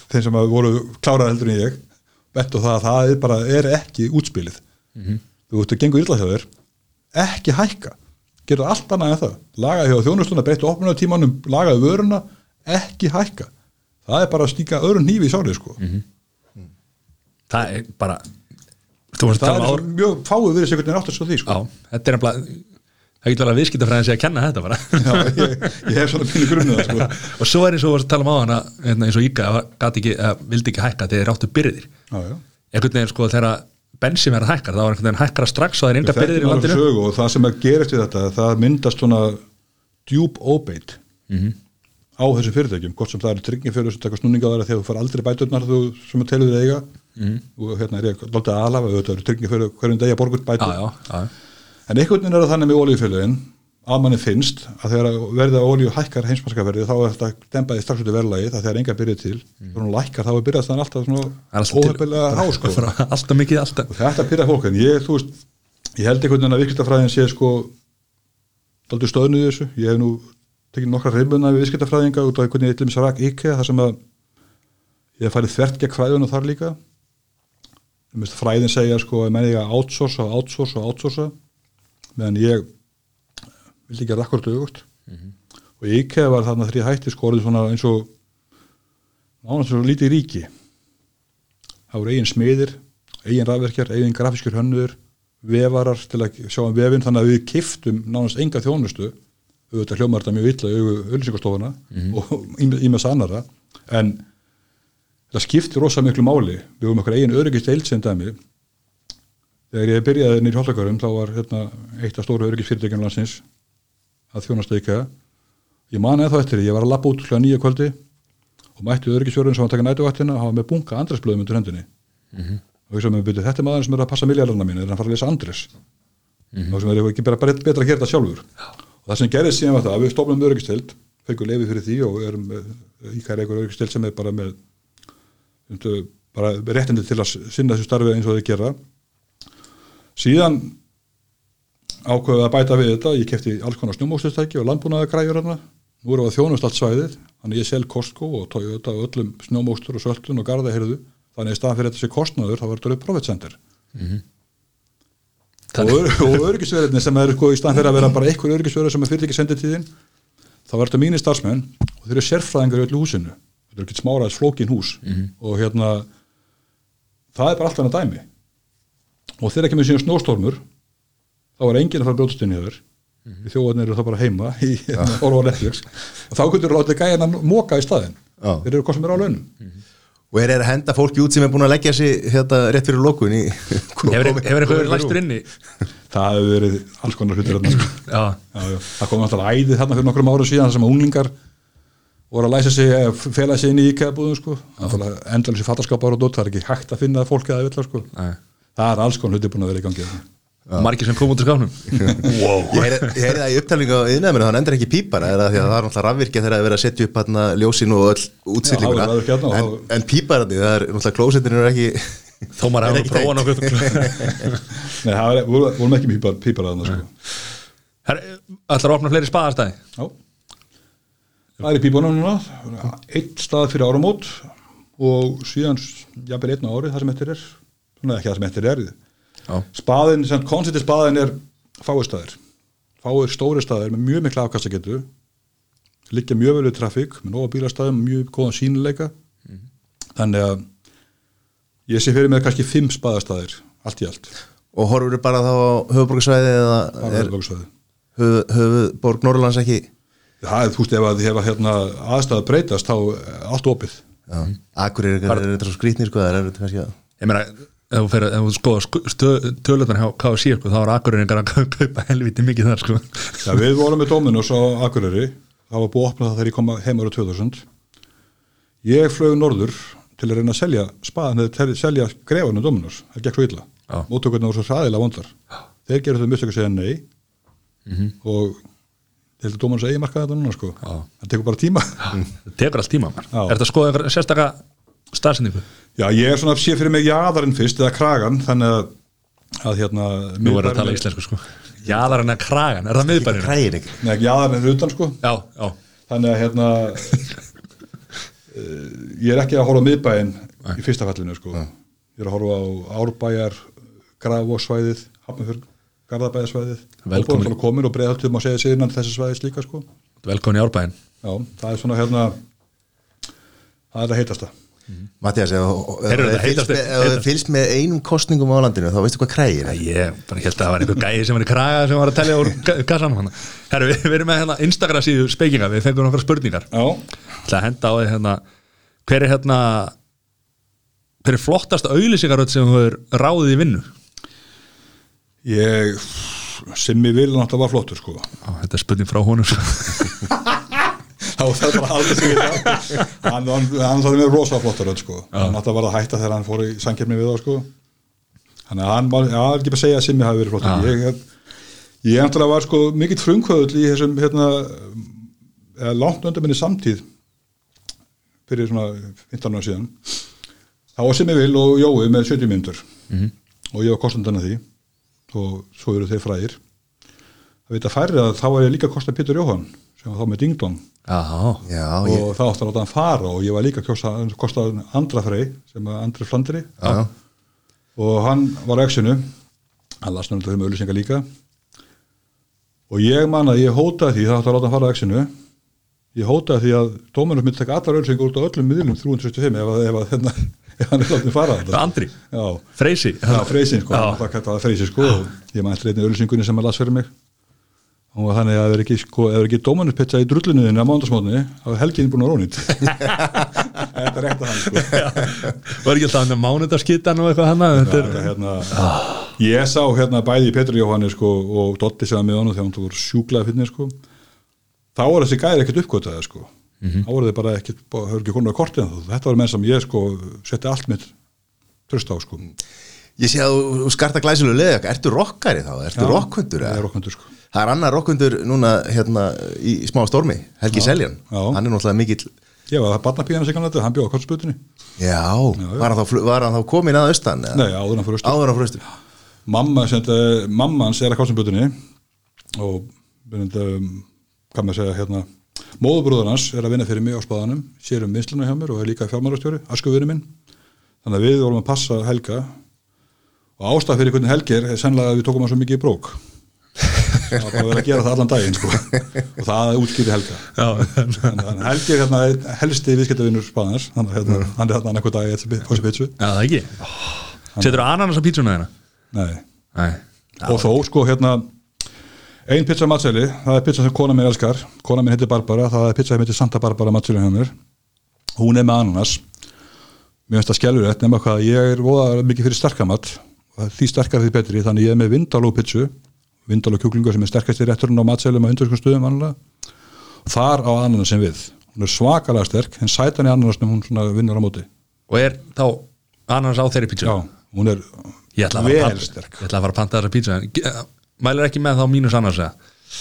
[SPEAKER 3] þeim sem að voru klárar heldur en ég bent og það að það er bara er ekki útspilið. Þú veist að gengur illa hjá þér ekki hækka, gerðu allt annað en það. Lagaði hjá þjónustuna, breyttu opnuna tímanum lagaði vöruna, ekki hækka. Það er bara að stíka öðrun hnífi í sárið sko.
[SPEAKER 1] það er bara
[SPEAKER 3] það er
[SPEAKER 1] um
[SPEAKER 3] mjög fáið verið sér hvernig átt að svo því sko.
[SPEAKER 1] Já, þetta er nefnilega það getur vel að viðskiptafræðin sé að kenna þetta bara
[SPEAKER 3] Já, ég, ég hef svona pínu grunni það sko.
[SPEAKER 1] og svo er eins og þú að tala um á hana eins og Íka, gati ekki, að, vildi ekki hækka þegar þeir áttu byrðir
[SPEAKER 3] já, já.
[SPEAKER 1] einhvern veginn sko þegar bensin verða hækkar þá var einhvern veginn hækkara strax og það er enga byrðir í
[SPEAKER 3] Þekkjum alveg
[SPEAKER 1] landinu
[SPEAKER 3] sögu og það sem að gerist við þetta það myndast svona djúb óbeit
[SPEAKER 1] Mhm.
[SPEAKER 3] á þessu fyrirtækjum hvort sem það eru tryggingafjörður sem taka snúninga á þeirra þegar þú far aldrei bæturnar þú sem að telur þig eiga
[SPEAKER 1] Mhm.
[SPEAKER 3] og hérna er ég að alafa þetta eru tryggingafjörður hverjum degi að borga út bætur
[SPEAKER 1] já, já, já,
[SPEAKER 3] en einhvern veginn er það þannig með olíufélögin að manni finnst að þegar verða olíu hækkar heimsmarskaverði þá er þetta dempaði strax út í verðlagi það þegar enga byrjuð til.
[SPEAKER 1] Mhm.
[SPEAKER 3] þegar hún lækkar þá er byrjað þannig alltaf svona
[SPEAKER 1] Það er alltaf mikið alltaf.
[SPEAKER 3] Og þetta pyrra fólk en ég, þú veist, ég held einhvern veginn að viðskiptafræðin sé sko daldur stöðnuð þessu. Ég hef nú tekið nokkra reymuna við viðskiptafræðinga út af hvernig ég eitthvað rak Að ég segja sko að menn ég að outsourca og meðan ég vildi ekki IKEA var þarna ég hætti sko orðið svona eins og nánast svo lítið ríki. Það voru eigin smiðir eigin rafverkjar, eigin grafískur hönnuður vefarar til að sjá um vefin þannig að við kiftum nánast enga þjónustu. Auðvitað hljómar þetta mjög illa auðu öllinsingastofuna og ímess annara en það skiptir rosa miklu máli. Við höfum okkur eigin öryggist eild sem dæmi þegar ég byrjaði nýri hóltakarum þá var hérna, eitt af stóru öryggisfyrirtækjum landsins að þjónast eika ég man eða þá eftir því, ég var að lappa út hljóða nýja kvöldi og mætti öryggisfjörðin sem var að taka nætuvættina og hafa með bunga andresblöðum undir hendinni. Og ég sagði mér, byrju, þetta er maður sem er að passa miljardarna mín, er hann að fara að lesa Andres og sem er ekki bara betra að gera þetta sjálfur? Og það sem gerðist síðan var það að við stofnum öryggistild, fengum lefi fyrir því og erum íkæri einhver öryggistild sem er bara með bara réttindi til að sinna þessu starfi eins og þau gera síðan ákveðið að bæta við þetta, ég kefti alls konar snjómókstustæki og landbúnaða græjur hérna. Nú erum við að þjónust allt svæðið. Þannig ég sel Costco og Toyota og öllum snjómókstur og söltun og garðahyrðu. Þannig að í staðan fyrir þetta sé kostnaður þá var þetta alveg profit center.
[SPEAKER 1] Þannig-
[SPEAKER 3] og, ör- og örgisverðinni sem er sko í staðan fyrir að vera bara einhver örgisverður sem er fyrir ekki sendið tíðin þá var þetta mínir starfsmenn og þeir eru sérfræðingar í öllu húsinu. Þetta er ekki smáraðis flókin hús. Og hérna það er bara allt annað dæmi og þegar með síðan snóstormur þá var enginn að fara í þér mm þjóðarnir eru þá bara heima í hérna, orða á Netflix. Og þá getur þú látið gæjan að móka í staðinn.
[SPEAKER 2] Já.
[SPEAKER 3] þeir eru hvað sem er á launum.
[SPEAKER 2] Og er er að henda fólki út sem er búin að leggja sig hérna, rétt fyrir lókun í
[SPEAKER 1] Hefur eitthvað verið læstur inni?
[SPEAKER 3] það hefur verið alls konar hlutir þarna, sko.
[SPEAKER 1] Já,
[SPEAKER 3] Já, já. Það kom alltaf æðið þarna fyrir nokkrum árum síðan þar sem að unglingar voru að læsa sig, eh, fela sig inn í íkæðabúðum sko. endalins í fattaskapar og dótt, það er ekki hægt að finna fólk eða vilja sko. Það er alls konar hluti búin að vera í gangi þarna.
[SPEAKER 1] margir sem kom út úr skáfnum
[SPEAKER 2] Ég heyri ég heyri það í upptalningu á yðnaðminu þannig endur ekki að það er náttúrulega rafvirkja þegar það er verið að setja upp hérna ljósin og öll útsýllinguna en, en píparandi, það er náttúrulega klósetin er ekki
[SPEAKER 1] Þó maður hefur prófað nokkuð.
[SPEAKER 3] Nei, það er, voru, vorum ekki pípar, pípar að það sko.
[SPEAKER 1] Herra, Ætlar að opna fleiri spaðarstæði
[SPEAKER 3] Já. Það er í pípunum núna einn stað fyrir áramót og síðan jafnvel einn á ári það sem eftir er svona ekki það sem eftir er
[SPEAKER 1] Já.
[SPEAKER 3] spaðin, sem koncepti spaðin er fáistæðir fáir stóri staðir með mjög mikla afkastagetu. Liggja mjög vel við trafík með nóga bílastæðum, mjög góðan sínileika þannig að ég sé fyrir mig kannski fimm spaðastæðir allt í allt.
[SPEAKER 2] Og horfur bara þá á höfuborgarsvæði eða
[SPEAKER 3] á
[SPEAKER 2] er
[SPEAKER 3] höfuðborgarsvæði.
[SPEAKER 2] höfu, höfuborg Norrlands ekki?
[SPEAKER 3] Það er þú veist ef að ef að, hérna, aðstæða breytast þá er allt opið.
[SPEAKER 2] Já, akkur er þetta svo skrýtnir sko, það er þetta kannski að
[SPEAKER 1] Ég meina, ef þú þú skoða tölutan hjá KFC sko, þá er akkurinn að kaupa helviti mikið þar sko.
[SPEAKER 3] Já, við vorum með Dominus á Akureyri. Það var búið að opna það þegar ég kom heim ára 2000 ég flög norður til að reyna að selja spaðan eða selja grefunum Dominus það gekk svo illa, móttökurna voru svo hraðilega vondar. Þeir gerðu þau mistök að segja nei. Og ég held að Dominus eigi markaði þetta núna sko. Það tekur bara tíma.
[SPEAKER 1] Það tekur allt tíma.
[SPEAKER 3] Já.
[SPEAKER 1] Er þetta að skoða staðsendingu?
[SPEAKER 3] Já, ég er svona að sé fyrir mig jaðarinn fyrst eða kragan, þannig að, að hérna
[SPEAKER 1] Nú er að tala íslensku sko. Jaðar en að kragan, er það
[SPEAKER 2] ekki
[SPEAKER 3] Nei, jaðarinn er utan sko.
[SPEAKER 1] Já, já,
[SPEAKER 3] þannig að hérna uh, ég er ekki að horfa á miðbæinn í fyrsta fallinu sko. Ég er að horfa á árbæjar grafosvæðið, hafnafjörg garðabæðasvæðið,
[SPEAKER 1] Velkomin.
[SPEAKER 3] og komin og breiðaltum að segja innan þessi svæðis líka sko.
[SPEAKER 1] Velkomin í árbæðin
[SPEAKER 3] já, það er svona hérna það er það heitasta
[SPEAKER 2] Mattias, ef þú fylgst með- einum kostningum á landinu þá veistu hvað krægir. Er
[SPEAKER 1] Ég bara held að það var einhver gæði sem var í kraga sem var að telja úr ga- kassanum hann Herru, við, við erum með hérna Instagram síðu spekinga við fengum nokkra spurningar.
[SPEAKER 3] Já,
[SPEAKER 1] Það að henda á því hérna hver er hérna hver er flottasta auðlýsingaröð sem þú er ráðið í vinnu?
[SPEAKER 3] ég Simmi vil náttúrulega var flottur sko.
[SPEAKER 1] Á, þetta er spurning frá honum
[SPEAKER 3] var það bara að halda sig við það. Hann, hann, hann það með rosa flottar öll sko hann átti að vera að hætta þegar hann fór í samkeppni við það sko. Þannig að hann var, já, það er ekki bara að segja að Simmi hafi verið flottar
[SPEAKER 1] Já.
[SPEAKER 3] ég, ég náttúrulega var sko mikill frumkvöðull í þessum hérna, eða langt undan minni samtíð fyrir svona 15 ára síðan. Þá var Simmi Vil og Jói með 70 myndur og ég var kostandan að því. Og svo eru þeir fræðir að færri að þá var ég líka að kosta Pétur Jóhann sem var þá með Ding Dong
[SPEAKER 1] Já,
[SPEAKER 2] Já,
[SPEAKER 3] og
[SPEAKER 2] ég,
[SPEAKER 3] þá átti að láta hann fara og ég var líka að kosta, kosta andra frey sem var andri flandri.
[SPEAKER 2] Já,
[SPEAKER 3] og hann var á exinu. Hann las náttúrulega um auðlýsingar líka. Og ég man að ég hótaði því það átti að láta hann fara á exinu. Ég hótaði því að dómarinn myndi taka allar auðlýsingar út á öllum miðlum 365 ef, að- ef, að, hérna, ef hann er látið fara
[SPEAKER 1] Það er Andri, Freysi.
[SPEAKER 3] Já, freysin sko, það kallaði freysin sko. Og ég maður eitthvað einnig öllusingunni sem að las fyrir mig og var þannig að ef er ekki, sko, ekki dómanuspizza í drullunuðinu á mándasmótni þá er helgin búin að rónit Þetta er rétt að hann sko.
[SPEAKER 1] Var ekki alltaf hann mánudarskittan og eitthvað hann Þetta er
[SPEAKER 3] hérna, Ég sá hérna bæði í Petri Jóhanni sko og Dotti sem var með honum þegar hann voru sjúklaði fyrir sko. Þá voru þessi gæri ekkert uppgötaði sko. Þá voru þeir bara ekkert, höfðu ekki konar á kortið þetta var menn sem ég sko setti allt mitt tröst á sko.
[SPEAKER 2] Ég sé að þú- skarta glæsilega leðak Ertu rockari þá? Ertu?
[SPEAKER 3] Það
[SPEAKER 2] eða?
[SPEAKER 3] er okkundur sko
[SPEAKER 2] Það er annar rockhundur núna hérna í smá stormi Helgi Seljan,
[SPEAKER 3] Já.
[SPEAKER 2] hann er náttúrulega mikill
[SPEAKER 3] var það barnapíðan sem kannski, hann bjóð á kortsputinni
[SPEAKER 2] Já, var, hann þá, var hann þá komin að austan?
[SPEAKER 3] Nei, áður hann
[SPEAKER 2] fröstu
[SPEAKER 3] Mamma, sem þetta, mamma hans er að kortsputinni og þetta, hvað maður segja hérna móðubrúður hans er að vinna fyrir mig á spáðanum sér um vinsluna hjá mér og er líka fjármárastjóri, askuvinu minn. Þannig að við vorum að passa Helga og ástæð fyrir hvernig Helgi er er sennilega að við tókum hann svo mikið í brók það var bara verið að gera það allan daginn sko. og það útskýri Helga. Þannig Helgi er hérna einn helsti viðskiptavinnur Spanars hérna, hann er hérna annað dag að fá sér pitsu
[SPEAKER 1] Já, það ekki. Setur ananas á pítsuna þeirna?
[SPEAKER 3] Nei.
[SPEAKER 1] Nei.
[SPEAKER 3] Og þó sko hérna ein pizza matseli, það er pizza sem kona mér elskar. Kona mér heitir Barbara, það er pizza sem heitir Santa Barbara matseli hjá mér hún er með ananas. Mér finnst það skjálfurett nema hvað ég er voða mikið fyrir sterkamatt því sterkar því betri. Þannig ég er með vindaló pizzu vindaló kjúklingur sem er sterkast í rétturinn á matselum á undarskum stöðum vanlega og þar á ananas sem við. Hún er svakalega sterk, en sætan í ananasnum hún vinnur á móti.
[SPEAKER 1] Og er þá ananas á þeirri pítsu?
[SPEAKER 3] já, hún er vel sterk.
[SPEAKER 1] Ég ætla að fara að panta þessa pítsu. Mælir ekki með þá mínus ananas eða?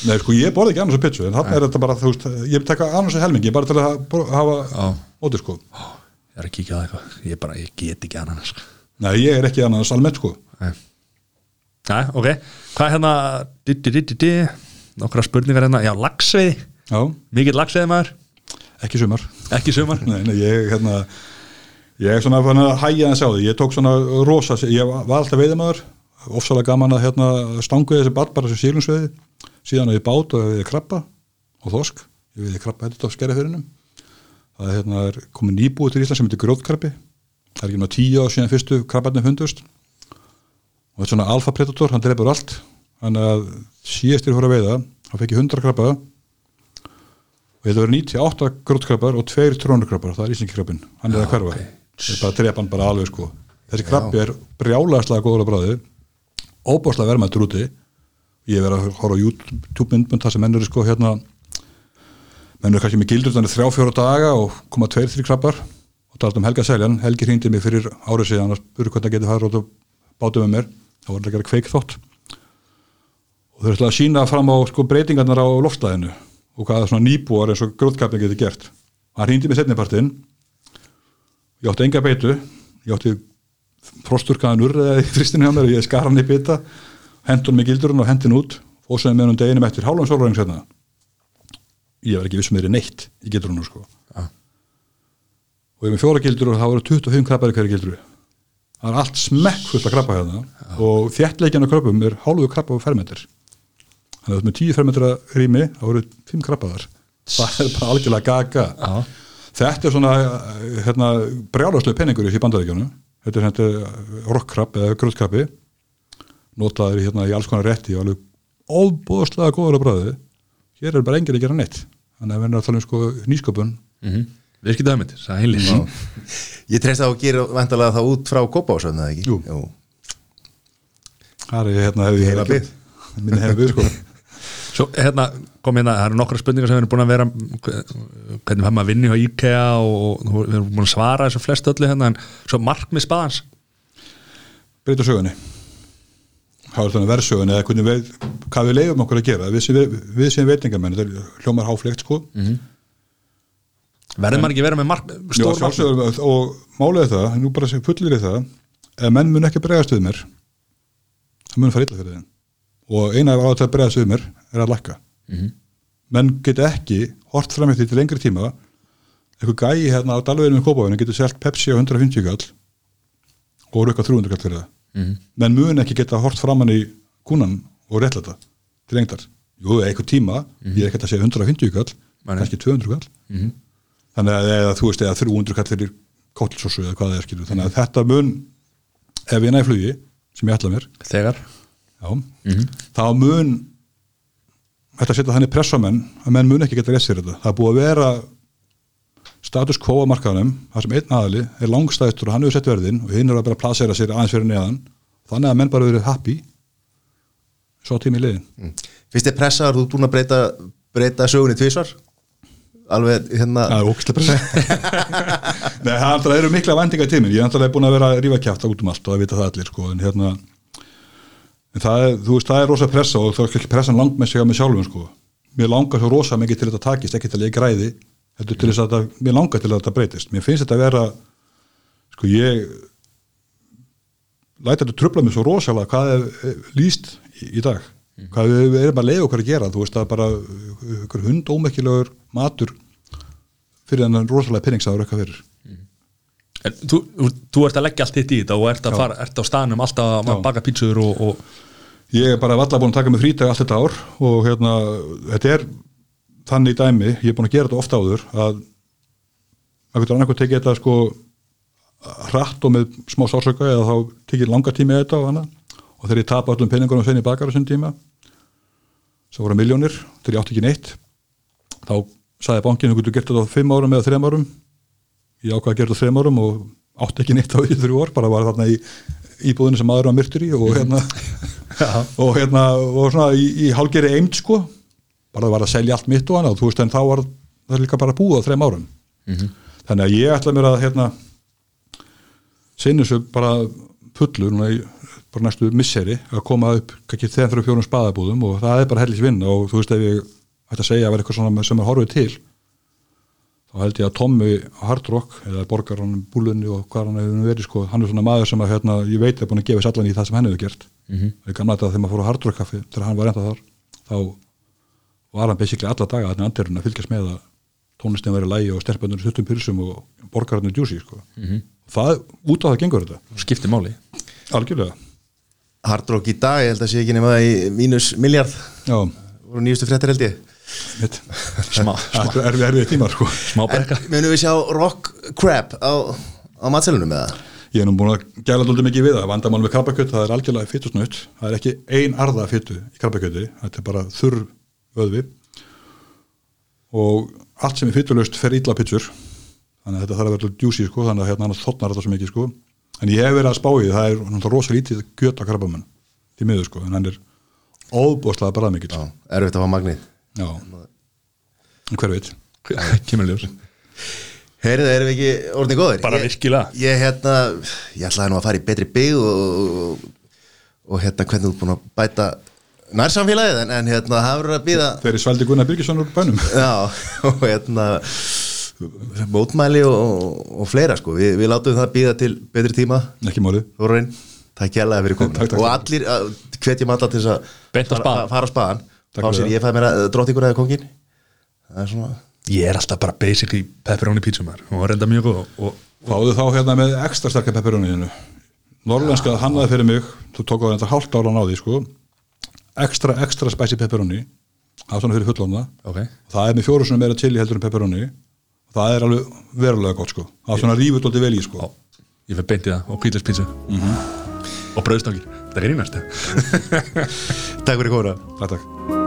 [SPEAKER 3] Nei, sko, ég borði ekki annars á pizzu en þannig er þetta bara, þú veist, ég taka annars að helmingi bara til að ha- hafa móti, sko.
[SPEAKER 1] Ég er að kíkja á það eitthvað. Ég bara, ég get ekki ananas sko.
[SPEAKER 3] Nei, ég er ekki annars almennt, sko.
[SPEAKER 1] Nei Nei, ok. Hvað er hérna di, di, di. Nokkra spurningar hérna. Já, lagsveiði
[SPEAKER 3] Já,
[SPEAKER 1] Mikill lagsveiði maður?
[SPEAKER 3] Ekki sumar.
[SPEAKER 1] Ekki sumar?
[SPEAKER 3] Nei, nei, ég, hérna ég er svona að hæja þess því. Ég tók svona rosa, ég var alltaf veiðamaður ofsalega gaman að hérna stangu þessi barbara sem sílungsveiði síðan að ég bát og við krabba og þosk, ég veiði krabba þetta á skerjafyrinum það er hérna er komið nýbúið til Ísland sem heitir grótkrabbi það er ekki náttúrulega tíu á síðan fyrstu krabbarnir fundust og þetta er svona alfa predator, hann drefur allt. Þannig að síðastir fór að veiða þá fekk ég 100 krabba. Og þetta verður 98 grótkrabbar og tveir trónukrabbar, það er íslengikrabbin hann er að hverfa, þetta er bara að drepa hann bara alveg sko. Þessi krabbi er brjálæðslega góður að bráði óbáslega verðmættur úti. Ég verð að horfa á YouTube myndbund það sem menn eru sko hérna. Menn eru kannski með gildur þannig þrjá fjóra daga og koma tveir, þrjir krabbar og talað um Helga Seljan, Helgi hringdi mig fyrir árið síðan að spuru hvernig það getur farið og bátu með mér, það voru að gera kveik þótt og þau ætlaði að sína fram á sko breytingarnar á loftstæðinu og hvað svona nýbúar eins og gróðkapin getur gert. Hann hringdi mig setnipartinn ég átti enga beitu. Ég átti frosturkaðan urriða í fristinu hjá mér og ég skar hann í bita hendun með gildurinn og hendin út. Og sem með hann deginum eftir hálfum sólræðing setna ég var ekki vissum meiri neitt í gildurinn sko.
[SPEAKER 1] Já.
[SPEAKER 3] og ég með fjóra gildur og það voru 25 krabbar í hverju gildru það er allt smekk fullt að krabba hérna og þjertleikjan á krabbum er hálfu krabba á fermetir þannig að með 10 fermetra rými þá voru 5 krabbaðar. Það er bara algjörlega gaga.
[SPEAKER 1] Já.
[SPEAKER 3] þetta er svona hérna, brjálaslega peningur í þessi bandaríkjanu þetta er hérna rockkrabb eða gröðkrabbi notaður hérna í alls konar rétti og alveg óbúðslega góður að bræði hér er bara enginn að gera neitt. Þannig að við erum að tala um sko nýsköpun.
[SPEAKER 1] Mm -hmm. Virkið dæmið, sagði Heili
[SPEAKER 2] Ég treyst að þú gerir vantarlega það út frá Kópásöfn, eða ekki?
[SPEAKER 3] Jú. það er hérna hefði
[SPEAKER 2] Heila byggð.
[SPEAKER 3] minni hefði við sko.
[SPEAKER 1] Svo hérna kom hérna, það eru nokkra spurningar sem við erum búin að vera hvernig fær maður vinni á IKEA og, og við erum búin að svara þessu flest öllu hérna en svo markmið spaðans
[SPEAKER 3] breyta sögunni. Er þannig verðsögunni eða hvernig við, hvað við leiðum okkur að gera? Við sem, við, við sem veitingamenn þetta er hljómar háflegt sko
[SPEAKER 1] verður maður ekki vera með mark,
[SPEAKER 3] Já,
[SPEAKER 1] stór
[SPEAKER 3] sjálfsögur, og er það, nú bara sem fullir í það ef menn mun ekki bregðast við mér. Það mun fara illa fyrir þeim. Og eina af átt að bregðast við mér er að lakka. Menn geta ekki hort fram eftir til lengri tíma. Einhver gæi hérna á dalveginu með kópavinu getur selt Pepsi á 150 kall og rukka 300 kall fyrir það.
[SPEAKER 1] Mhm.
[SPEAKER 3] menn mun ekki geta hort framann í kúnan og réttlæta til lengdar. Jú, eitthvað tíma, ég er ekki að segja 150 kall kannski 200 kall. Þannig að eða, þú veist eða 300 kall fyrir kóttilsósu eða hvað það er skilur. Þannig að þetta mun ef ég næ flugi sem ég ætla mér
[SPEAKER 1] þegar?
[SPEAKER 3] Já, þá mun þetta setja þannig pressamenn að menn mun ekki geta rétt sér þetta. Það er búið að vera status quo á markaðanum, þar sem einn aðali er langstæðistur og hann hefur sett verðin og hinn er að bara plasera sér aðeins fyrir neðan. Þannig að menn bara verið happy. Svo tími í liðin
[SPEAKER 2] Mm. Fyrst er pressaður, þú ert búin að breyta, breyta sögunni tvísvar Alveg hérna.
[SPEAKER 3] Það er pressa. Nei, það er- það eru mikla vendinga í tíminn ég er náttúrulega búin að vera að rífa kjátt út um allt og að vita það allir sko, en hérna en það er, þú veist, það er rosa pressa og þá er ekki pressan langt með sig að mig sjálfum sko. mér langar svo rosa mikið til þetta takist ekki til að ég græði heldur til þess að þetta, mér langar til að þetta breytist. Mér finnst þetta að vera sko ég læta þetta trubla mig svo rosalega hvað er eh, líst í, í dag hvað við, erum að leiða okkur að gera þú veist er bara ykkur hundómekkilegur matur fyrir þennan rosalega penningsaður eitthvað fyrir.
[SPEAKER 1] En þú, þú, þú ert að leggja allt þitt í þetta og ert, að fara, ert á staðnum alltaf að baka pítsur og, og
[SPEAKER 3] ég er bara valla búin að taka mig frítag allt þetta ár og hérna, þetta er þannig dæmi, ég er búin að gera þetta ofta áður að að getur annarkoð tekið þetta sko hratt og með smá sásöka eða þá tekið langa tími í þetta og annað. Og þegar ég tapa öllum peningunum þenni bakar á þessum tíma svo voru miljónir, þegar ég átti ekki neitt. Þá sagði bankinu, þú getur gert þetta á fimm árum eða þrem árum. Ég ákvað að gera þetta á þrem árum og átti ekki neitt á því þrjú ár, bara var þarna í íbúðinu sem aður var myrtur í og hérna og hérna og svona í, í hálgeri eimt sko. Bara það var að selja allt mitt og annað. Þú veist en þá var það líka bara búið á þrem árum. Þannig að ég ætla mér að hérna sinni svo bara fullur núna í bara næstu misseri að koma upp kannski þegar fyrir fjórum spaðabúðum og það er bara hellis vinna og þú veist ef ég ætti að segja að vera eitthvað svona sem er horfið til þá held ég að Tommy Hard Rock eða borgar hann búlunni og hvað hann hefur verið sko, hann er svona maður sem að hérna, ég veit er búin að gefa sér allan í það sem hann hefur gert mm -hmm. það er gamla þetta þegar maður fór á Hard Rock kaffi þegar hann var enda þar þá var hann basically alla daga að að fylgjast með að tónlistin verið lægi og sterfböndur stuttum pilsum og borgararnir djúsi sko. -hmm. það, út á það gengur þetta
[SPEAKER 1] skiptir máli
[SPEAKER 3] algjörlega
[SPEAKER 2] Hardrock í dag, ég held að sé ekki nema í mínus miljard
[SPEAKER 3] já,
[SPEAKER 2] voru nýjustu fréttir held ég.
[SPEAKER 1] Smá, smá,
[SPEAKER 3] er erfið, erfið tímar sko.
[SPEAKER 1] smá brekka.
[SPEAKER 2] Munum við sjá rock crap á, á matselunum eða?
[SPEAKER 3] ég er nú búin að gæla dóldi mikið við það. Vandamál með krabbakjöt, það er algjörlega fytusnött það er ekki ein arða fytu í krabbakjöti þetta er bara þurr vöðvi. Og allt sem er fytulöst fer illa pitsur þannig að þetta þarf að vera djúsi sko, þannig að hérna annars þotnar þetta svo mikið sko. En ég hef verið að spá í því, það er náttúrulega rosa lítið gjöt á krabbamann til miður sko, en hann er óbúslega bara mikill
[SPEAKER 2] Já, erfitt að fá magnið.
[SPEAKER 3] Já. En hver veit?
[SPEAKER 1] Kemur ljós.
[SPEAKER 2] Heyrðu, erum við ekki orðin góðir?
[SPEAKER 1] Bara
[SPEAKER 2] Ég-
[SPEAKER 1] virkilega.
[SPEAKER 2] Ég, hérna, ég ætlaði nú að fara í betri bygg og, og, og hérna, hvernig þú ert búin að bæta nærsamfélagið, en, en hérna, það verður að býða
[SPEAKER 3] Þeir eru svaldi Gunnar Birgisson úr bænum.
[SPEAKER 2] Já, og hérna mótmæli og, og fleira sko, Vi, við látum það býða til betri tíma.
[SPEAKER 3] Ekki málið.
[SPEAKER 2] Þorrein, takk hérlega fyrir komin
[SPEAKER 3] Takk, takk,
[SPEAKER 2] og allir, uh, hvetjum alla til þess að fara, fara á spaðan þá
[SPEAKER 3] það.
[SPEAKER 2] ég fæ mér að dróttingur eða kongin það er svona
[SPEAKER 1] ég er alltaf bara basically pepperoni pítsumar og reynda mjög góð og, og
[SPEAKER 3] Fáðu þá hérna með ekstra sterkar pepperoni hérna. Norrlenska hannaði fyrir mig. Þú tók á þetta hálft ára á því sko. ekstra, ekstra spicy pepperoni. Það er svona fyrir fullóna
[SPEAKER 1] ok,
[SPEAKER 3] það er með fjóru svona meira chili heldur en pepperoni. og það er alveg verulega gott sko. það er svona rífut alltaf vel í sko.
[SPEAKER 1] ég fyrir beint í það og pítsas pítsu og brauðstangir, það er einast
[SPEAKER 2] Takk fyrir
[SPEAKER 3] takk